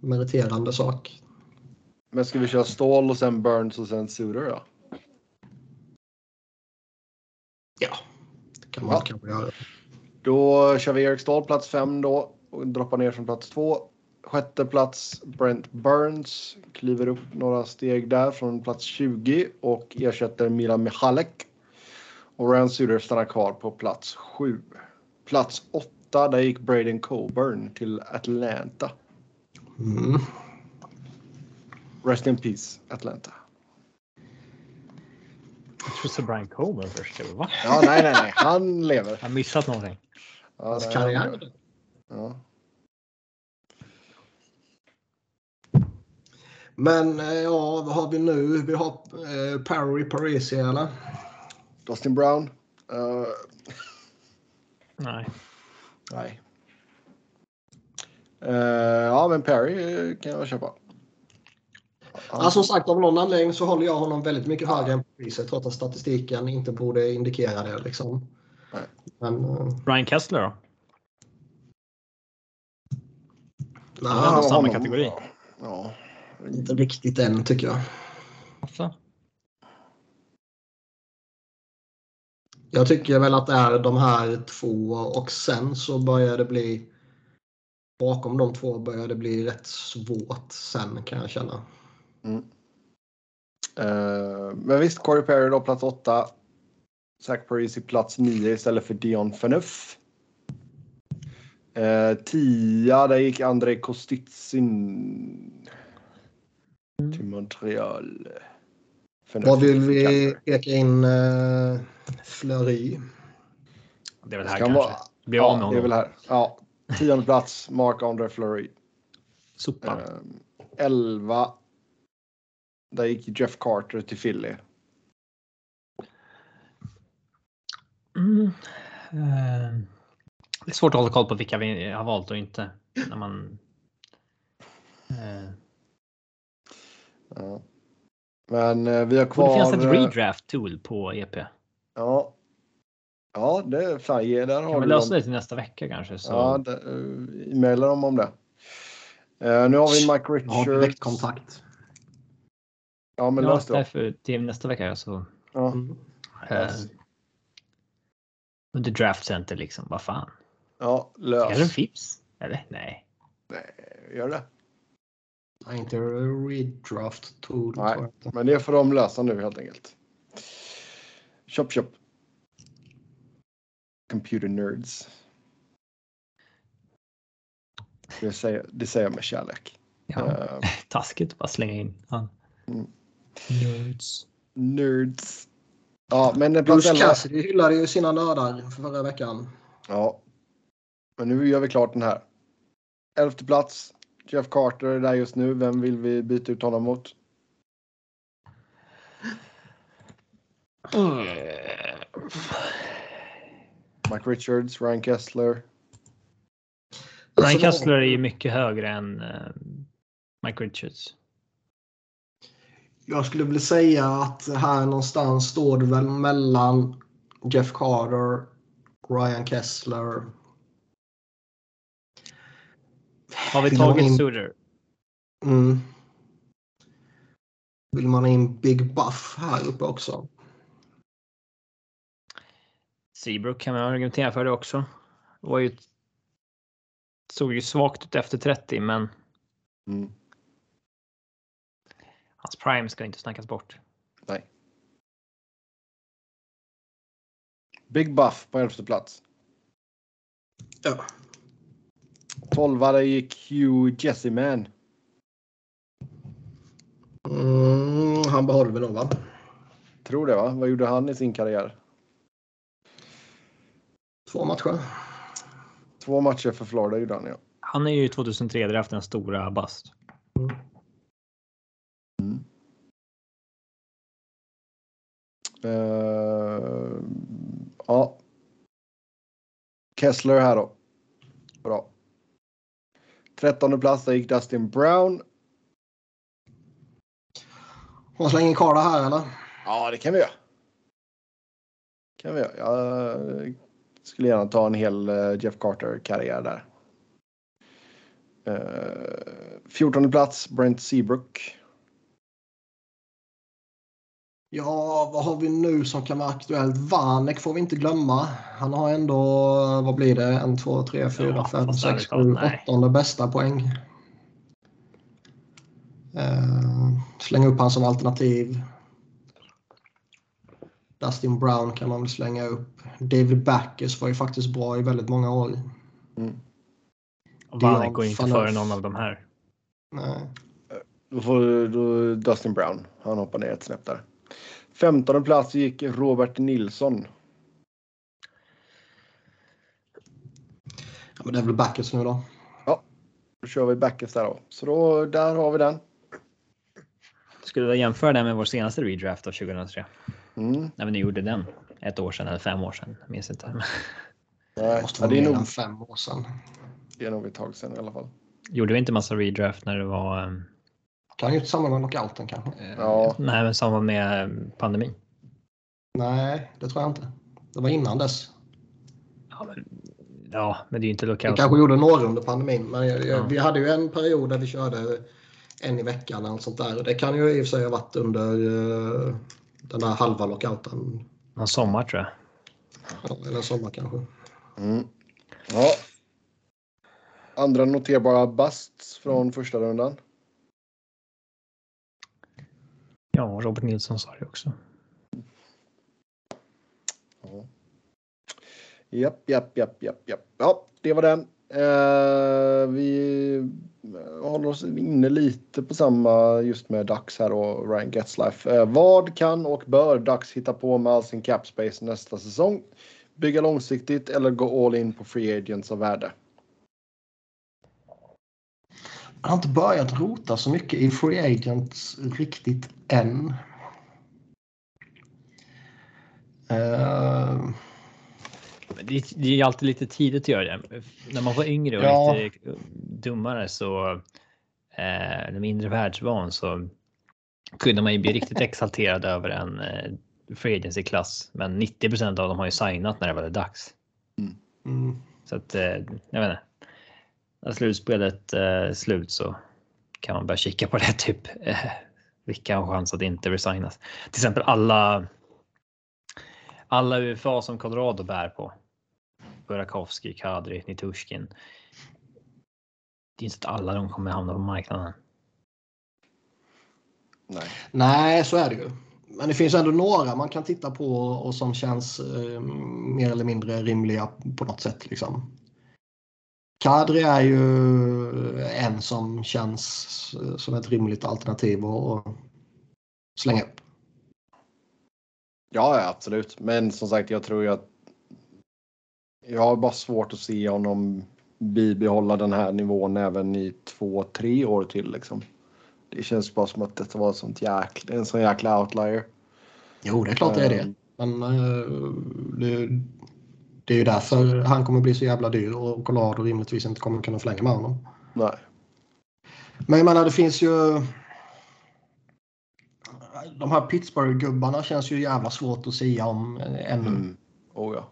[SPEAKER 3] meriterande sak.
[SPEAKER 2] Men ska vi köra Stål och sen Burns och sen Suter då?
[SPEAKER 3] Ja, det kan man ja. kanske göra.
[SPEAKER 2] Då kör vi Erik Ståhl plats 5 då och droppar ner från plats 2. Sjätte plats Brent Burns kliver upp några steg där från plats 20 och ersätter Milan Michalek. Och Ryan Suter stannar kvar på plats 7. Plats 8 där gick Braden Coburn till Atlanta.
[SPEAKER 3] Mm.
[SPEAKER 2] Rest in peace Atlanta.
[SPEAKER 1] Jag trodde så Brian Coburn först. Va?
[SPEAKER 2] Ja, nej, nej, nej. Han lever.
[SPEAKER 1] Jag har missat någonting.
[SPEAKER 3] Ja, Hans karriär.
[SPEAKER 2] Ja.
[SPEAKER 3] Men eh, ja, vad har vi nu? Vi har eh, Parry Parisi eller?
[SPEAKER 2] Dustin Brown. Uh...
[SPEAKER 1] Nej.
[SPEAKER 2] Nej. Uh, ja, men Perry kan jag köpa.
[SPEAKER 3] Han... Ja, som sagt, av någon anledning så håller jag honom väldigt mycket högre än priset trots att statistiken inte borde indikera det. Liksom.
[SPEAKER 2] Nej.
[SPEAKER 3] Men, uh...
[SPEAKER 1] Brian Kessler då?
[SPEAKER 3] Nej,
[SPEAKER 1] han är samma honom... kategori.
[SPEAKER 2] Ja.
[SPEAKER 3] Inte riktigt än tycker jag.
[SPEAKER 1] Alltså.
[SPEAKER 3] Jag tycker väl att det är de här två och sen så börjar det bli bakom de två börjar det bli rätt svårt sen kan jag känna.
[SPEAKER 2] Mm. Uh, men visst, Corey Perry då plats 8. Zach Parisi plats 9 istället för Dion Phaneuf. Uh, tia, där gick Andrei Kostitsin till Montreal.
[SPEAKER 3] Vad vill vi peka in uh, Fleury?
[SPEAKER 1] Det är väl här kanske. Vara, Bli av med
[SPEAKER 2] honom. Det är väl här. Ja, tionde plats, Mark-André Fleury.
[SPEAKER 1] Sopa.
[SPEAKER 2] Uh, elva. Där gick Jeff Carter till Philly.
[SPEAKER 1] Mm. Uh, det är svårt att hålla koll på vilka vi har valt och inte. När man... Uh.
[SPEAKER 2] Men eh, vi har kvar...
[SPEAKER 1] Det finns ett redraft tool på EP.
[SPEAKER 2] Ja. Ja, det är fan, ge, där har
[SPEAKER 1] kan vi lösa det till nästa vecka kanske? Så...
[SPEAKER 2] Ja, det, uh, e-maila dem om det. Uh, nu har vi Mike Richards. Ja,
[SPEAKER 3] direktkontakt.
[SPEAKER 2] Ja, men
[SPEAKER 1] ja,
[SPEAKER 2] lös det.
[SPEAKER 1] Därför till nästa vecka så.
[SPEAKER 2] Ja.
[SPEAKER 1] Mm. Uh, under draft center liksom, vad fan.
[SPEAKER 2] Ja, lös.
[SPEAKER 1] Är det en Fips? Eller? Nej.
[SPEAKER 2] Nej, gör det.
[SPEAKER 3] Nej, inte redraft tool.
[SPEAKER 2] Nej, men det får de lösa nu helt enkelt. Chop chop. Computer nerds. Det säger, det säger jag med kärlek.
[SPEAKER 1] Ja, uh, taskigt bara slänga in han.
[SPEAKER 2] Mm.
[SPEAKER 1] Nerds.
[SPEAKER 2] Nerds. Ja, men
[SPEAKER 3] Bruce Cassidy hyllade ju sina nördar förra veckan.
[SPEAKER 2] Ja. Men nu gör vi klart den här. Elfte plats. Jeff Carter är där just nu. Vem vill vi byta ut honom mot?
[SPEAKER 1] Mm.
[SPEAKER 2] Mike Richards, Ryan Kessler.
[SPEAKER 1] Ryan Kessler är ju mycket högre än uh, Mike Richards.
[SPEAKER 3] Jag skulle vilja säga att här någonstans står det väl mellan Jeff Carter, Ryan Kessler.
[SPEAKER 1] Har vi tagit in... Suter?
[SPEAKER 3] Mm. Vill man ha in Big Buff här uppe också?
[SPEAKER 1] Seabrook kan man argumentera för det också. Det var ju, såg ju svagt ut efter 30 men
[SPEAKER 2] mm.
[SPEAKER 1] hans prime ska inte snackas bort.
[SPEAKER 2] Nej. Big Buff på elfte plats.
[SPEAKER 3] Ja.
[SPEAKER 2] Tolvare gick Hugh Jesseman.
[SPEAKER 3] Mm, han behåller väl nog va?
[SPEAKER 2] Tror det va? Vad gjorde han i sin karriär?
[SPEAKER 3] Två matcher.
[SPEAKER 2] Två matcher för Florida gjorde han ja.
[SPEAKER 1] Han är ju 2003 draft den stora bast.
[SPEAKER 3] Mm.
[SPEAKER 2] Mm. Uh, ja. Kessler här då. Bra. Trettonde plats där gick Dustin Brown.
[SPEAKER 3] Slänger in Karla här eller?
[SPEAKER 2] Ja, det kan vi göra. Kan vi göra. Jag skulle gärna ta en hel eh, Jeff Carter-karriär där. Eh, 14 plats, Brent Seabrook.
[SPEAKER 3] Ja, vad har vi nu som kan vara aktuellt? Vanek får vi inte glömma. Han har ändå, vad blir det, en, två, tre, fyra,
[SPEAKER 1] Ja,
[SPEAKER 3] fem, sex, sju, åttonde bästa poäng. Eh, slänga upp han som alternativ. Dustin Brown kan man väl slänga upp. David Backes var ju faktiskt bra i väldigt många år. Dion
[SPEAKER 1] Vanek går inte före någon av de här.
[SPEAKER 3] Nej.
[SPEAKER 2] Då får då Dustin Brown. Han hoppar ner ett snäpp där. 15 plats gick Robert Nilsson.
[SPEAKER 3] Ja, men det är väl Backes nu då.
[SPEAKER 2] Då kör vi backes där då. Så då, där har vi den.
[SPEAKER 1] Skulle du jämföra det med vår senaste redraft av 2003?
[SPEAKER 2] Mm.
[SPEAKER 1] När vi nu gjorde den. Ett år sedan eller fem år sedan. Jag minns inte.
[SPEAKER 3] Det
[SPEAKER 2] Nej,
[SPEAKER 3] måste
[SPEAKER 2] ja,
[SPEAKER 3] vara
[SPEAKER 2] det, är
[SPEAKER 3] mer
[SPEAKER 2] nog,
[SPEAKER 3] än fem år sedan.
[SPEAKER 2] det är nog ett tag sedan i alla fall.
[SPEAKER 1] Gjorde vi inte massa redraft när det var? ehm,
[SPEAKER 3] Kan ha gjort samma med lockouten kanske.
[SPEAKER 1] eh,
[SPEAKER 2] Ja.
[SPEAKER 1] Nej, men samma med ehm, pandemin.
[SPEAKER 3] Nej, det tror jag inte. Det var innan dess.
[SPEAKER 1] Ja, men, ja, men det är ju inte
[SPEAKER 3] Vi
[SPEAKER 1] lockout.
[SPEAKER 3] kanske gjorde några under pandemin, men jag, jag,
[SPEAKER 1] Ja.
[SPEAKER 3] vi hade ju en period där vi körde en i veckan eller något sånt där. Och Det kan ju i och för sig ha varit under eh, den där halva lockouten.
[SPEAKER 1] Någon sommar tror jag.
[SPEAKER 3] Ja, Eller sommar kanske.
[SPEAKER 2] Mm. Ja. Andra noterbara busts från första rundan.
[SPEAKER 1] Ja, Robert Nilsson sa det också.
[SPEAKER 2] Ja. Japp, japp, japp, japp, japp. Ja, det var den. Eh, vi håller oss inne lite på samma just med Dax här och Ryan Getzlife. Eh, vad kan och bör Dax hitta på med all sin cap space nästa säsong? Bygga långsiktigt eller gå all in på free agents av värde?
[SPEAKER 3] Han har inte börjat rota så mycket i Free Agents riktigt än.
[SPEAKER 1] Men Det, är- det är alltid lite tidigt att göra det. När man var yngre och
[SPEAKER 3] Ja.
[SPEAKER 1] lite dummare så eh, eller mindre världsvan så kunde man ju bli riktigt exalterad över en eh, free agency-klass. Men 90% av dem har ju signat när det var dags.
[SPEAKER 3] mm.
[SPEAKER 1] Så att eh, jag vet inte. När slutspelet är slut så kan man börja kika på det typ. Eh, vilka har chans att inte resignas? Till exempel alla. Alla UFA som Colorado bär på. Burakovsky, Kadri, Nitushkin. Det är inte att alla de kommer hamna på marknaden.
[SPEAKER 2] Nej.
[SPEAKER 3] Nej, så är det ju. Men det finns ändå några man kan titta på och som känns eh, mer eller mindre rimliga på något sätt. Liksom. Kadri är ju en som känns som ett rimligt alternativ att slänga upp.
[SPEAKER 2] Ja, absolut. Men som sagt, jag tror ju att jag har bara svårt att se honom bibehålla den här nivån även i två, tre år till. Liksom. Det känns bara som att detta var sånt jäkla, en sån jäkla outlier.
[SPEAKER 3] Jo, det är klart det är det.
[SPEAKER 2] Ehm,
[SPEAKER 3] Men eh, det, det är ju därför han kommer bli så jävla dyr och Colorado rimligtvis inte kommer kunna förlänga med honom.
[SPEAKER 2] Nej.
[SPEAKER 3] Men jag menar, det finns ju... De här Pittsburgh-gubbarna känns ju jävla svårt att säga om eh, ännu.
[SPEAKER 2] Mm. Oh, ja.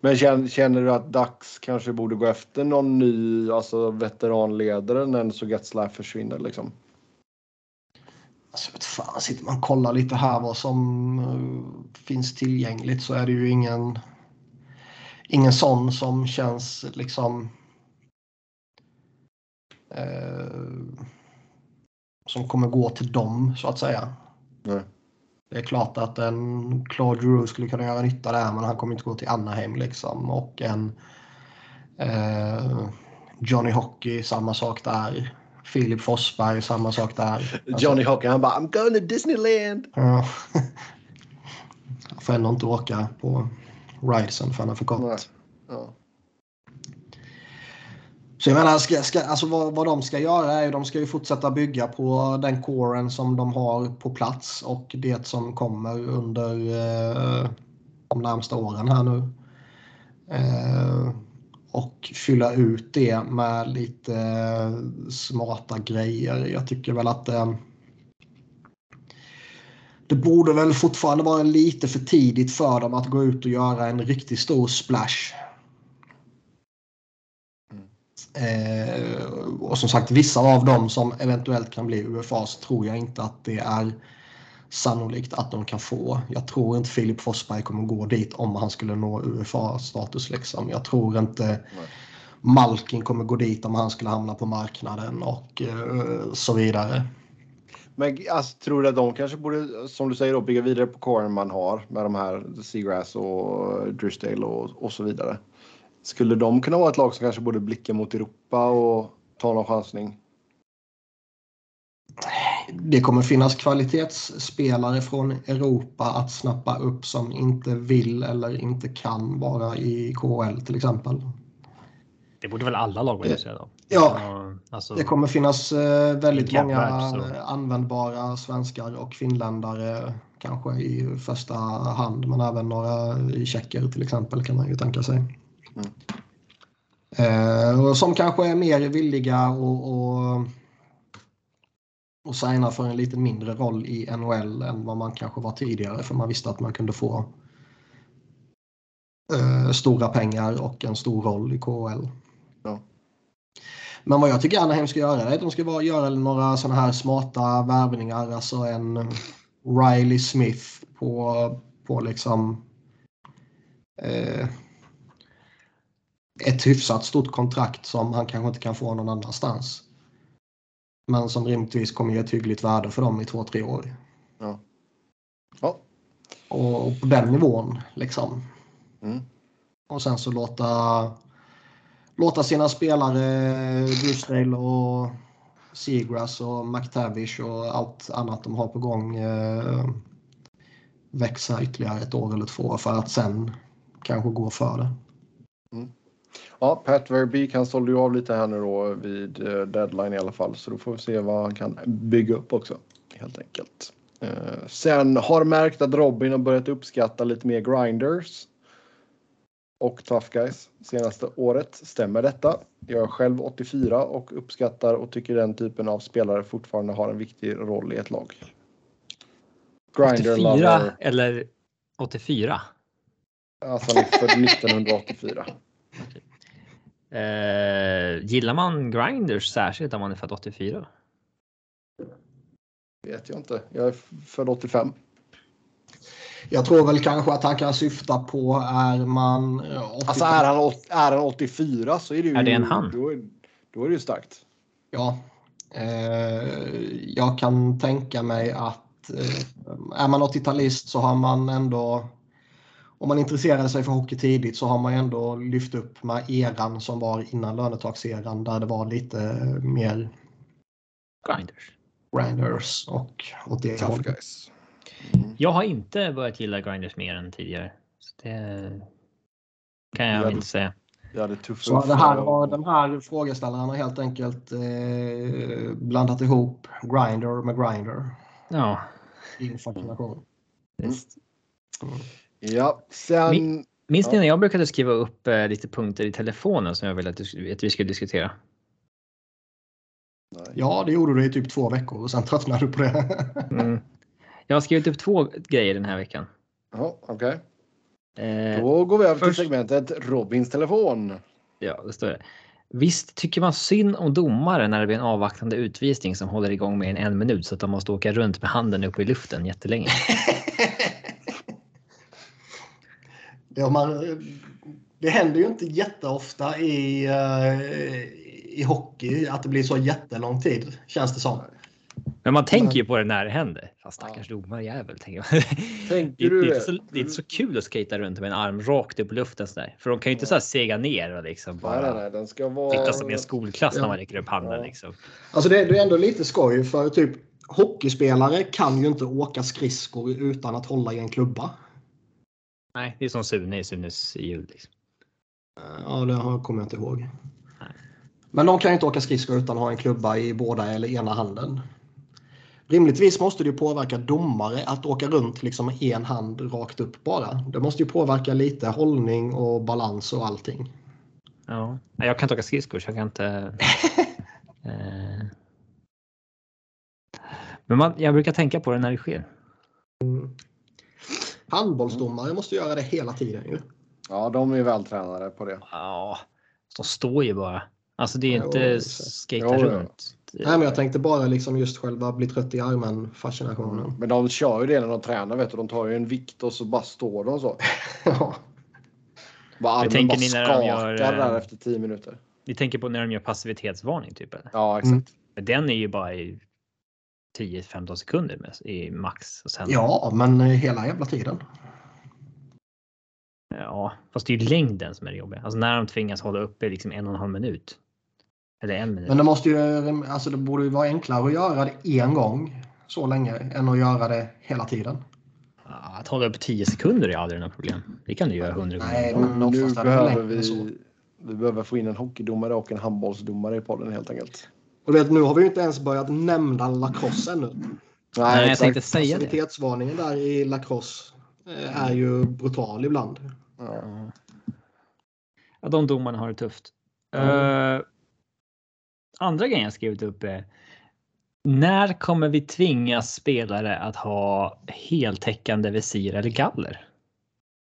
[SPEAKER 2] Men känner, känner du att Dax kanske borde gå efter någon ny alltså veteranledare när så Getzlaff försvinner? Liksom?
[SPEAKER 3] Alltså, vet fan, sitter man och kollar lite här vad som eh, finns tillgängligt så är det ju ingen, ingen sån som känns liksom eh, som kommer gå till dem så att säga.
[SPEAKER 2] Nej.
[SPEAKER 3] Det är klart att en Claude Giroux skulle kunna göra nytta där men han kommer inte gå till Anaheim liksom och en eh, Johnny Hockey samma sak där. Filip Forsberg samma sak där. Alltså-
[SPEAKER 2] Johnny Hockey, han bara I'm going to Disneyland.
[SPEAKER 3] Ja. Han får ändå inte åka på ridesen för han är för kort.
[SPEAKER 2] Ja.
[SPEAKER 3] Så jag menar, ska, ska, alltså vad, vad de ska göra är ju de ska ju fortsätta bygga på den kåren som de har på plats och det som kommer under eh, de närmsta åren här nu. Eh, och fylla ut det med lite eh, smarta grejer. Jag tycker väl att eh, det borde väl fortfarande vara lite för tidigt för dem att gå ut och göra en riktigt stor splash. Eh, och som sagt, vissa av dem som eventuellt kan bli UFAs tror jag inte att det är sannolikt att de kan få. Jag tror inte Filip Forsberg kommer gå dit om han skulle nå UFA-status. Liksom. Jag tror inte Nej. Malkin kommer gå dit om han skulle hamna på marknaden och eh, så vidare.
[SPEAKER 2] Men alltså, tror du att de kanske borde, som du säger, då, bygga vidare på kåren man har med de här Seagrass och Drysdale och, och så vidare? Skulle de kunna vara ett lag som kanske borde blicka mot Europa och ta någon chansning?
[SPEAKER 3] Det kommer finnas kvalitetsspelare från Europa att snappa upp som inte vill eller inte kan vara i KHL till exempel.
[SPEAKER 1] Det borde väl alla lag vara intresserade av?
[SPEAKER 3] Ja, alltså, det kommer finnas eh, väldigt många användbara svenskar och finländare kanske i första hand, men även några i tjecker till exempel kan man ju tänka sig. Mm. Eh, som kanske är mer villiga och, och, och signa för en lite mindre roll i NHL än vad man kanske var tidigare för man visste att man kunde få eh, stora pengar och en stor roll i KHL. Men vad jag tycker Anaheim ska göra är att de ska bara göra några sådana här smarta värvningar. Alltså en Riley Smith på, på liksom eh, ett hyfsat stort kontrakt som han kanske inte kan få någon annanstans. Men som rimligtvis kommer ge ett hyggligt värde för dem i två, tre år. Ja. ja. Och på den nivån liksom. Mm. Och sen så låta låta sina spelare, Drysdale och Seagrass och McTavish och allt annat de har på gång eh, växa ytterligare ett år eller två för att sen kanske gå för det.
[SPEAKER 2] Mm. Ja, Pat Verbeek han sålde ju av lite här nu då vid eh, deadline i alla fall så då får vi se vad han kan bygga upp också helt enkelt. Eh, sen har märkt att Robin har börjat uppskatta lite mer grinders och Tough Guys senaste året. Stämmer detta? Jag är själv 84 och uppskattar och tycker den typen av spelare fortfarande har en viktig roll i ett lag.
[SPEAKER 1] Grinder 84 lover. eller 84?
[SPEAKER 2] Alltså han är född 1984.
[SPEAKER 1] Eh, gillar man grinders särskilt om man är född 84?
[SPEAKER 2] Vet jag inte. Jag är född 85.
[SPEAKER 3] Jag tror väl kanske att han kan syfta på är man...
[SPEAKER 2] 80, alltså är han, är han 84 så är det ju...
[SPEAKER 1] Är det en han?
[SPEAKER 2] Då, då är det ju starkt.
[SPEAKER 3] Ja. Eh, jag kan tänka mig att eh, är man 80-talist så har man ändå... Om man intresserade sig för hockey tidigt så har man ändå lyft upp med eran som var innan lönetakseran där det var lite mer...
[SPEAKER 1] Grinders.
[SPEAKER 3] Grinders och åt det
[SPEAKER 2] Tough guys.
[SPEAKER 1] Mm. Jag har inte börjat gilla grinders mer än tidigare. Så det kan jag inte säga.
[SPEAKER 2] Ja, det
[SPEAKER 3] så det här har, den här frågeställaren har helt enkelt eh, blandat ihop grinder med grinder.
[SPEAKER 1] Ja.
[SPEAKER 3] I fascination.
[SPEAKER 2] Mm. Ja, sen...
[SPEAKER 1] Minns ni ja. när jag brukade skriva upp eh, lite punkter i telefonen som jag ville att, att vi skulle diskutera?
[SPEAKER 3] Nej. Ja, det gjorde du i typ två veckor och sen tröttnade du på det. mm.
[SPEAKER 1] Jag har skrivit upp två grejer den här veckan.
[SPEAKER 2] Ja, okej. Okay. Eh, Då går vi över först... till segmentet Robins telefon.
[SPEAKER 1] Ja, det står det. Visst tycker man synd om domare när det blir en avvaktande utvisning som håller igång med en en minut så att de måste åka runt med handen uppe i luften jättelänge.
[SPEAKER 3] ja, man, det händer ju inte jätteofta i, uh, i hockey att det blir så jättelång tid känns det som.
[SPEAKER 1] Men man tänker ju på det när det händer. Fast stackars ja. domarjävel. Tänker man. Tänker det, det, är inte så, det är inte så kul att skata runt med en arm rakt upp i luften sådär. För de kan ju inte så här sega ner och liksom bara nej, nej, den ska vara... sitta som i en skolklass ja. när man räcker upp handen. Ja. Liksom.
[SPEAKER 3] Alltså det, det är ändå lite skoj för typ hockeyspelare kan ju inte åka skridskor utan att hålla i en klubba.
[SPEAKER 1] Nej, det är som Sune i Sunes ljud. Liksom.
[SPEAKER 3] Ja, det kommer jag inte ihåg. Nej. Men de kan ju inte åka skridskor utan att ha en klubba i båda eller ena handen. Rimligtvis måste det påverka domare att åka runt liksom med en hand rakt upp bara. Det måste ju påverka lite hållning och balans och allting.
[SPEAKER 1] Ja, jag kan inte åka skridskor så jag kan inte... eh... Men man, jag brukar tänka på det när det sker. Mm.
[SPEAKER 3] Handbollsdomare måste göra det hela tiden ju.
[SPEAKER 2] Ja, de är vältränade på det.
[SPEAKER 1] Ja, de står ju bara. Alltså det är
[SPEAKER 3] Jo,
[SPEAKER 1] inte
[SPEAKER 2] ja.
[SPEAKER 1] runt.
[SPEAKER 3] Nej, men jag tänkte bara liksom just själva bli trött i armen fascinationen.
[SPEAKER 2] Men de kör ju det när de tränar vet du. De tar ju en vikt och så bara står de så.
[SPEAKER 3] Ja.
[SPEAKER 2] Bara armen
[SPEAKER 1] tänker
[SPEAKER 2] bara
[SPEAKER 1] ni när de
[SPEAKER 2] skakar
[SPEAKER 1] gör,
[SPEAKER 2] där
[SPEAKER 1] eh,
[SPEAKER 2] efter 10 minuter.
[SPEAKER 1] Ni tänker på när de gör passivitetsvarning typ? Eller?
[SPEAKER 2] Ja exakt.
[SPEAKER 3] Mm.
[SPEAKER 1] Den är ju bara i 10-15 sekunder med, i max. Och sen,
[SPEAKER 3] ja, men eh, hela jävla tiden.
[SPEAKER 1] ja, fast det är ju längden som är det jobbiga. Alltså när de tvingas hålla uppe liksom en och en halv minut. Eller en minut.
[SPEAKER 3] Men det måste ju, alltså det borde ju vara enklare att göra det en gång så länge än att göra det hela tiden.
[SPEAKER 1] Ja, Att hålla upp 10 sekunder är aldrig något problem. Det kan du göra 100
[SPEAKER 3] Nej,
[SPEAKER 1] gånger.
[SPEAKER 3] men
[SPEAKER 2] nu behöver vi, vi behöver få in en hockeydomare och en handbollsdomare i podden helt enkelt.
[SPEAKER 3] Och vet, nu har vi ju inte ens börjat nämna lacrosse ännu.
[SPEAKER 1] Nej, jag tänkte säga det.
[SPEAKER 3] Passivitetsvarningen där i lacrosse eh, är ju brutal ibland.
[SPEAKER 2] Ja.
[SPEAKER 1] Ja. De domarna har det tufft.
[SPEAKER 3] Ja.
[SPEAKER 1] Eh, andra grejen jag skrivit upp är. När kommer vi tvinga spelare att ha heltäckande visir eller galler?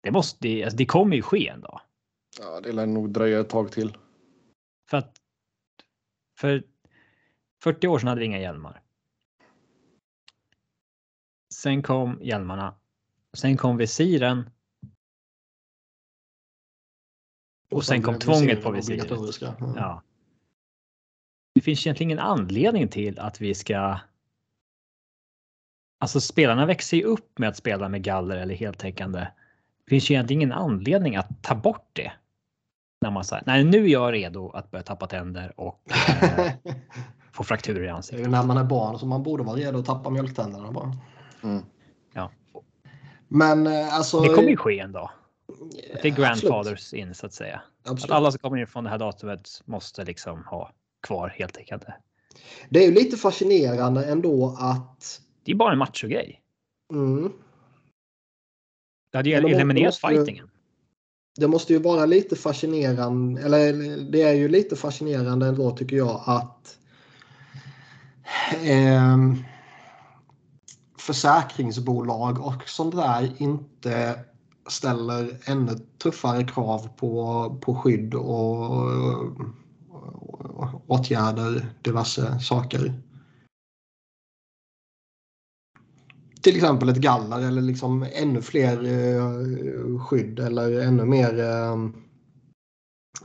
[SPEAKER 1] Det måste, alltså det kommer ju ske en dag.
[SPEAKER 2] ja, det lär nog dröja ett tag till.
[SPEAKER 1] För att för 40 år sedan hade vi inga hjälmar. Sen kom hjälmarna. Sen kom visiren. Och sen kom tvånget på visiret.
[SPEAKER 3] Obligatoriska. Ja.
[SPEAKER 1] Finns egentligen ingen anledning till att vi ska. Alltså spelarna växer ju upp med att spela med galler eller heltäckande. Det finns ju egentligen ingen anledning att ta bort det. När man säger nej, nu är jag redo att börja tappa tänder och eh, få frakturer i
[SPEAKER 3] Det är
[SPEAKER 1] ansiktet.
[SPEAKER 3] när man är barn som man borde vara redo att tappa mjölktänderna bara.
[SPEAKER 2] Mm.
[SPEAKER 1] Ja.
[SPEAKER 3] Men eh, alltså.
[SPEAKER 1] Det kommer ju ske en dag. Det är
[SPEAKER 3] Absolut.
[SPEAKER 1] grandfathers in så att säga. Att
[SPEAKER 3] Absolut.
[SPEAKER 1] alla som kommer in från det här datumet måste liksom ha kvar heltäckande.
[SPEAKER 3] Det är ju lite fascinerande ändå att.
[SPEAKER 1] Det är bara en machogrej.
[SPEAKER 3] Mm,
[SPEAKER 1] Det hade ju eliminerat fightingen.
[SPEAKER 3] det måste ju vara lite fascinerande. Eller det är ju lite fascinerande ändå tycker jag att. ehm, försäkringsbolag och sånt där inte ställer ännu tuffare krav på, på skydd och åtgärder, diverse saker. Till exempel ett galler eller liksom ännu fler eh, skydd eller ännu mer eh,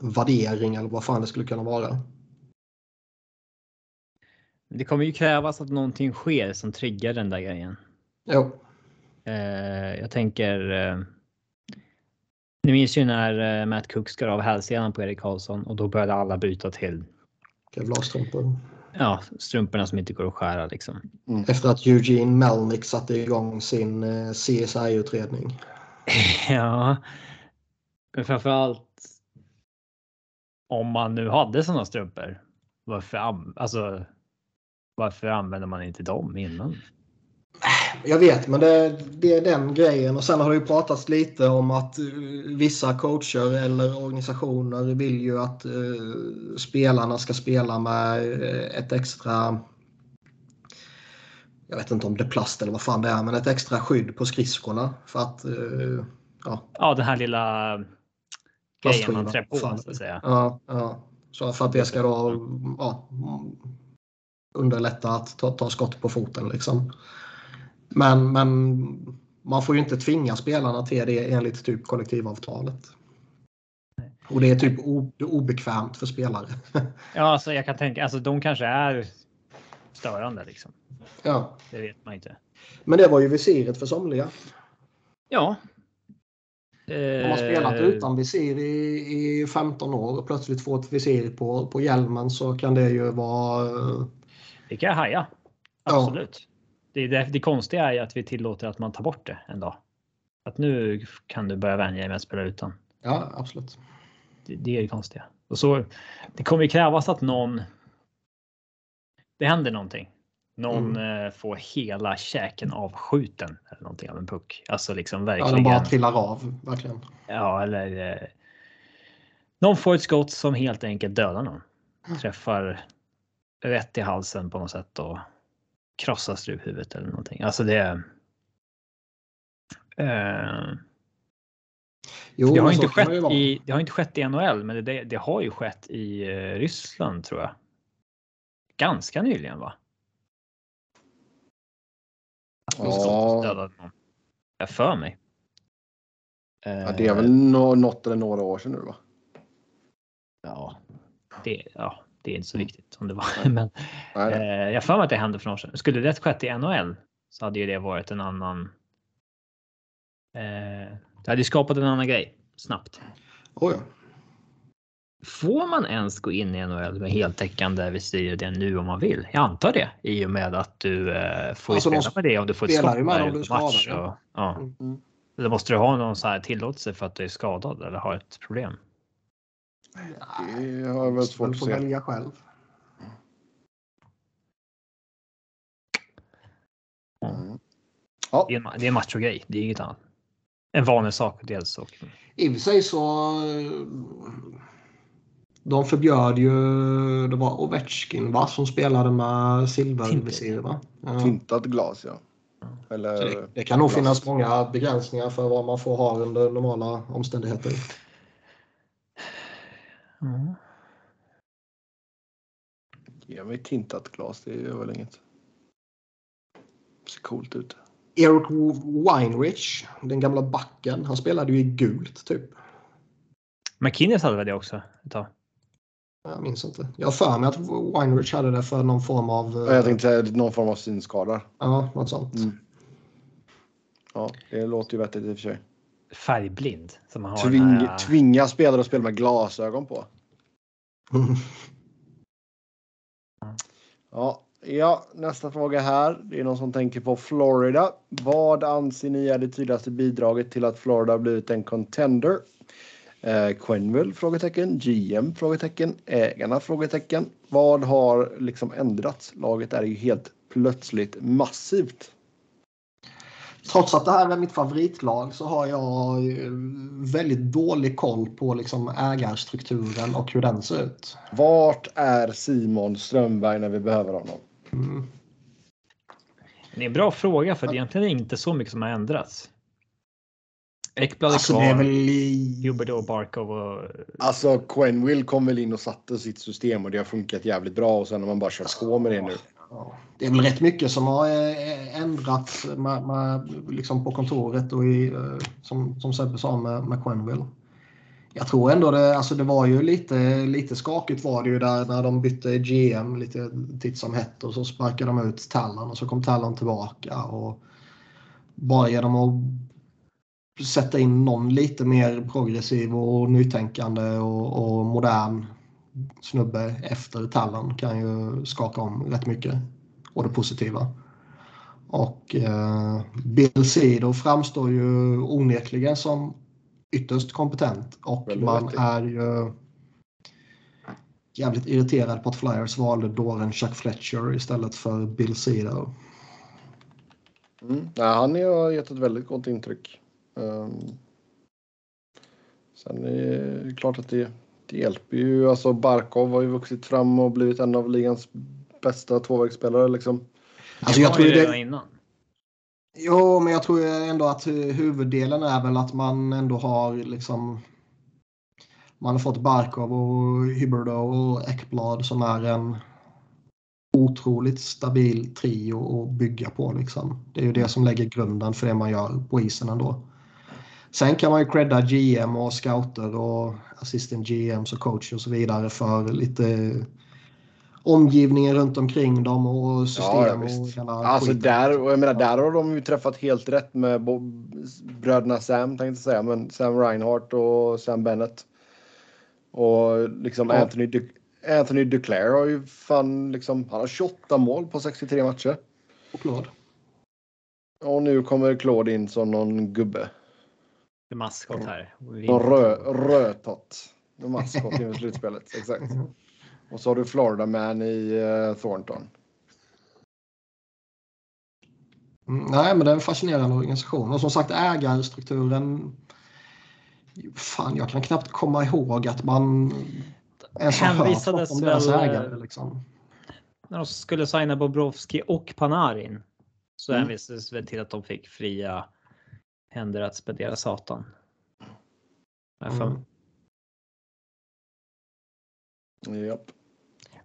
[SPEAKER 3] värdering eller vad fan det skulle kunna vara.
[SPEAKER 1] Det kommer ju krävas att någonting sker som triggar den där grejen.
[SPEAKER 3] Jo,
[SPEAKER 1] Eh, jag tänker. Eh, ni minns ju när eh, Matt Cook skar av hälsenan på Erik Karlsson och då började alla byta till
[SPEAKER 3] kevlarstrumpor.
[SPEAKER 1] ja, strumporna som inte går att skära liksom.
[SPEAKER 3] Efter att Eugene Melnick satte igång sin eh, CSI-utredning.
[SPEAKER 1] ja, men framförallt. Om man nu hade sådana strumpor. Varför, alltså, varför använder man inte dem innan?
[SPEAKER 3] Jag vet, men det, det är den grejen. Och sen har det ju pratats lite om att eh, vissa coacher eller organisationer vill ju att eh, spelarna ska spela med eh, ett extra jag vet inte om det är plast eller vad fan det är, men ett extra skydd på skridskorna. För att, eh, ja,
[SPEAKER 1] Ja, den här lilla grejen man trär på
[SPEAKER 3] Fan.
[SPEAKER 1] så att säga.
[SPEAKER 3] ja, ja. Så för att det ska då ja, underlätta att ta, ta skott på foten liksom. Men, men man får ju inte tvinga spelarna till det enligt typ kollektivavtalet. Och det är typ obekvämt för spelare.
[SPEAKER 1] Ja, alltså jag kan tänka, alltså de kanske är störande liksom.
[SPEAKER 3] ja.
[SPEAKER 1] Det vet man inte.
[SPEAKER 3] Men det var ju visiret för somliga.
[SPEAKER 1] Ja.
[SPEAKER 3] De har spelat
[SPEAKER 1] Eh,
[SPEAKER 3] utan visir i, i 15 år och plötsligt få ett visir på, på hjälmen så kan det ju vara...
[SPEAKER 1] Det kan jag haja.
[SPEAKER 3] Ja.
[SPEAKER 1] Det, det, det konstiga är ju att vi tillåter att man tar bort det en dag. Att nu kan du börja vänja dig med att spela utan.
[SPEAKER 3] Ja, absolut.
[SPEAKER 1] Det, det är det konstiga. Och så, det kommer ju krävas att någon. Det händer någonting. Någon eh, får hela käken avskjuten eller någonting av en puck. Alltså liksom
[SPEAKER 3] Ja,
[SPEAKER 1] verkligen.
[SPEAKER 3] den bara trillar av, verkligen.
[SPEAKER 1] Ja, eller. Eh, någon får ett skott som helt enkelt dödar någon. Träffar rätt i halsen på något sätt och krossar struphuvudet eller någonting. Alltså det. Eh,
[SPEAKER 3] Jo,
[SPEAKER 1] det, har
[SPEAKER 3] men
[SPEAKER 1] inte
[SPEAKER 3] det
[SPEAKER 1] skett i, det har inte skett i NHL, men det, det har ju skett i eh, Ryssland tror jag. Ganska nyligen va? Att
[SPEAKER 2] Ja.
[SPEAKER 1] dödade någon. Jag för mig.
[SPEAKER 2] Ja, det är väl nå- något eller några år sedan nu va?
[SPEAKER 1] Ja, det, ja, det är inte så
[SPEAKER 2] Mm.
[SPEAKER 1] viktigt som det var. Men
[SPEAKER 2] Nej,
[SPEAKER 1] eh, jag för mig att det hände för några år sedan. Skulle det skett i NHL så hade ju det varit en annan. Eh, det hade ju skapat en annan grej snabbt.
[SPEAKER 3] Oj, ja.
[SPEAKER 1] Får man ens gå in i NHL med heltäckande visir det nu om man vill? Jag antar det i och med att du eh, får
[SPEAKER 3] Alltså,
[SPEAKER 1] spela med det om du får ett skott varje
[SPEAKER 3] om
[SPEAKER 1] match. Och, ja.
[SPEAKER 3] Mm.
[SPEAKER 1] Eller måste du ha någon så här tillåtelse för att du är skadad eller har ett problem?
[SPEAKER 2] Det har jag väl svårt att
[SPEAKER 3] får
[SPEAKER 2] se.
[SPEAKER 3] välja själv.
[SPEAKER 2] Mm. Ja,
[SPEAKER 1] Det är en, det är en machogrej, det är inget annat. En vanlig sak, dels och
[SPEAKER 3] I och för sig så... De förbjöd ju... Det var Ovechkin va, som spelade med silvervisir va? Ja.
[SPEAKER 2] tintat glas ja. Eller,
[SPEAKER 3] det, det kan nog
[SPEAKER 2] glas.
[SPEAKER 3] finnas många begränsningar för vad man får ha under normala omständigheter.
[SPEAKER 1] Mm.
[SPEAKER 2] Ge mig tintat glas, det gör väl inget. Ser coolt ut.
[SPEAKER 3] Eric Weinrich, den gamla backen, han spelade ju i gult typ.
[SPEAKER 1] McKinnis hade väl det också ett tag?
[SPEAKER 3] Jag minns inte. Jag har för mig att Weinrich hade det för någon form av...
[SPEAKER 2] Jag tänkte säga någon form av synskada.
[SPEAKER 3] Ja, något sånt.
[SPEAKER 2] Mm. Ja, det låter ju vettigt i och för sig.
[SPEAKER 1] Färgblind. Som man har
[SPEAKER 2] Tving,
[SPEAKER 1] här,
[SPEAKER 2] Tvinga spelare att spela med glasögon på. Ja, ja, nästa fråga här. Det är någon som tänker på Florida. Vad anser ni är det tydligaste bidraget till att Florida blivit en contender? Eh, Quenville? Frågetecken. GM? Frågetecken. Ägarna? Frågetecken. Vad har liksom ändrats? Laget är ju helt plötsligt massivt.
[SPEAKER 3] Trots att det här är mitt favoritlag så har jag eh, väldigt dålig koll på liksom ägarstrukturen och hur den ser ut.
[SPEAKER 2] Vart är Simon Strömberg när vi behöver honom?
[SPEAKER 3] Mm.
[SPEAKER 1] Det är en bra fråga för det är egentligen inte så mycket som har ändrats. Ekblad är
[SPEAKER 3] Alltså
[SPEAKER 1] kvar.
[SPEAKER 3] väl...
[SPEAKER 1] och Barkov och
[SPEAKER 2] Alltså Quenville kom väl in och satte sitt system och det har funkat jävligt bra och sen har man bara kört på med det nu.
[SPEAKER 3] Ja, det är väl rätt mycket som har eh, ändrats med, med, liksom på kontoret och i, eh, som, som Sebbe sa med, med Quenville. Jag tror ändå det, alltså det var ju lite, lite skakigt var det ju där när de bytte GM lite titt som hett och så sparkade de ut Talon och så kom Talon tillbaka och bara genom att sätta in någon lite mer progressiv och nytänkande och, och modern snubbe efter Talon kan ju skaka om rätt mycket. Och det positiva. Och eh, Bill Cedar framstår ju onekligen som ytterst kompetent och
[SPEAKER 2] Väldigt
[SPEAKER 3] man
[SPEAKER 2] vettig.
[SPEAKER 3] är ju jävligt irriterad på att Flyers valde dåren Chuck Fletcher istället för Bill Cedar.
[SPEAKER 2] Mm. Ja, han har gett ett väldigt gott intryck. Um, sen är det klart att det, det hjälper ju. Alltså Barkov har ju vuxit fram och blivit en av ligans bästa tvåvägsspelare. Liksom.
[SPEAKER 3] Alltså jag tror
[SPEAKER 1] ju
[SPEAKER 3] det,
[SPEAKER 1] innan.
[SPEAKER 3] Jo, men jag tror ändå att hu- huvuddelen är väl att man ändå har liksom man har fått Barkov och Huberdeau och Ekblad som är en otroligt stabil trio att bygga på. Liksom. Det är ju det som lägger grunden för det man gör på isen ändå. Sen kan man ju credda GM och scouter och assistant GMs och coach och så vidare för lite omgivningen runt omkring dem och system
[SPEAKER 2] Ja, ja,
[SPEAKER 3] och hela
[SPEAKER 2] Alltså
[SPEAKER 3] skiten.
[SPEAKER 2] där, och jag menar, där har de ju träffat helt rätt med Bob, bröderna Sam tänkte jag säga, men Sam Reinhardt och Sam Bennett. Och liksom
[SPEAKER 3] Ja.
[SPEAKER 2] Anthony, du, Anthony Duclair har ju fan liksom, han har 28 mål på 63 matcher.
[SPEAKER 3] Och Claude.
[SPEAKER 2] Och nu kommer Claude in som någon gubbe.
[SPEAKER 1] Det är maskot här.
[SPEAKER 2] Rö, rödtott. Någon maskot inför slutspelet. Exakt. Och så har du Florida Man i uh, Thornton.
[SPEAKER 3] Mm, nej, men det är en fascinerande organisation. Och som sagt ägarstrukturen. Fan, jag kan knappt komma ihåg att man ens har hört något om deras
[SPEAKER 1] väl, eh,
[SPEAKER 3] ägare. Liksom.
[SPEAKER 1] När de skulle signa Bobrovski och Panarin så
[SPEAKER 2] Mm.
[SPEAKER 1] hänvisades väl till att de fick fria händer att spendera satan. Mm.
[SPEAKER 2] Japp.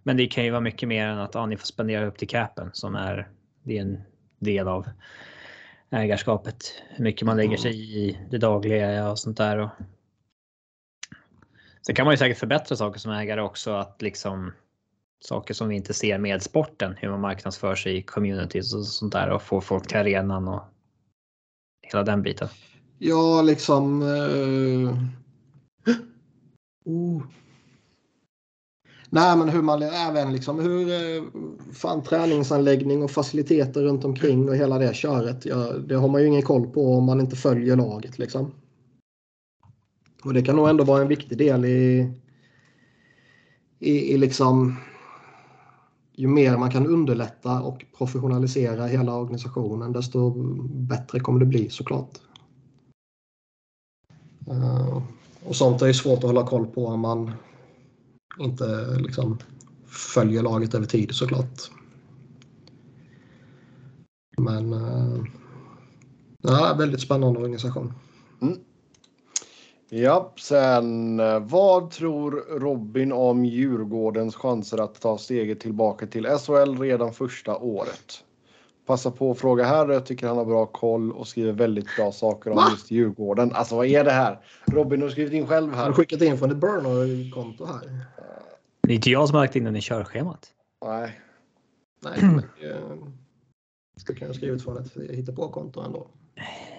[SPEAKER 1] Men det kan ju vara mycket mer än att ja, ni får spendera upp till capen som är, det är en del av ägarskapet. Hur mycket man lägger sig i det dagliga och sånt där. Och... Sen kan man ju säkert förbättra saker som ägare också. Att liksom saker som vi inte ser med sporten. Hur man marknadsför sig i communities och sånt där och får folk till arenan och hela den biten.
[SPEAKER 3] Ja, liksom. Uh... Oh. Nej, men hur man även liksom hur eh, fan träningsanläggning och faciliteter runt omkring och hela det köret. Ja, det har man ju ingen koll på om man inte följer laget liksom. Och det kan nog ändå vara en viktig del i, i, i liksom ju mer man kan underlätta och professionalisera hela organisationen desto bättre kommer det bli såklart. Eh, och sånt är ju svårt att hålla koll på om man inte liksom följer laget över tid såklart. Men eh, ja, väldigt spännande organisation.
[SPEAKER 2] Ja, sen eh, vad tror Robin om Djurgårdens chanser att ta steget tillbaka till SHL redan första året? Passa på att fråga här. Jag tycker han har bra koll och skriver väldigt bra saker om Va? just Djurgården. Alltså vad är det här? Robin har skrivit in själv här. Har
[SPEAKER 3] du skickat in från ett burner-konto här?
[SPEAKER 1] Det är inte jag som har lagt in den i körschemat.
[SPEAKER 2] Nej.
[SPEAKER 3] Nej, men det kan jag skrivit från ett hittepå-konto ändå.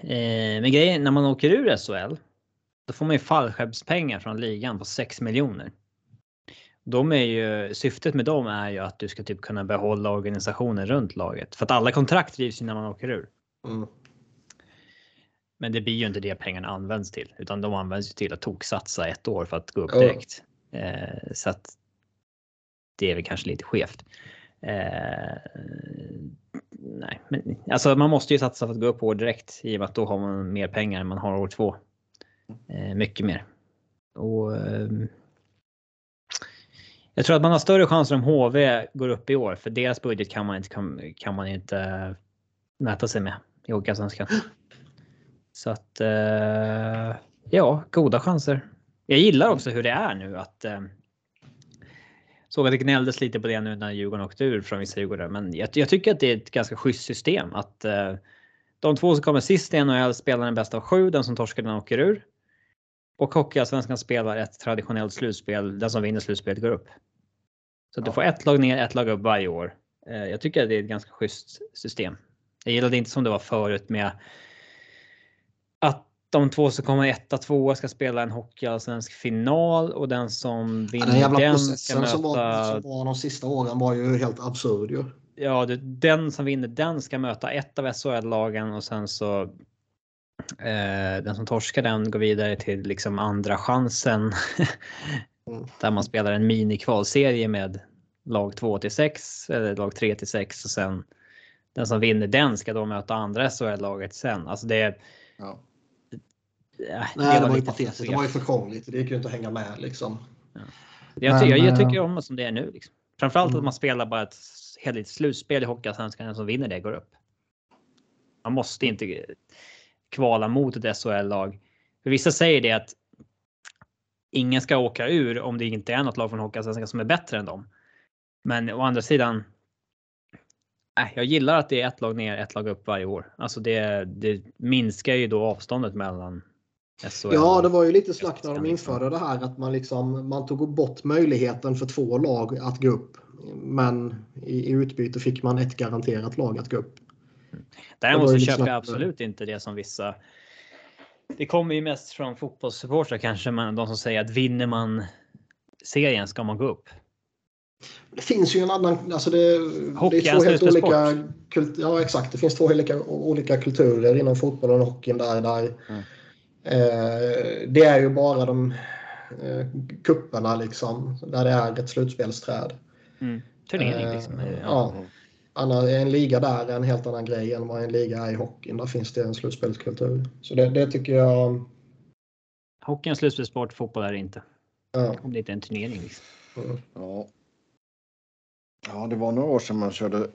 [SPEAKER 1] Eh, men grejen när man åker ur SHL då får man ju fallskärmspengar från ligan på 6 miljoner. De är ju, syftet med dem är ju att du ska typ kunna behålla organisationen runt laget. För att alla kontrakt drivs ju när man åker ur. Mm. Men det blir ju inte det pengarna används till. Utan de används ju till att toksatsa ett år för att gå upp direkt. Mm. Eh, så att det är väl kanske lite skevt. Eh, nej, men alltså man måste ju satsa för att gå upp år direkt i och med att då har man mer pengar än man har år två. Eh, mycket mer. Och, ehm, jag tror att man har större chanser om HV går upp i år för deras budget kan man inte, kan, kan man inte mäta sig med i Hockeyallsvenskan. Så att eh, ja, goda chanser. Jag gillar också hur det är nu att ehm, Såg att det gnälldes lite på det nu när Djurgården åkte ur från vissa Djurgårdare, men jag, jag, tycker att det är ett ganska schysst system att eh, de två som kommer sist i NHL spelar den bästa av sju, den som torskar den åker ur. Och Hockeyallsvenskan spelar ett traditionellt slutspel. Den som vinner slutspelet går upp. Så ja. du får ett lag ner, ett lag upp varje år. Eh, jag tycker att det är ett ganska schysst system. Jag gillade inte som det var förut med att de två som kommer etta, tvåa ska spela en hockeyallsvensk final och den som vinner ja, den, jävla den ska möta...
[SPEAKER 3] Som var, som var de sista åren var ju helt absurd ju.
[SPEAKER 1] Ja, den som vinner den ska möta ett av SHL-lagen och sen så Eh, den som torskar den går vidare till liksom andra chansen. Mm. Där man spelar en minikvalserie med lag 2 till 6 eller lag 3 till 6 och sen den som vinner den ska då möta andra SHL-laget sen. Alltså det.
[SPEAKER 3] Ja. Det, Nej, det var, ju patetiskt. Det var ju för krångligt. Det gick ju inte att hänga med liksom. Ja.
[SPEAKER 1] Jag, Men, jag, jag, tycker eh, om det som det är nu. Liksom. Framförallt mm. att man spelar bara ett heligt slutspel i Hockeyallsvenskan. Den som vinner det går upp. Man måste inte kvala mot ett SHL-lag. För vissa säger det att ingen ska åka ur om det inte är något lag från Hockeyallsvenskan som är bättre än dem. Men å andra sidan. Äh, jag gillar att det är ett lag ner, ett lag upp varje år. Alltså det, det minskar ju då avståndet mellan
[SPEAKER 3] SHL Ja, det var ju lite snack när de införde det här att man liksom man tog bort möjligheten för två lag att gå upp. Men i, i utbyte fick man ett garanterat lag att gå upp.
[SPEAKER 1] Däremot så köper jag absolut inte det som vissa. Det kommer ju mest från fotbollssupportrar kanske, men de som säger att vinner man serien ska man gå upp.
[SPEAKER 3] Det finns ju en annan, alltså det, Hockey, det är två helt olika, kult, ja exakt, det finns två olika, olika kulturer inom fotbollen och hockeyn där. där mm. eh, det är ju bara de eh, kupperna liksom, där det är ett slutspelsträd.
[SPEAKER 1] Mm. Turnering liksom.
[SPEAKER 3] Eh, ja. En liga där är en helt annan grej än vad en liga är i hockeyn. Där finns det en slutspelskultur. Så det, det tycker jag...
[SPEAKER 1] Hockey är en slutspelssport, fotboll är det inte. Ja. Om det inte är en turnering. Liksom.
[SPEAKER 2] Mm. Ja. ja, det var några år sedan man körde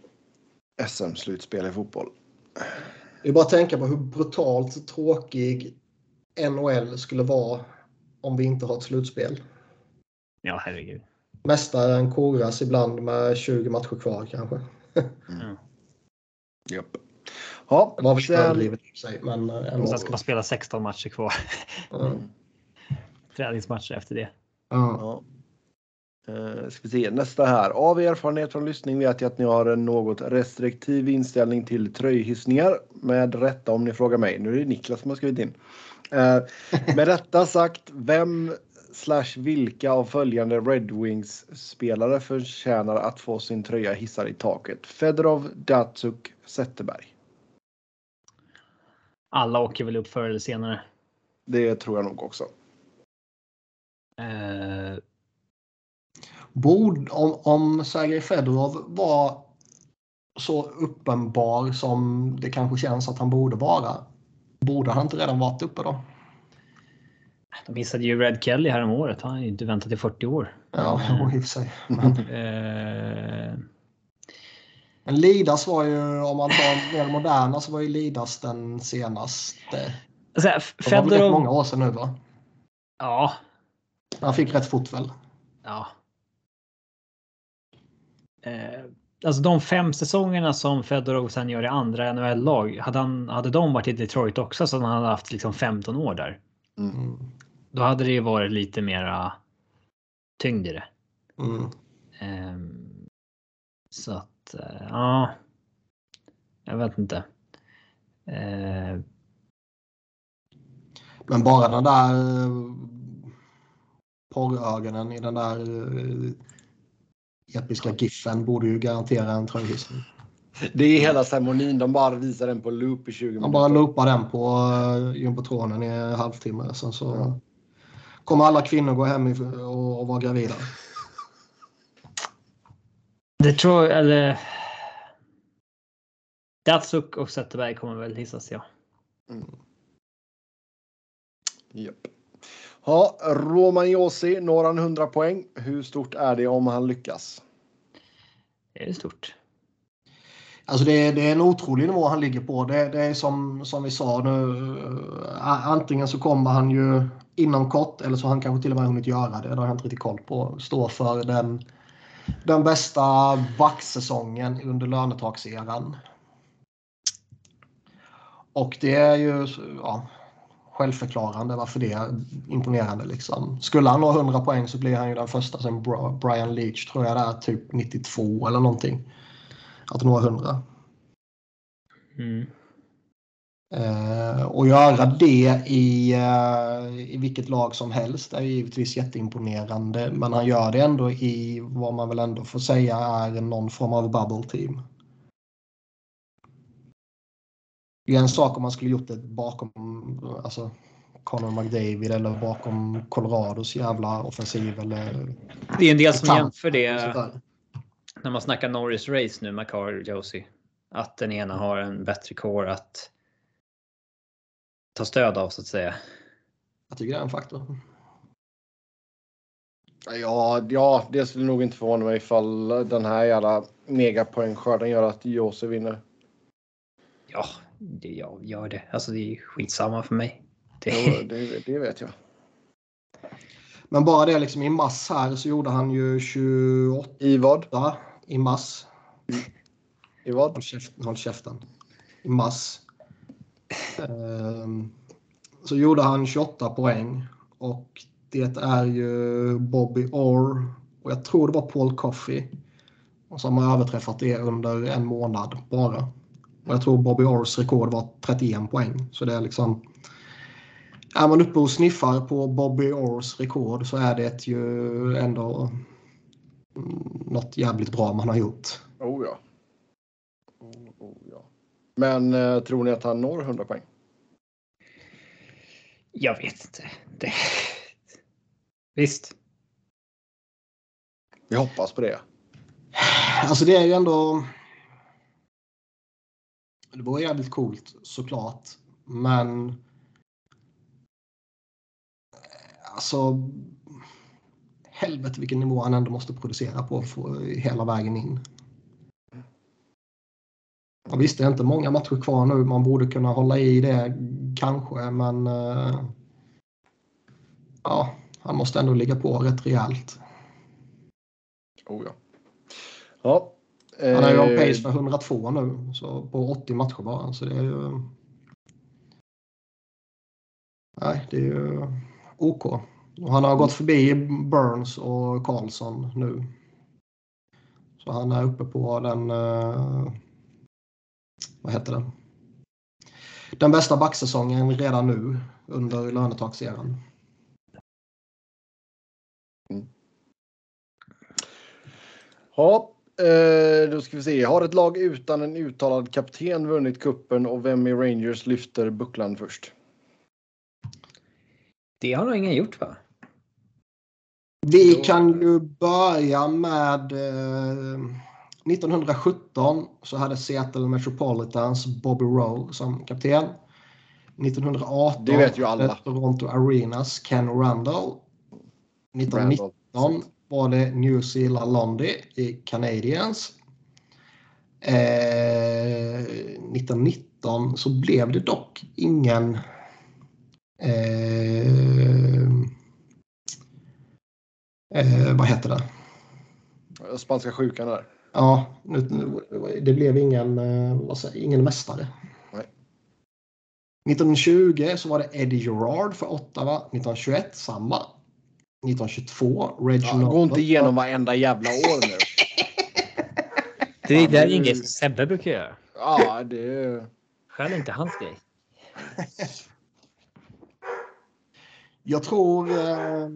[SPEAKER 2] SM-slutspel i fotboll.
[SPEAKER 3] Det är bara att tänka på hur brutalt tråkig NHL skulle vara om vi inte har ett slutspel.
[SPEAKER 1] Ja, herregud.
[SPEAKER 3] Mästaren koras ibland med 20 matcher kvar kanske.
[SPEAKER 1] Mm.
[SPEAKER 2] Japp. Ja,
[SPEAKER 3] Det var väl
[SPEAKER 2] sen,
[SPEAKER 3] överdrivet i sig, men eh, ändå.
[SPEAKER 1] sen ska man spela 16 matcher kvar.
[SPEAKER 3] Ja.
[SPEAKER 1] Träningsmatcher efter det.
[SPEAKER 3] Ja.
[SPEAKER 2] ja. Eh, ska vi se, nästa här. Av erfarenhet från lyssning vet jag att ni har en något restriktiv inställning till tröjhissningar. Med rätta om ni frågar mig. Nu är det Niklas som har skrivit in. Eh, med detta sagt, vem slash vilka av följande Red Wings-spelare förtjänar att få sin tröja hissad i taket? Fedorov, Datsuk, Zetterberg.
[SPEAKER 1] Alla åker väl upp förr eller senare.
[SPEAKER 2] Det tror jag nog också.
[SPEAKER 1] Eh,
[SPEAKER 3] Bord, om, om Sergej Fedorov var så uppenbar som det kanske känns att han borde vara. Borde han inte redan varit uppe då?
[SPEAKER 1] De missade ju Red Kelly här om året. Han har ju inte väntat i 40 år.
[SPEAKER 3] Ja,
[SPEAKER 1] Mm.
[SPEAKER 3] i och för sig. Men,
[SPEAKER 1] Eh,
[SPEAKER 3] men Lidas var ju, om man tar mer moderna, så var ju Lidas den senaste.
[SPEAKER 1] alltså,
[SPEAKER 3] Det var väl rätt många år sedan nu va?
[SPEAKER 1] Ja,
[SPEAKER 3] Han fick rätt fort väl?
[SPEAKER 1] ja. Eh, alltså de fem säsongerna som Fedorov sen gör i andra NHL-lag. Hade, han, hade de varit i Detroit också så han hade haft liksom 15 år där.
[SPEAKER 3] Mm.
[SPEAKER 1] Då hade det ju varit lite mera tyngd i det.
[SPEAKER 3] Mm.
[SPEAKER 1] Ehm, så att, eh, ja. Jag vet inte. Eh,
[SPEAKER 3] Men bara den där eh, porrögonen i den där episka giffen borde ju garantera en tröjhissning.
[SPEAKER 2] Det är hela ceremonin. De bara visar den på loop i 20 minuter.
[SPEAKER 3] Man bara loopar den på uh, jumbotronen i en halvtimme. Sen så kommer alla kvinnor gå hem och, och vara gravida.
[SPEAKER 1] det tror jag, eller. Datsuk och Zetterberg kommer väl hissas ja.
[SPEAKER 2] Japp. Ja, Romagnosi når han 100 poäng. Hur stort är det om han lyckas?
[SPEAKER 1] Det är stort.
[SPEAKER 3] Alltså det, är- det är en otrolig nivå han ligger på. Det, det är som, som vi sa nu. Eh, antingen så kommer han ju inom kort eller så har han kanske till och med hunnit göra det. Det har jag inte riktigt koll på. Stå för den, den bästa backsäsongen under lönetakseran. Och det är ju ja, självförklarande varför det är imponerande. Liksom. Skulle han ha 100 poäng så blir han ju den första sen Brian Leach tror jag det är typ 92 eller någonting. Att nå 100.
[SPEAKER 1] Mm.
[SPEAKER 3] Eh, och göra det i, eh, i vilket lag som helst är givetvis jätteimponerande. Men han gör det ändå i vad man väl ändå får säga är någon form av bubble team. Det är en sak om man skulle gjort det bakom alltså, Conor McDavid eller bakom Colorados jävla offensiv eller
[SPEAKER 1] Det är en del som jämför det. När man snackar Norris race nu, Makar och Josie. Att den ena har en bättre core att ta stöd av så att säga.
[SPEAKER 3] Jag tycker det är en faktor.
[SPEAKER 2] Ja, ja, det skulle nog inte förvåna mig ifall den här jävla megapoängskörden gör att Jose vinner.
[SPEAKER 1] Ja, det jag gör det. Alltså det är skitsamma för mig. Det,
[SPEAKER 2] Jo, det, det vet jag.
[SPEAKER 3] Men bara det liksom i mass här så gjorde han ju 28
[SPEAKER 2] I vad?
[SPEAKER 3] I mass.
[SPEAKER 2] I vad?
[SPEAKER 3] Håll käften. Håll käften. I mass. Ehm, så gjorde han 28 poäng. Och det är ju Bobby Orr och jag tror det var Paul Coffey som har överträffat det under en månad bara. Och jag tror Bobby Orrs rekord var 31 poäng. Så det är liksom... Är man uppe och sniffar på Bobby Orrs rekord så är det ju ändå något jävligt bra man har gjort.
[SPEAKER 2] Oh ja. Oh, oh, ja. Men eh, tror ni att han når 100 poäng?
[SPEAKER 1] jag vet inte. Det, visst.
[SPEAKER 2] Vi hoppas på det.
[SPEAKER 3] Alltså det är ju ändå... Det vore jävligt coolt såklart. Men... Alltså... Helvete vilken nivå han ändå måste producera på för hela vägen in. Och visst, det är inte många matcher kvar nu. Man borde kunna hålla i det kanske, men... eh, ja, han måste ändå ligga på rätt rejält.
[SPEAKER 2] Oh, ja. Ja.
[SPEAKER 3] Han är ju on
[SPEAKER 2] eh,
[SPEAKER 3] pace för 102 nu, så på 80 matcher bara. Så det är ju... Nej, det är ju OK. Och han har gått förbi Burns och Karlsson nu. Så han är uppe på den... eh, vad heter det? Den bästa backsäsongen redan nu under lönetakseran.
[SPEAKER 2] Ja, eh, då ska vi se. Har ett lag utan en uttalad kapten vunnit kuppen och vem i Rangers lyfter bucklan först?
[SPEAKER 1] Det har nog ingen gjort va?
[SPEAKER 3] Vi kan ju börja med eh, 1917 så hade Seattle Metropolitans Bobby Rowe som kapten. 1918
[SPEAKER 2] Det vet ju alla.
[SPEAKER 3] Toronto Arenas Ken Randall. 1919
[SPEAKER 2] Randall.
[SPEAKER 3] var det New Zealand Lundy i Canadiens. Eh, 1919 så blev det dock ingen eh, eh, vad heter det?
[SPEAKER 2] Spanska sjukan där.
[SPEAKER 3] Ja, nu, nu- det blev ingen, eh, vad säger, ingen mästare.
[SPEAKER 2] Nej.
[SPEAKER 3] 1920 så var det Eddie Gerard för Ottawa. 1921 samma. 1922 Reggie
[SPEAKER 2] Ja, gå inte igenom varenda jävla år nu.
[SPEAKER 1] Det
[SPEAKER 2] det är
[SPEAKER 1] inget som Sebbe brukar göra.
[SPEAKER 2] Ja, det är...
[SPEAKER 1] Själv inte hans grej.
[SPEAKER 3] Jag tror... Eh,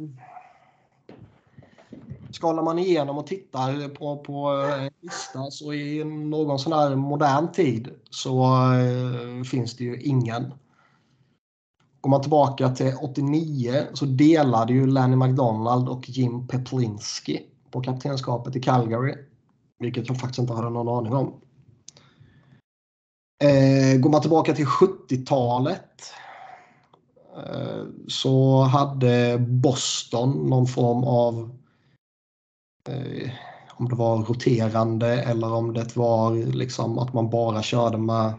[SPEAKER 3] skalar man igenom och tittar på, på eh, lista så i någon sån här modern tid så eh, finns det ju ingen. Går man tillbaka till 89 så delade ju Lanny McDonald och Jim Peplinski på kaptenskapet i Calgary. Vilket jag faktiskt inte hade någon aning om. Eh, går man tillbaka till 70-talet eh, så hade Boston någon form av om det var roterande eller om det var liksom att man bara körde med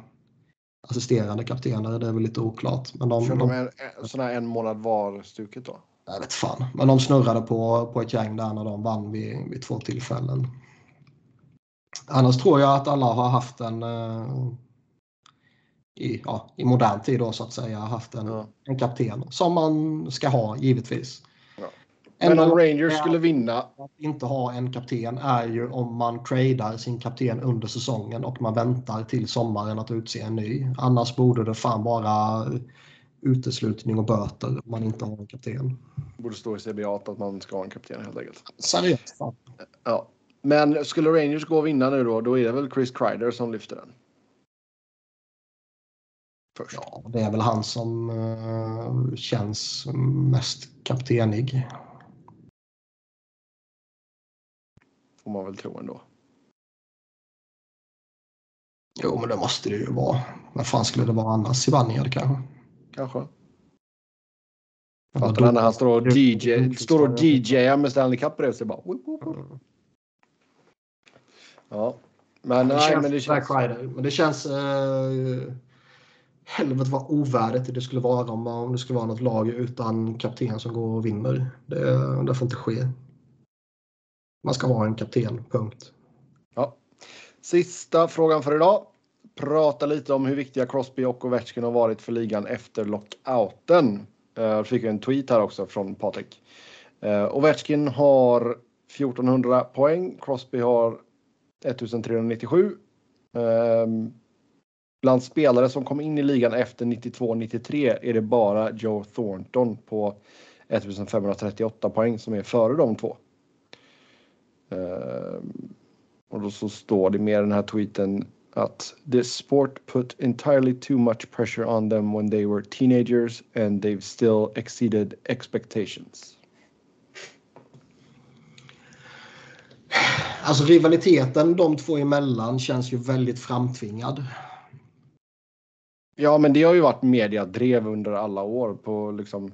[SPEAKER 3] assisterande kaptener. Det är väl lite oklart. Men de,
[SPEAKER 2] Kör
[SPEAKER 3] de,
[SPEAKER 2] de en, en, sån här en månad var-stuket då?
[SPEAKER 3] jag vet fan. Men de snurrade på, på ett gäng där när de vann vid, vid två tillfällen. Annars tror jag att alla har haft en eh, i, ja, i modern tid då så att säga haft en,
[SPEAKER 2] Ja.
[SPEAKER 3] en kapten som man ska ha givetvis.
[SPEAKER 2] Men om Rangers skulle vinna,
[SPEAKER 3] att inte ha en kapten är ju om man tradar sin kapten under säsongen och man väntar till sommaren att utse en ny. Annars borde det fan vara uteslutning och böter om man inte har en kapten.
[SPEAKER 2] borde stå i CBA att man ska ha en kapten helt enkelt.
[SPEAKER 3] Seriöst. Fan.
[SPEAKER 2] Ja. Men skulle Rangers gå och vinna nu då, då är det väl Chris Kreider som lyfter den? Först.
[SPEAKER 3] Ja, det är väl han som eh, känns mest kaptenig.
[SPEAKER 2] Får man väl tro ändå.
[SPEAKER 3] Jo, men det måste det ju vara. Vad fan skulle det vara annars? Zibanejad kanske?
[SPEAKER 2] Kanske. Fattar du när han står och DJ, står och DJar med Stanley Cup bredvid sig bara.
[SPEAKER 3] Mm.
[SPEAKER 2] Ja. Men
[SPEAKER 3] det
[SPEAKER 2] nej,
[SPEAKER 3] känns,
[SPEAKER 2] men det känns...
[SPEAKER 3] Kreider. Men det känns... Eh, helvete vad ovärdigt det skulle vara om, om det skulle vara något lag utan kapten som går och vinner. Det, det får inte ske. Man ska vara en kapten, punkt.
[SPEAKER 2] Ja. Sista frågan för idag. Prata lite om hur viktiga Crosby och Ovechkin har varit för ligan efter lockouten. Eh, jag fick en tweet här också från Patrik. Eh, Ovechkin har 1400 poäng. Crosby har 1397. Ehm, bland spelare som kom in i ligan efter 92-93 är det bara Joe Thornton på 1538 poäng som är före de två. Ehm, och då så står det med den här tweeten att this sport put entirely too much pressure on them when they were teenagers and they've still exceeded expectations.
[SPEAKER 3] Alltså rivaliteten de två emellan känns ju väldigt framtvingad.
[SPEAKER 2] Ja, men det har ju varit mediadrev under alla år på liksom.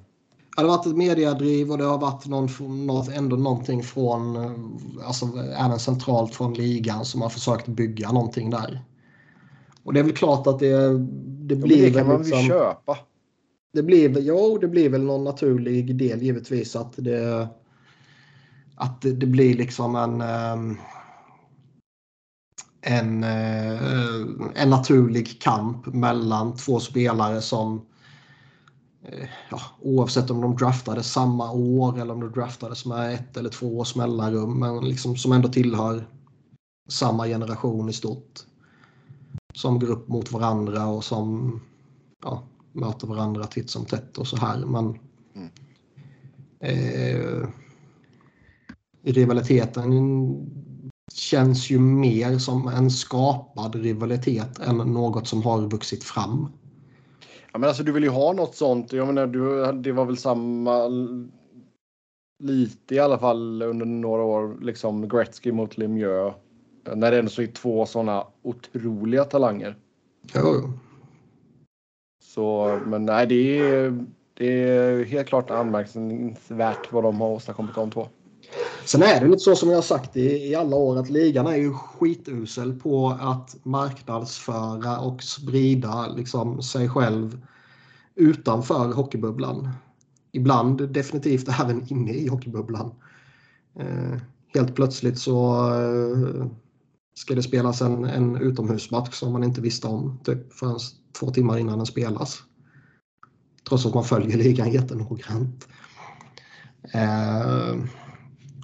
[SPEAKER 3] Ja, Det har varit ett mediadriv och det har varit någon, något, ändå någonting från, eh, alltså även centralt från ligan som har försökt bygga någonting där. Och det är väl klart att det, det
[SPEAKER 2] Ja,
[SPEAKER 3] blir
[SPEAKER 2] det kan man väl
[SPEAKER 3] liksom,
[SPEAKER 2] köpa.
[SPEAKER 3] det blir, jo, det blir väl någon naturlig del givetvis att det, att det, det blir liksom en, ehm, en, eh, en naturlig kamp mellan två spelare som eh, ja, oavsett om de draftades samma år eller om de draftades med ett eller två års mellanrum men liksom som ändå tillhör samma generation i stort. Som går upp mot varandra och som ja, möter varandra titt som tätt och så här. Men mm. eh, rivaliteten känns ju mer som en skapad rivalitet än något som har vuxit fram.
[SPEAKER 2] Ja, men alltså, du vill ju ha något sånt. Jag menar, du, det var väl samma lite i alla fall under några år, liksom Gretzky mot Lemieux. När det ändå är två sådana otroliga talanger.
[SPEAKER 3] Jo.
[SPEAKER 2] Så, men nej, det är, det är helt klart anmärkningsvärt vad de har åstadkommit de två.
[SPEAKER 3] Sen är det lite så som jag har sagt i, i alla år att ligan är ju skitusel på att marknadsföra och sprida liksom, sig själv utanför hockeybubblan. Ibland definitivt även inne i hockeybubblan. Eh, helt plötsligt så eh, ska det spelas en, en utomhusmatch som man inte visste om typ förrän två timmar innan den spelas. Trots att man följer ligan jättenoggrant. Eh,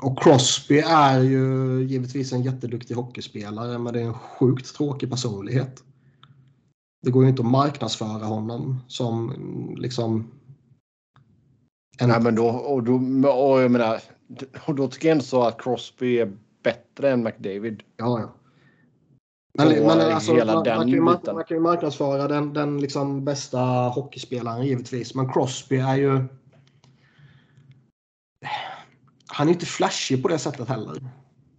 [SPEAKER 3] och Crosby är ju givetvis en jätteduktig hockeyspelare men det är en sjukt tråkig personlighet. Det går ju inte att marknadsföra honom som liksom...
[SPEAKER 2] En... Nej men då, och då, och jag menar, och då tycker jag ändå så att Crosby är bättre än McDavid.
[SPEAKER 3] Ja, ja. Men, men alltså, man, man, kan ju, man, kan ju marknadsföra den, den liksom bästa hockeyspelaren givetvis. Men Crosby är ju han är inte flashig på det sättet heller.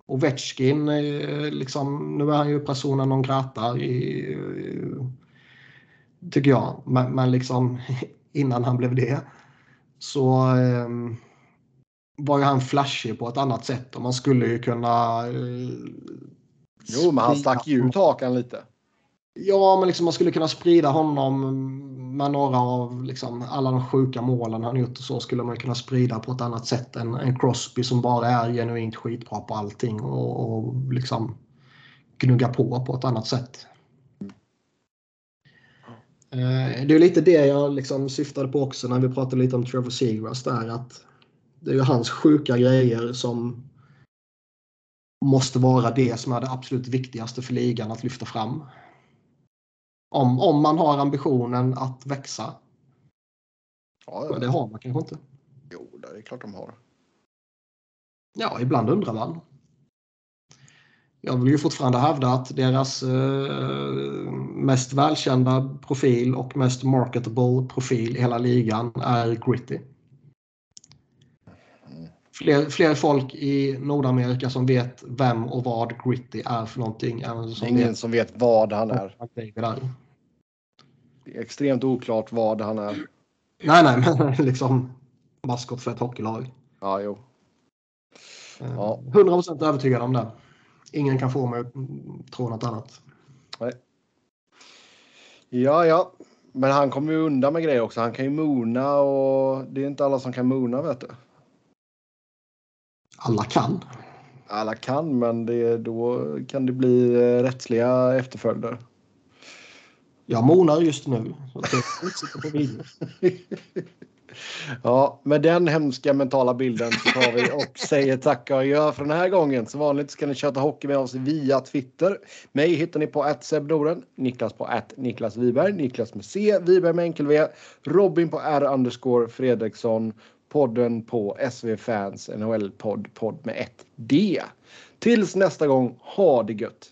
[SPEAKER 3] Och Vetchkin, liksom, nu är han ju persona non grata i, tycker jag. Men, men liksom innan han blev det så eh, var ju han flashig på ett annat sätt och man skulle ju kunna... Eh,
[SPEAKER 2] jo, men han stack ju ut hakan lite.
[SPEAKER 3] Ja, men liksom man skulle kunna sprida honom med några av liksom, alla de sjuka målen han gjort och så skulle man kunna sprida på ett annat sätt än en Crosby som bara är genuint skitbra på allting och, och liksom gnugga på på ett annat sätt. Eh, det är lite det jag liksom syftade på också när vi pratade lite om Trevor Seagrass där att det är ju hans sjuka grejer som måste vara det som är det absolut viktigaste för ligan att lyfta fram. Om, om man har ambitionen att växa. Ja, Men det har man kanske inte.
[SPEAKER 2] Jo, det är klart de har.
[SPEAKER 3] Ja, ibland undrar man. Jag vill ju fortfarande hävda att deras eh, mest välkända profil och mest marketable profil i hela ligan är Gritty. Fler, fler folk i Nordamerika som vet vem och vad Gritty är för någonting.
[SPEAKER 2] Som Ingen vet som vet vad han är. Det är extremt oklart vad han är.
[SPEAKER 3] Nej, nej, men liksom maskot för ett hockeylag.
[SPEAKER 2] Ja, jo.
[SPEAKER 3] Eh, ja. 100% övertygad om det. Ingen kan få mig att tro något annat.
[SPEAKER 2] Nej. Ja, ja. Men han kommer ju undan med grejer också. Han kan ju mona och det är inte alla som kan mona vet du.
[SPEAKER 3] Alla kan.
[SPEAKER 2] Alla kan, men det, då kan det bli eh, rättsliga efterföljder.
[SPEAKER 3] Jag monar just nu.
[SPEAKER 2] ja, med den hemska mentala bilden så tar vi och säger tack och gör för den här gången. Som vanligt ska ni köta hockey med oss via Twitter. Mig hittar ni på att Noren, Niklas på att Niklas Wiberg, Niklas med C, Wiberg med enkel V, Robin på R underscore Fredriksson, podden på SV Fans NHL-podd, podd med ett D. Tills nästa gång, ha det gött!